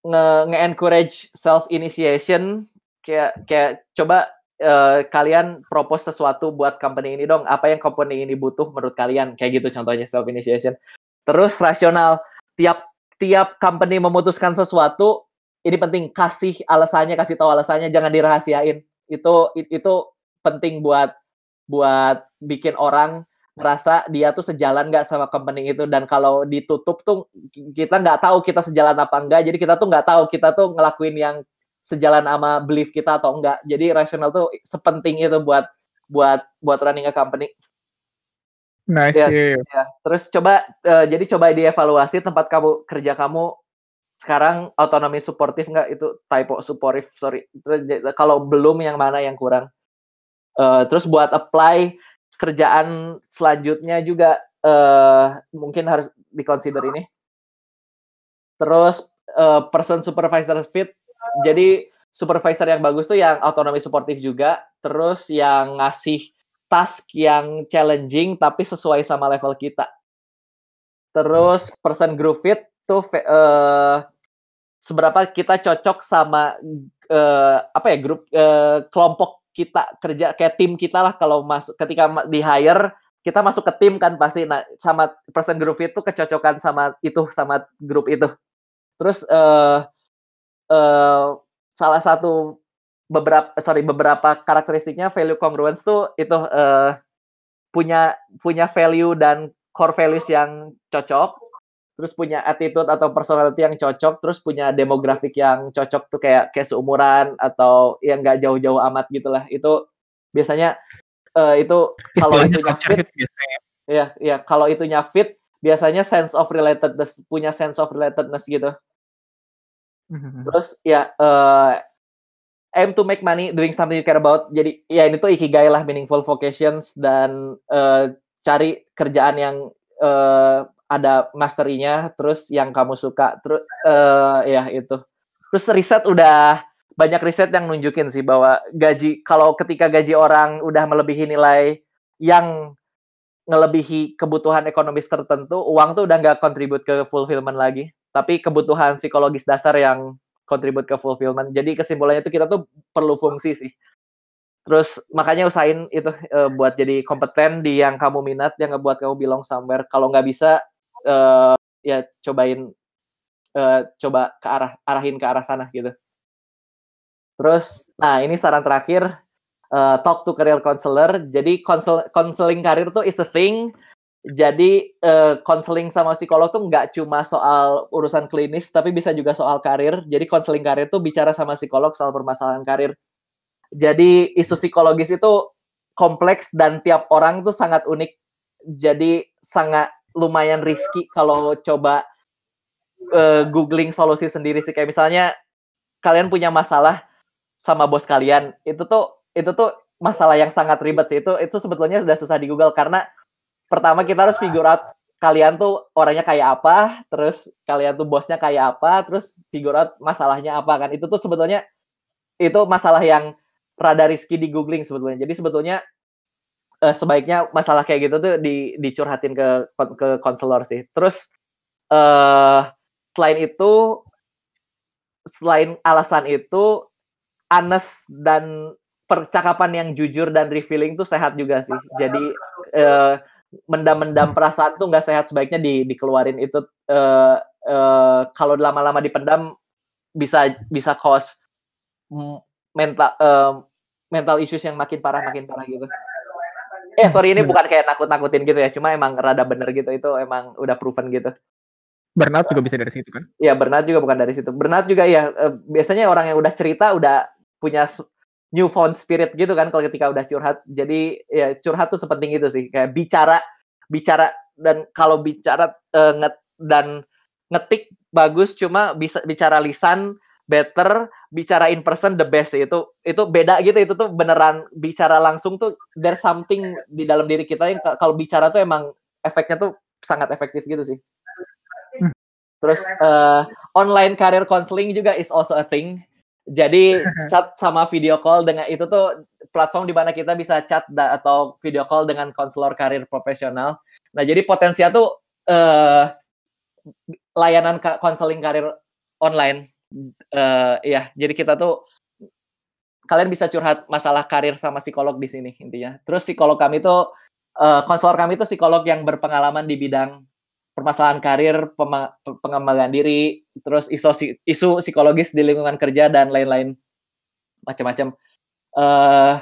Speaker 1: nge-encourage self initiation kayak kayak coba uh, kalian propose sesuatu buat company ini dong. Apa yang company ini butuh menurut kalian? Kayak gitu contohnya self initiation terus rasional. Tiap tiap company memutuskan sesuatu ini penting. Kasih alasannya kasih tahu alasannya jangan dirahasiain. Itu itu penting buat buat bikin orang merasa dia tuh sejalan nggak sama company itu dan kalau ditutup tuh kita nggak tahu kita sejalan apa enggak jadi kita tuh nggak tahu kita tuh ngelakuin yang sejalan sama belief kita atau enggak jadi rasional tuh sepenting itu buat buat buat running a company
Speaker 2: Nice. Ya,
Speaker 1: ya. Terus coba uh, jadi coba dievaluasi tempat kamu kerja kamu sekarang otonomi suportif nggak itu typo supportive sorry. Terus, kalau belum yang mana yang kurang. Uh, terus buat apply kerjaan selanjutnya juga uh, mungkin harus dikonsider ini. Terus uh, person supervisor fit. Jadi supervisor yang bagus tuh yang otonomi suportif juga, terus yang ngasih task yang challenging tapi sesuai sama level kita. Terus person group fit tuh uh, seberapa kita cocok sama uh, apa ya grup uh, kelompok kita kerja kayak tim kita lah kalau masuk ketika di hire kita masuk ke tim kan pasti. Nah sama person group itu kecocokan sama itu sama grup itu. Terus uh, uh, salah satu beberapa sorry beberapa karakteristiknya value congruence tuh itu uh, punya punya value dan core values yang cocok terus punya attitude atau personality yang cocok, terus punya demografik yang cocok tuh kayak kayak seumuran atau yang nggak jauh-jauh amat gitulah. Itu biasanya uh, itu kalau itu fit, ya ya kalau itunya fit biasanya sense of relatedness punya sense of relatedness gitu. Mhm. Terus ya uh, aim to make money doing something you care about. Jadi ya ini tuh ikigai lah meaningful vocations dan uh, cari kerjaan yang uh, ada masterinya terus yang kamu suka terus uh, ya itu. Terus riset udah banyak riset yang nunjukin sih bahwa gaji kalau ketika gaji orang udah melebihi nilai yang ngelebihi kebutuhan ekonomis tertentu uang tuh udah nggak kontribut ke fulfillment lagi. Tapi kebutuhan psikologis dasar yang kontribut ke fulfillment. Jadi kesimpulannya itu kita tuh perlu fungsi sih. Terus makanya usahain itu uh, buat jadi kompeten di yang kamu minat, yang ngebuat kamu belong somewhere. Kalau nggak bisa, uh, ya cobain uh, coba ke arah arahin ke arah sana gitu. Terus, nah ini saran terakhir, uh, talk to career counselor. Jadi counseling karir tuh is a thing. Jadi counseling uh, sama psikolog tuh nggak cuma soal urusan klinis, tapi bisa juga soal karir. Jadi counseling karir tuh bicara sama psikolog soal permasalahan karir. Jadi isu psikologis itu kompleks dan tiap orang tuh sangat unik. Jadi sangat lumayan risky kalau coba uh, googling solusi sendiri sih. Kayak misalnya kalian punya masalah sama bos kalian itu tuh itu tuh masalah yang sangat ribet sih. Itu itu sebetulnya sudah susah di Google karena pertama kita harus figure out kalian tuh orangnya kayak apa terus kalian tuh bosnya kayak apa terus figure out masalahnya apa kan. Itu tuh sebetulnya itu masalah yang rada risky di googling sebetulnya. Jadi sebetulnya uh, sebaiknya masalah kayak gitu tuh di dicurhatin ke ke konselor sih. Terus uh, selain itu selain alasan itu honest dan percakapan yang jujur dan revealing tuh sehat juga sih. Jadi uh, mendam-mendam perasaan tuh nggak sehat sebaiknya di dikeluarin itu uh, uh, kalau lama-lama dipendam bisa bisa cause mental uh, mental issues yang makin parah makin parah gitu eh sorry ini bukan kayak nakut-nakutin gitu ya cuma emang rada bener gitu itu emang udah proven gitu.
Speaker 2: Burnout juga bisa dari situ kan?
Speaker 1: Iya burnout juga bukan dari situ. Burnout juga ya biasanya orang yang udah cerita udah punya newfound spirit gitu kan kalau ketika udah curhat. Jadi ya curhat tuh sepenting itu sih kayak bicara bicara dan kalau bicara uh, nget dan ngetik bagus cuma bisa bicara lisan better bicara in person the best itu itu beda gitu. Itu tuh beneran bicara langsung tuh there's something di dalam diri kita yang kalau bicara tuh emang efeknya tuh sangat efektif gitu sih. Terus eh, online career counseling juga is also a thing. Jadi chat sama video call dengan itu tuh platform di mana kita bisa chat da- atau video call dengan konselor karir profesional. Nah jadi potensial tuh eh layanan konseling karir online eh ya jadi kita tuh kalian bisa curhat masalah karir sama psikolog di sini intinya. Terus psikolog kami tuh eh, konselor kami tuh psikolog yang berpengalaman di bidang permasalahan karir pengembangan diri terus isu isu psikologis di lingkungan kerja dan lain-lain. Macam-macam eh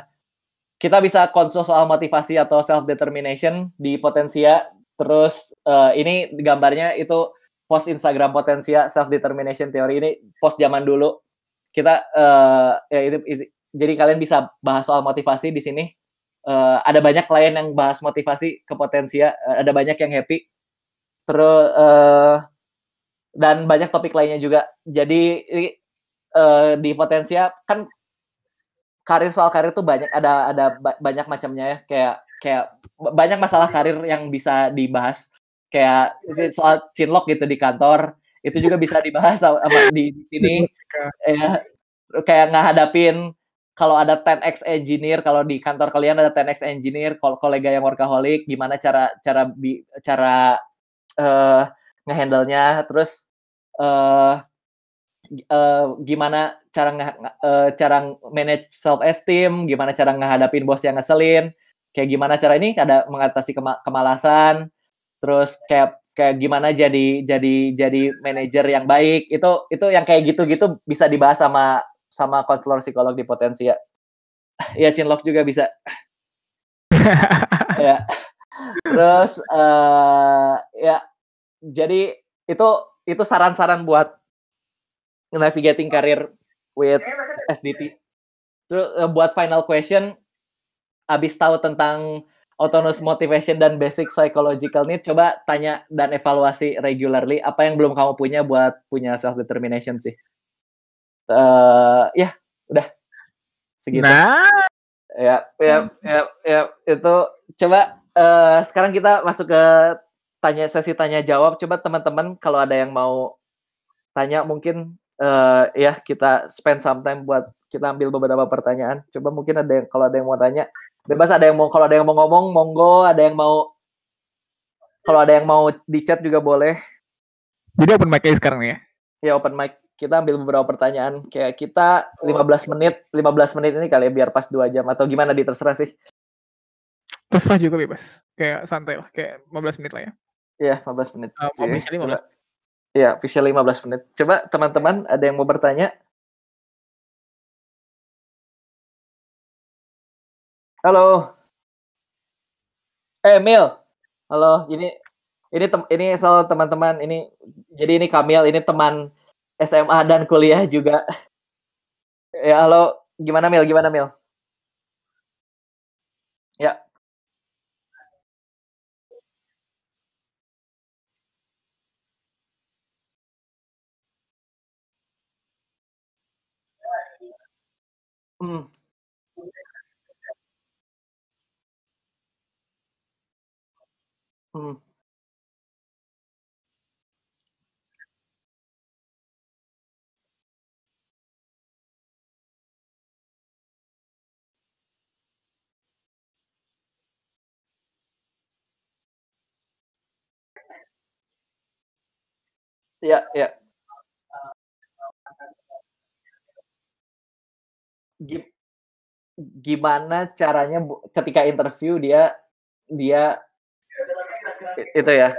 Speaker 1: kita bisa konsul soal motivasi atau self determination di Potensia. Terus eh, ini gambarnya itu post Instagram Potensia self determination teori ini post zaman dulu. Kita eh ya itu, itu- jadi kalian bisa bahas soal motivasi di sini. Eh, ada banyak klien yang bahas motivasi ke Potensia eh, ada banyak yang happy. Terus eh, dan banyak topik lainnya juga. Jadi eh, di Potensia kan karir soal karir tuh banyak ada ada ba- banyak macamnya ya. Kayak kayak ba- banyak masalah karir yang bisa dibahas kayak soal chinlock gitu di kantor itu juga bisa dibahas sama di, sini. Ya kayak ngehadapin kalau ada 10x engineer kalau di kantor kalian ada 10x engineer kalau kolega yang workaholic gimana cara cara bi, cara eh ngehandle-nya terus eh eh, gimana cara eh, cara manage self esteem, gimana cara ngehadapin bos yang ngeselin, kayak gimana cara ini ada mengatasi kema- kemalasan, terus kayak kayak gimana jadi jadi jadi manajer yang baik itu itu yang kayak gitu-gitu bisa dibahas sama sama konselor psikolog di Potensia. ya Chinlock juga bisa. ya. Terus eh ya jadi itu itu saran-saran buat navigating karir with SDT. Terus eh, buat final question, abis tahu tentang autonomous motivation dan basic psychological need, coba tanya dan evaluasi regularly apa yang belum kamu punya buat punya self determination sih. eh ya, udah segitu.
Speaker 2: Nah,
Speaker 1: Ya, ya, ya, ya, itu coba eh sekarang kita masuk ke tanya sesi tanya jawab. Coba teman-teman kalau ada yang mau tanya mungkin eh ya kita spend some time buat kita ambil beberapa pertanyaan. Coba mungkin ada yang kalau ada yang mau tanya, bebas ada yang mau kalau ada yang mau ngomong monggo, ada yang mau kalau ada yang mau di chat juga boleh.
Speaker 2: jadi open mic aja sekarang ya.
Speaker 1: Ya open mic kita ambil beberapa pertanyaan. Kayak kita 15 menit, 15 menit ini kali ya biar pas dua jam atau gimana di terserah sih.
Speaker 2: Terserah juga bebas. Kayak santai lah, kayak 15 menit lah ya.
Speaker 1: Iya, 15 menit.
Speaker 2: Uh, officially
Speaker 1: coba. Iya, official 15 menit. Coba teman-teman ada yang mau bertanya? Halo. Eh, Mil. Halo, ini ini tem, ini soal teman-teman ini jadi ini Kamil, ini teman SMA dan kuliah juga. Ya, halo. Gimana Mil? Gimana Mil? Ya. Hmm. Hmm. Iya. Gim gimana caranya ketika interview dia dia itu ya?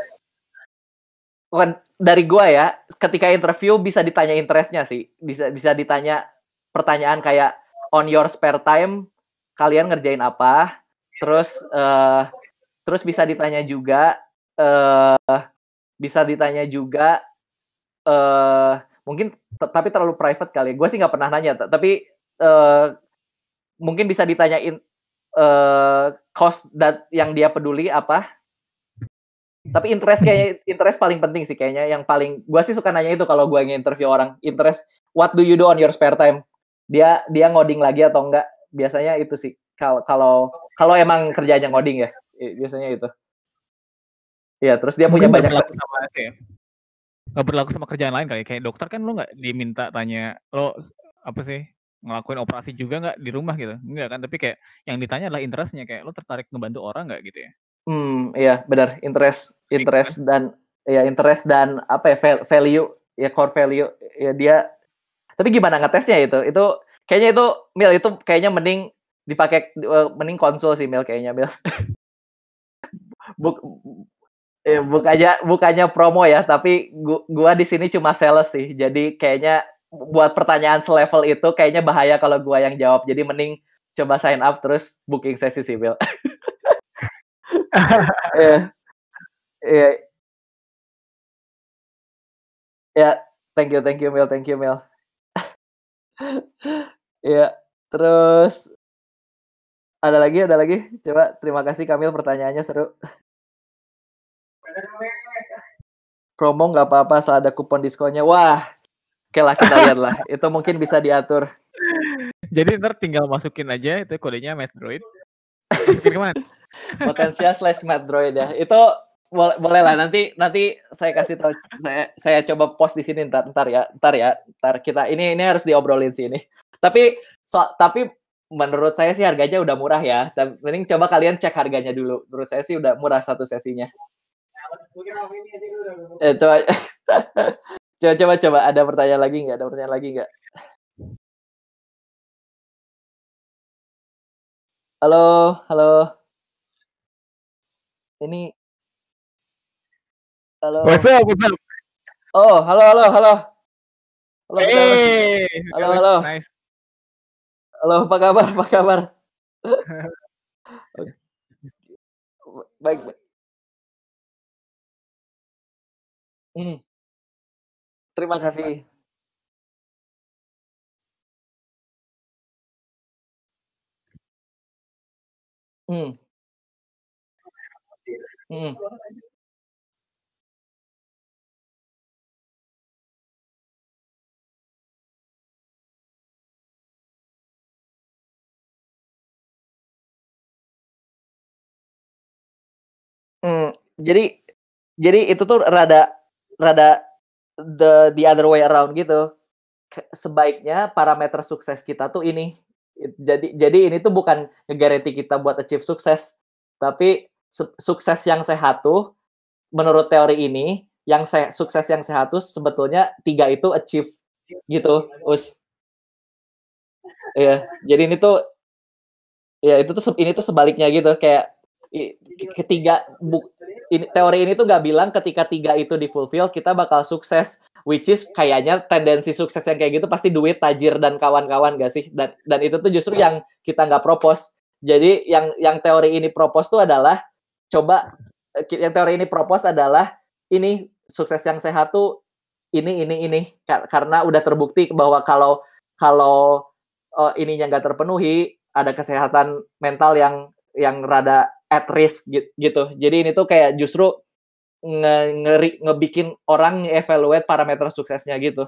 Speaker 1: Bukan dari gua ya, ketika interview bisa ditanya interest-nya sih, bisa bisa ditanya pertanyaan kayak, "On your spare time, kalian ngerjain apa?" Terus, eee, terus bisa ditanya juga, eee, bisa ditanya juga, eee, mungkin tapi terlalu private kali, gua sih nggak pernah nanya, tapi, eee, mungkin bisa ditanyain, eee, cause that yang dia peduli apa Tapi interest kayaknya interest paling penting sih kayaknya yang paling gua sih suka nanya itu kalau gua nge-interview orang. Interest what do you do on your spare time? Dia dia ngoding lagi atau enggak? Biasanya itu sih. Kalau kalau kalau emang kerjanya ngoding ya, biasanya itu. Iya, terus dia punya banyak
Speaker 2: berlaku sama ya. Gak berlaku sama kerjaan lain kali. Kayak dokter kan lo nggak diminta tanya lo apa sih ngelakuin operasi juga nggak di rumah gitu enggak kan tapi kayak yang ditanya adalah interestnya kayak lo tertarik ngebantu orang nggak gitu ya
Speaker 1: Hmm, iya benar. Interest, interest dan ya interest dan apa ya value ya core value ya dia. Tapi gimana ngetesnya itu? Itu kayaknya itu Mil itu kayaknya mending dipakai uh, mending konsul sih Mil kayaknya Mil. Buk, ya, bukannya bukannya promo ya, tapi gua, gua di sini cuma sales sih. Jadi kayaknya buat pertanyaan selevel itu kayaknya bahaya kalau gua yang jawab. Jadi mending coba sign up terus booking sesi sih Mil. Iya. Iya. Ya, thank you, thank you, Mel, thank you, Mel. Iya, terus ada lagi, ada lagi? Coba terima kasih Kamil pertanyaannya seru. Promo nggak apa-apa asal ada kupon diskonnya. Wah, oke lah kita lihat lah. Itu mungkin bisa diatur.
Speaker 2: Jadi ntar tinggal masukin aja itu kodenya Metroid.
Speaker 1: Gimana? Potensial slash Droid ya. Itu boleh, boleh lah nanti nanti saya kasih tahu saya saya coba post di sini ntar ntar ya ntar ya. Ntar kita ini ini harus diobrolin sih ini. Tapi so, tapi menurut saya sih harganya udah murah ya. Mending coba kalian cek harganya dulu. Menurut saya sih udah murah satu sesinya. Itu coba coba coba. Ada pertanyaan lagi nggak? Ada pertanyaan lagi nggak? Halo halo ini halo.
Speaker 2: What's up? What's up?
Speaker 1: Oh, halo, halo, halo. Halo, hey, halo, halo. Nice. Halo, apa kabar? Apa kabar? baik, baik. Hmm. Terima kasih. Hmm. Hmm. Hmm, jadi jadi itu tuh rada rada the the other way around gitu. sebaiknya parameter sukses kita tuh ini. Jadi jadi ini tuh bukan nge kita buat achieve sukses, tapi sukses yang sehat tuh menurut teori ini yang se sukses yang sehat tuh sebetulnya tiga itu achieve gitu us. Ya jadi ini tuh ya itu tuh ini tuh sebaliknya gitu kayak ketiga bu, ini teori ini tuh gak bilang ketika tiga itu di fulfill kita bakal sukses which is kayaknya tendensi sukses yang kayak gitu pasti duit tajir dan kawan-kawan gak sih? Dan dan itu tuh justru yang kita nggak propose. Jadi yang yang teori ini propose tuh adalah coba eh, yang teori ini propose adalah ini sukses yang sehat tuh ini ini ini karena udah terbukti bahwa kalau kalau uh, ininya nggak terpenuhi ada kesehatan mental yang yang rada at risk gitu. Jadi ini tuh kayak justru nge ngeri ngebikin orang evaluate parameter suksesnya gitu.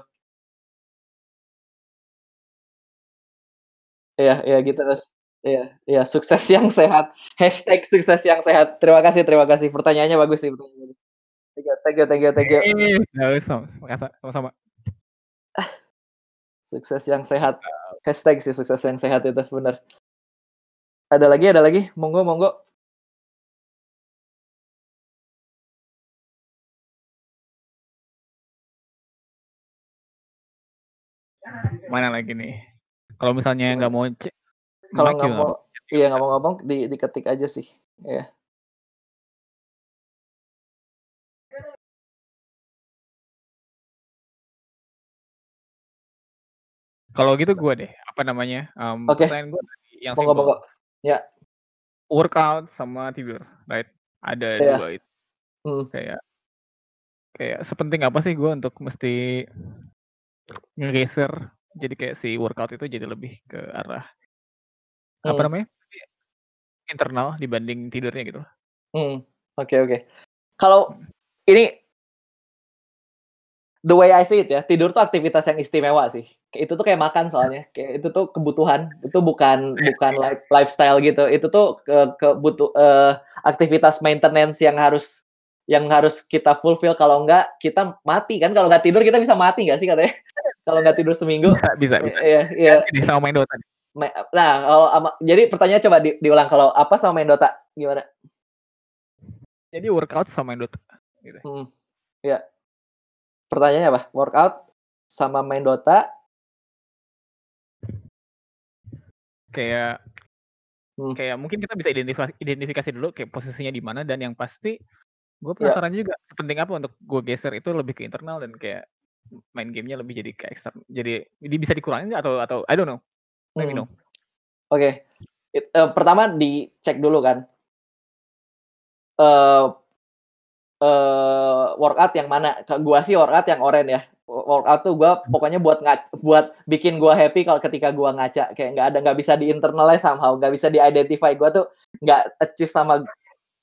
Speaker 1: Iya, iya gitu terus. Iya, iya sukses yang sehat. Hashtag sukses yang sehat. Terima kasih, terima kasih. Pertanyaannya bagus sih. Thank you, thank you, thank you, thank you.
Speaker 2: sama-sama.
Speaker 1: Sukses yang sehat. Hashtag sih sukses yang sehat itu benar. Ada lagi, ada lagi. Monggo, monggo.
Speaker 2: Mana lagi nih? Kalau misalnya nggak mau
Speaker 1: kalau nggak mau iya nggak mau ngomong di diketik aja sih, ya
Speaker 2: Kalau gitu gue deh, apa namanya, um,
Speaker 1: Oke. Okay. gue yang monggo, monggo. Ya.
Speaker 2: Workout sama tidur, right? Ada yeah. dua itu. Hmm. Kayak kayak sepenting apa sih gue untuk mesti ngegeser jadi kayak si workout itu jadi lebih ke arah apa hmm. namanya, internal dibanding tidurnya gitu.
Speaker 1: Hmm, oke oke. kalau ini the way I see it ya, tidur tuh aktivitas yang istimewa sih. Itu tuh kayak makan soalnya, kayak itu tuh kebutuhan, itu bukan bukan life, lifestyle gitu. Itu tuh ke, kebutuh uh, aktivitas maintenance yang harus yang harus kita fulfill kalau enggak kita mati kan kalau nggak tidur kita bisa mati nggak sih katanya kalau nggak tidur seminggu
Speaker 2: bisa bisa, bisa.
Speaker 1: iya iya
Speaker 2: sama main Dota
Speaker 1: nah kalau jadi pertanyaan coba di, diulang kalau apa sama main Dota gimana
Speaker 2: jadi workout sama main Dota
Speaker 1: gitu. hmm, ya pertanyaannya apa? Workout sama main Dota?
Speaker 2: Kayak hmm. kayak mungkin kita bisa identifikasi identifikasi dulu kayak posisinya di mana dan yang pasti gue ya. penasaran yeah. juga penting apa untuk gue geser itu lebih ke internal dan kayak main gamenya lebih jadi ke eksternal jadi ini bisa dikurangin atau atau I don't know let me hmm. know
Speaker 1: oke okay. uh, pertama dicek dulu kan uh, uh, workout yang mana? Gua sih workout yang oren ya. Workout tuh gua pokoknya buat ngac buat bikin gua happy kalau ketika gua ngaca kayak nggak ada nggak bisa di internalize somehow, nggak bisa di identify gua tuh nggak achieve sama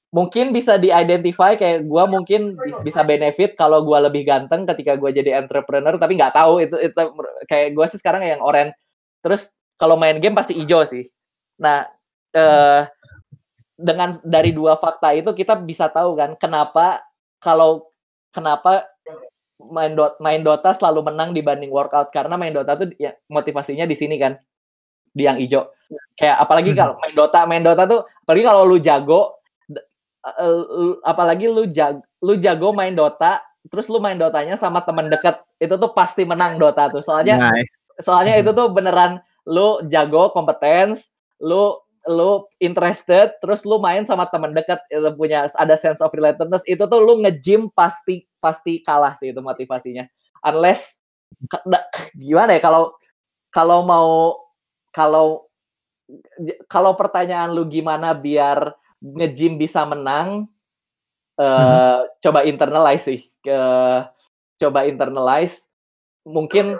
Speaker 1: mungkin bisa di identify kayak gua mungkin bisa benefit kalau gua lebih ganteng ketika gua jadi entrepreneur tapi nggak tahu itu itu kayak gua sih sekarang yang oren terus kalau main game pasti hijau sih. Nah eh dengan dari dua fakta itu kita bisa tahu kan kenapa kalau kenapa main dot main Dota selalu menang dibanding workout? Karena main Dota tuh ya, motivasinya di sini kan di yang hijau. Kayak apalagi hmm. kalau main Dota main Dota tuh apalagi kalau lu jago apalagi lu jago lu jago main Dota terus lu main Dotanya sama teman dekat itu tuh pasti menang Dota tuh. Soalnya nice. soalnya itu tuh beneran lu jago kompetens lu lu interested terus lu main sama teman dekat itu punya ada sense of relatedness itu tuh lu nge-gym pasti pasti kalah sih itu motivasinya. Unless gimana ya kalau kalau mau kalau kalau pertanyaan lu gimana biar nge-gym bisa menang uh, hmm. coba internalize sih ke coba internalize. Mungkin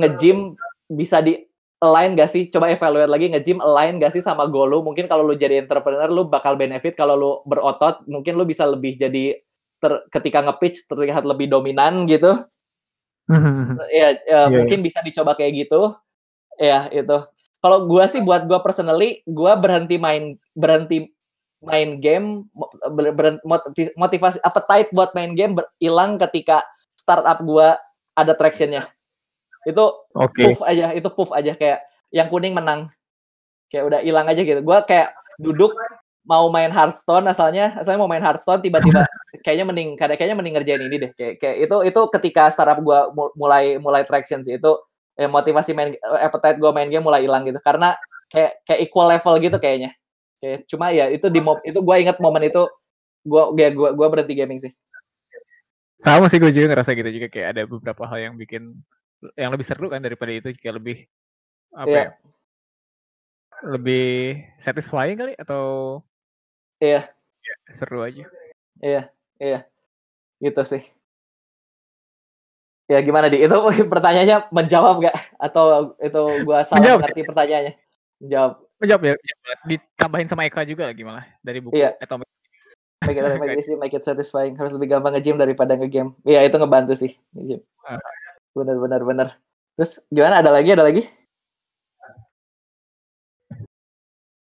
Speaker 1: nge-gym bisa di align gak sih? Coba evaluate lagi nge-gym align gak sih sama goal lu? Mungkin kalau lu jadi entrepreneur lu bakal benefit kalau lu berotot, mungkin lu bisa lebih jadi ter, ketika nge-pitch terlihat lebih dominan gitu. ya, ya yeah, mungkin bisa dicoba kayak gitu. Ya, itu. Kalau gua sih buat gua personally, gua berhenti main berhenti main game motivasi appetite buat main game hilang ketika startup gua ada tractionnya itu okay. puff aja itu puff aja kayak yang kuning menang. Kayak udah hilang aja gitu. Gue kayak duduk mau main Hearthstone asalnya asalnya mau main Hearthstone tiba-tiba kayaknya mending kayaknya mending ngerjain ini deh. Kayak kayak itu itu ketika startup gue mulai mulai traction sih itu ya, motivasi main appetite gue main game mulai hilang gitu. Karena kayak kayak equal level gitu kayaknya. Kayak cuma ya itu di mob itu gue inget momen itu gue ya gue gue berhenti gaming sih.
Speaker 2: Sama sih gue juga ngerasa gitu juga. Kayak ada beberapa hal yang bikin yang lebih seru kan daripada itu kayak lebih apa yeah. ya lebih satisfying kali atau
Speaker 1: iya.
Speaker 2: Yeah. ya, seru aja.
Speaker 1: Iya iya. Gitu sih. Ya gimana di itu pertanyaannya menjawab gak atau itu gua salah menjawab. ngerti pertanyaannya?
Speaker 2: Menjawab. Menjawab ya ditambahin sama Eka juga lagi malah dari buku
Speaker 1: iya. Atomic make it, make it, make it satisfying. Harus lebih gampang nge-gym daripada nge-game. Iya itu ngebantu sih nge-gym. Uh, benar benar benar terus gimana? Ada lagi? Ada lagi?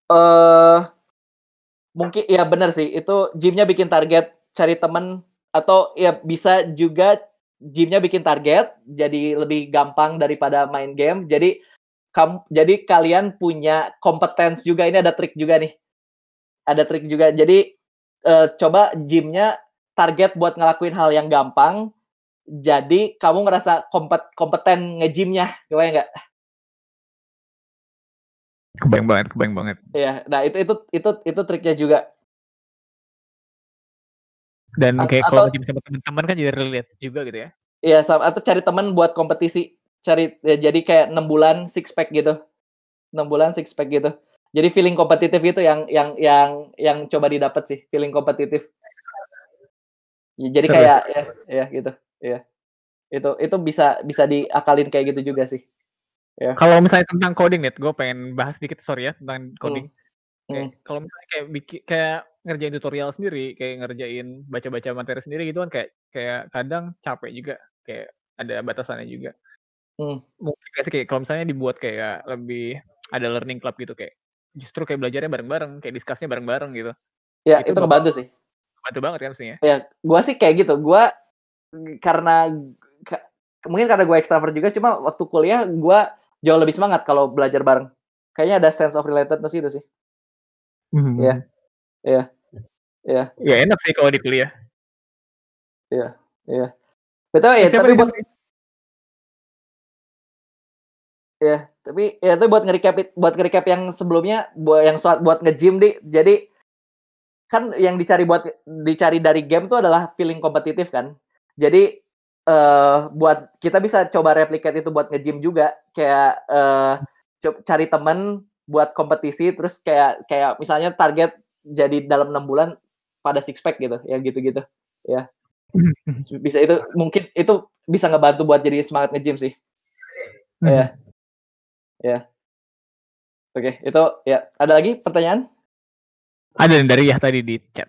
Speaker 1: Eh uh, mungkin ya benar sih. Itu gymnya bikin target cari temen atau ya bisa juga gymnya bikin target jadi lebih gampang daripada main game. Jadi kam jadi kalian punya kompetens juga. Ini ada trik juga nih. Ada trik juga. Jadi uh, coba gymnya target buat ngelakuin hal yang gampang jadi kamu ngerasa kompet kompeten ngejimnya, kebayang nggak?
Speaker 2: Kebayang banget, kebayang banget.
Speaker 1: Iya, nah itu itu itu itu triknya juga.
Speaker 2: Dan kayak kalau ngejim sama teman-teman kan jadi relate juga gitu ya?
Speaker 1: Iya, atau cari teman buat kompetisi, cari ya, jadi kayak enam bulan six pack gitu, enam bulan six pack gitu. Jadi feeling kompetitif itu yang yang yang yang coba didapat sih, feeling kompetitif. Ya, jadi Seru. kayak ya, ya gitu. Iya. Itu itu bisa bisa diakalin kayak gitu juga sih.
Speaker 2: Ya. Kalau misalnya tentang coding nih, gue pengen bahas sedikit sorry ya tentang coding. Hmm. Kayak
Speaker 1: Hmm.
Speaker 2: kalau misalnya kayak bikin kayak ngerjain tutorial sendiri, kayak ngerjain baca-baca materi sendiri gitu kan kayak kayak kadang capek juga, kayak ada batasannya juga.
Speaker 1: Hmm.
Speaker 2: Mungkin sih kayak kalau misalnya dibuat kayak lebih ada learning club gitu kayak justru kayak belajarnya bareng-bareng, kayak discuss-nya bareng-bareng gitu.
Speaker 1: Ya,
Speaker 2: Itu
Speaker 1: itu ngebantu sih.
Speaker 2: Bantu banget kan pastinya.
Speaker 1: Ya, gua sih kayak gitu. Gua karena ka- mungkin karena gue extrovert juga, cuma waktu kuliah gua jauh lebih semangat kalau belajar bareng. Kayaknya ada sense of relatedness itu sih. Iya. Iya. Iya.
Speaker 2: Ya enak sih kalau di kuliah.
Speaker 1: Iya. Iya. Betul ya,
Speaker 2: Siapa
Speaker 1: tapi
Speaker 2: nih,
Speaker 1: buat
Speaker 2: siapa nih?
Speaker 1: ya, tapi ya itu buat nge-recap buat nge-recap yang sebelumnya buat yang soal buat nge-gym di. Jadi kan yang dicari buat dicari dari game tuh adalah feeling kompetitif kan. Jadi eh buat kita bisa coba replicate itu buat nge-gym juga kayak eh co- cari temen buat kompetisi terus kayak kayak misalnya target jadi dalam enam bulan pada six pack gitu ya gitu-gitu ya bisa itu mungkin itu bisa ngebantu buat jadi semangat nge-gym sih
Speaker 2: Mhm.
Speaker 1: ya ya oke itu ya ada lagi pertanyaan
Speaker 2: Ada yang dari ya tadi di chat.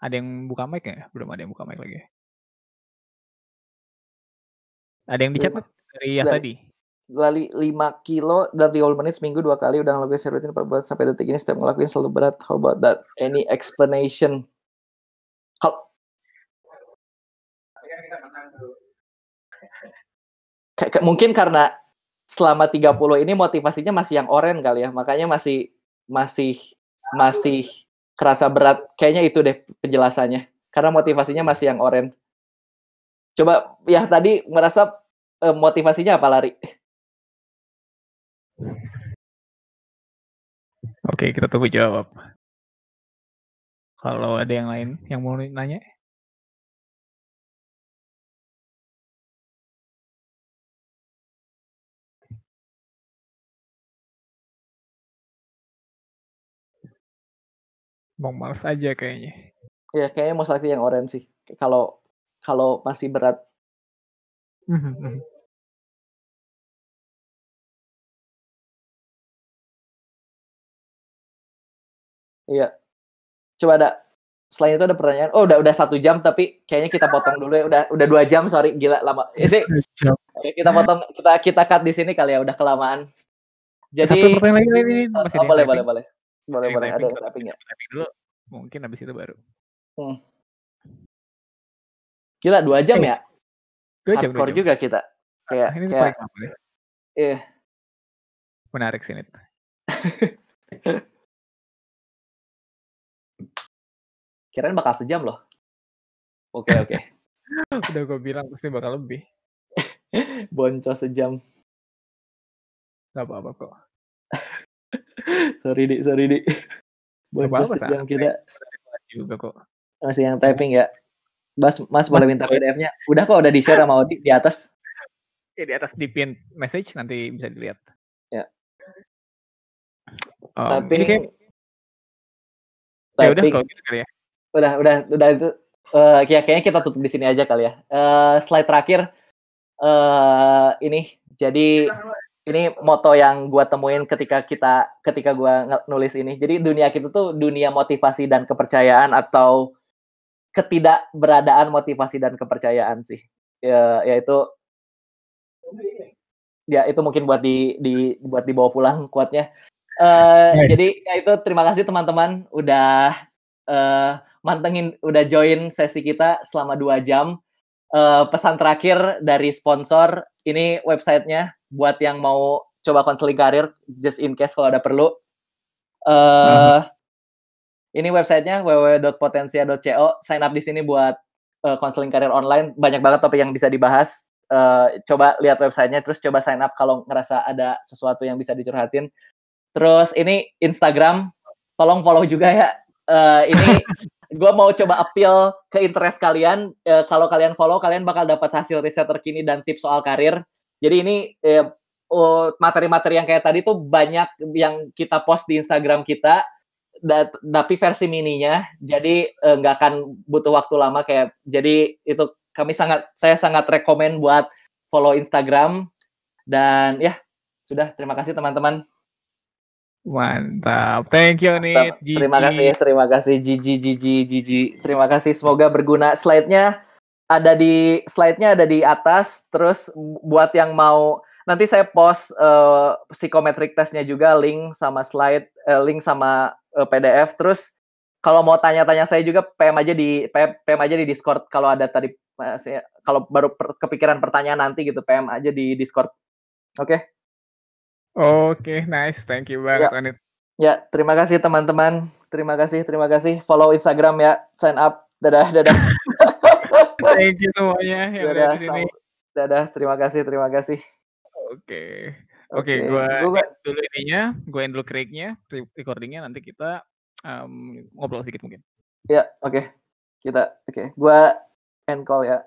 Speaker 2: Ada yang buka mic ya? Belum ada yang buka mic lagi. Ada yang di chat
Speaker 1: Belum.
Speaker 2: Mat? dari ya
Speaker 1: Dari-
Speaker 2: tadi.
Speaker 1: lari 5 kilo dalam 30 menit seminggu dua kali udah ngelakuin secara rutin 4 bulan sampai detik ini setiap ngelakuin selalu berat how about that any explanation kalau mungkin karena selama 30 ini motivasinya masih yang oren kali ya makanya masih masih masih kerasa berat kayaknya itu deh penjelasannya karena motivasinya masih yang oren coba ya tadi merasa eh, motivasinya apa lari
Speaker 2: Oke, kita tunggu jawab. Kalau ada yang lain yang mau nanya, mau males aja kayaknya.
Speaker 1: Ya kayaknya most likely yang orange sih. Kalau kalau masih berat.
Speaker 2: Mhm, mhm.
Speaker 1: Iya. Coba ada selain itu ada pertanyaan. Oh udah udah satu jam tapi kayaknya kita potong dulu ya. Udah udah dua jam sorry gila lama. Ini kita potong kita kita cut di sini kali ya udah kelamaan.
Speaker 2: Satu
Speaker 1: Jadi
Speaker 2: pertanyaan lagi ini
Speaker 1: oh,
Speaker 2: masih
Speaker 1: oh, boleh boleh boleh boleh
Speaker 2: Ada yang
Speaker 1: boleh ada
Speaker 2: typing
Speaker 1: ya.
Speaker 2: dulu, mungkin habis itu baru.
Speaker 1: Gila dua jam ya.
Speaker 2: Dua jam, dua jam.
Speaker 1: juga kita. Kayak
Speaker 2: Ah, ini tuh
Speaker 1: kayak
Speaker 2: paling lama deh.
Speaker 1: iya.
Speaker 2: Menarik sih ini.
Speaker 1: Kirain bakal sejam loh. Oke oke.
Speaker 2: Udah gue bilang pasti bakal lebih.
Speaker 1: Boncos sejam.
Speaker 2: Gak apa-apa kok.
Speaker 1: Sorry di sorry di. Boncos sejam kita.
Speaker 2: Juga kok.
Speaker 1: Masih yang typing ya. Mas, mas boleh minta PDF-nya. Udah kok udah di-share sama Odi di atas.
Speaker 2: Ya, di atas di pin message nanti bisa dilihat.
Speaker 1: Ya.
Speaker 2: Um,
Speaker 1: Tapi
Speaker 2: ini kayak ya udah kalau gitu kali ya.
Speaker 1: udah udah udah itu kayak kayaknya kita tutup di sini aja kali ya. Eh slide terakhir eh ini jadi ini moto yang gua temuin ketika kita ketika gua nulis ini. Jadi dunia kita tuh dunia motivasi dan kepercayaan atau ketidakberadaan motivasi dan kepercayaan sih. Ya yaitu ya itu mungkin buat di di buat dibawa pulang kuatnya. Eh
Speaker 2: Baik.
Speaker 1: jadi ya itu terima kasih teman-teman udah eh mantengin udah join sesi kita selama dua jam. Eh, pesan terakhir dari sponsor ini websitenya buat yang mau coba konseling karir just in case kalau ada perlu. Eh ini websitenya www.potensia.co. Sign up di sini buat eh, konseling karir online. Banyak banget topik yang bisa dibahas. Eh, coba lihat websitenya terus coba sign up kalau ngerasa ada sesuatu yang bisa dicurhatin. Terus ini Instagram, tolong follow juga ya. Eh, ini gue mau coba appeal ke interest kalian. Eh, kalau kalian follow, kalian bakal dapat hasil riset terkini dan tips soal karir. Jadi ini oh, materi-materi yang kayak tadi tuh banyak yang kita post di Instagram kita, da- tapi versi mininya. Jadi eh, nggak akan butuh waktu lama kayak. Jadi itu kami sangat, saya sangat rekomen buat follow Instagram dan ya sudah. Terima kasih teman-teman.
Speaker 2: Mantap. Thank you nih.
Speaker 1: Terima kasih, terima kasih Gigi Gigi Gigi. Terima kasih semoga berguna. Slide-nya ada di slide-nya ada di atas. Terus buat yang mau nanti saya post uh, psikometrik tesnya juga link sama slide uh, link sama uh, eh, PDF. Terus kalau mau tanya-tanya saya juga PM aja di PM, PM aja di Discord kalau ada tadi kalau baru per, kepikiran pertanyaan nanti gitu PM aja di Discord. Oke. Okay?
Speaker 2: Oke, okay, nice. Thank you banget,
Speaker 1: ya. Anit. Ya, terima kasih teman-teman. Terima kasih, terima kasih. Follow Instagram ya. Sign up. Dadah, dadah.
Speaker 2: Thank you semuanya yang dadah,
Speaker 1: sini. Dadah, terima kasih, terima kasih.
Speaker 2: Oke. Oke, gua, gua dulu ininya, gue dulu create-nya, recordingnya nanti kita um, ngobrol sedikit mungkin.
Speaker 1: Ya, oke. Okay. Kita oke. Okay. Gua end call ya.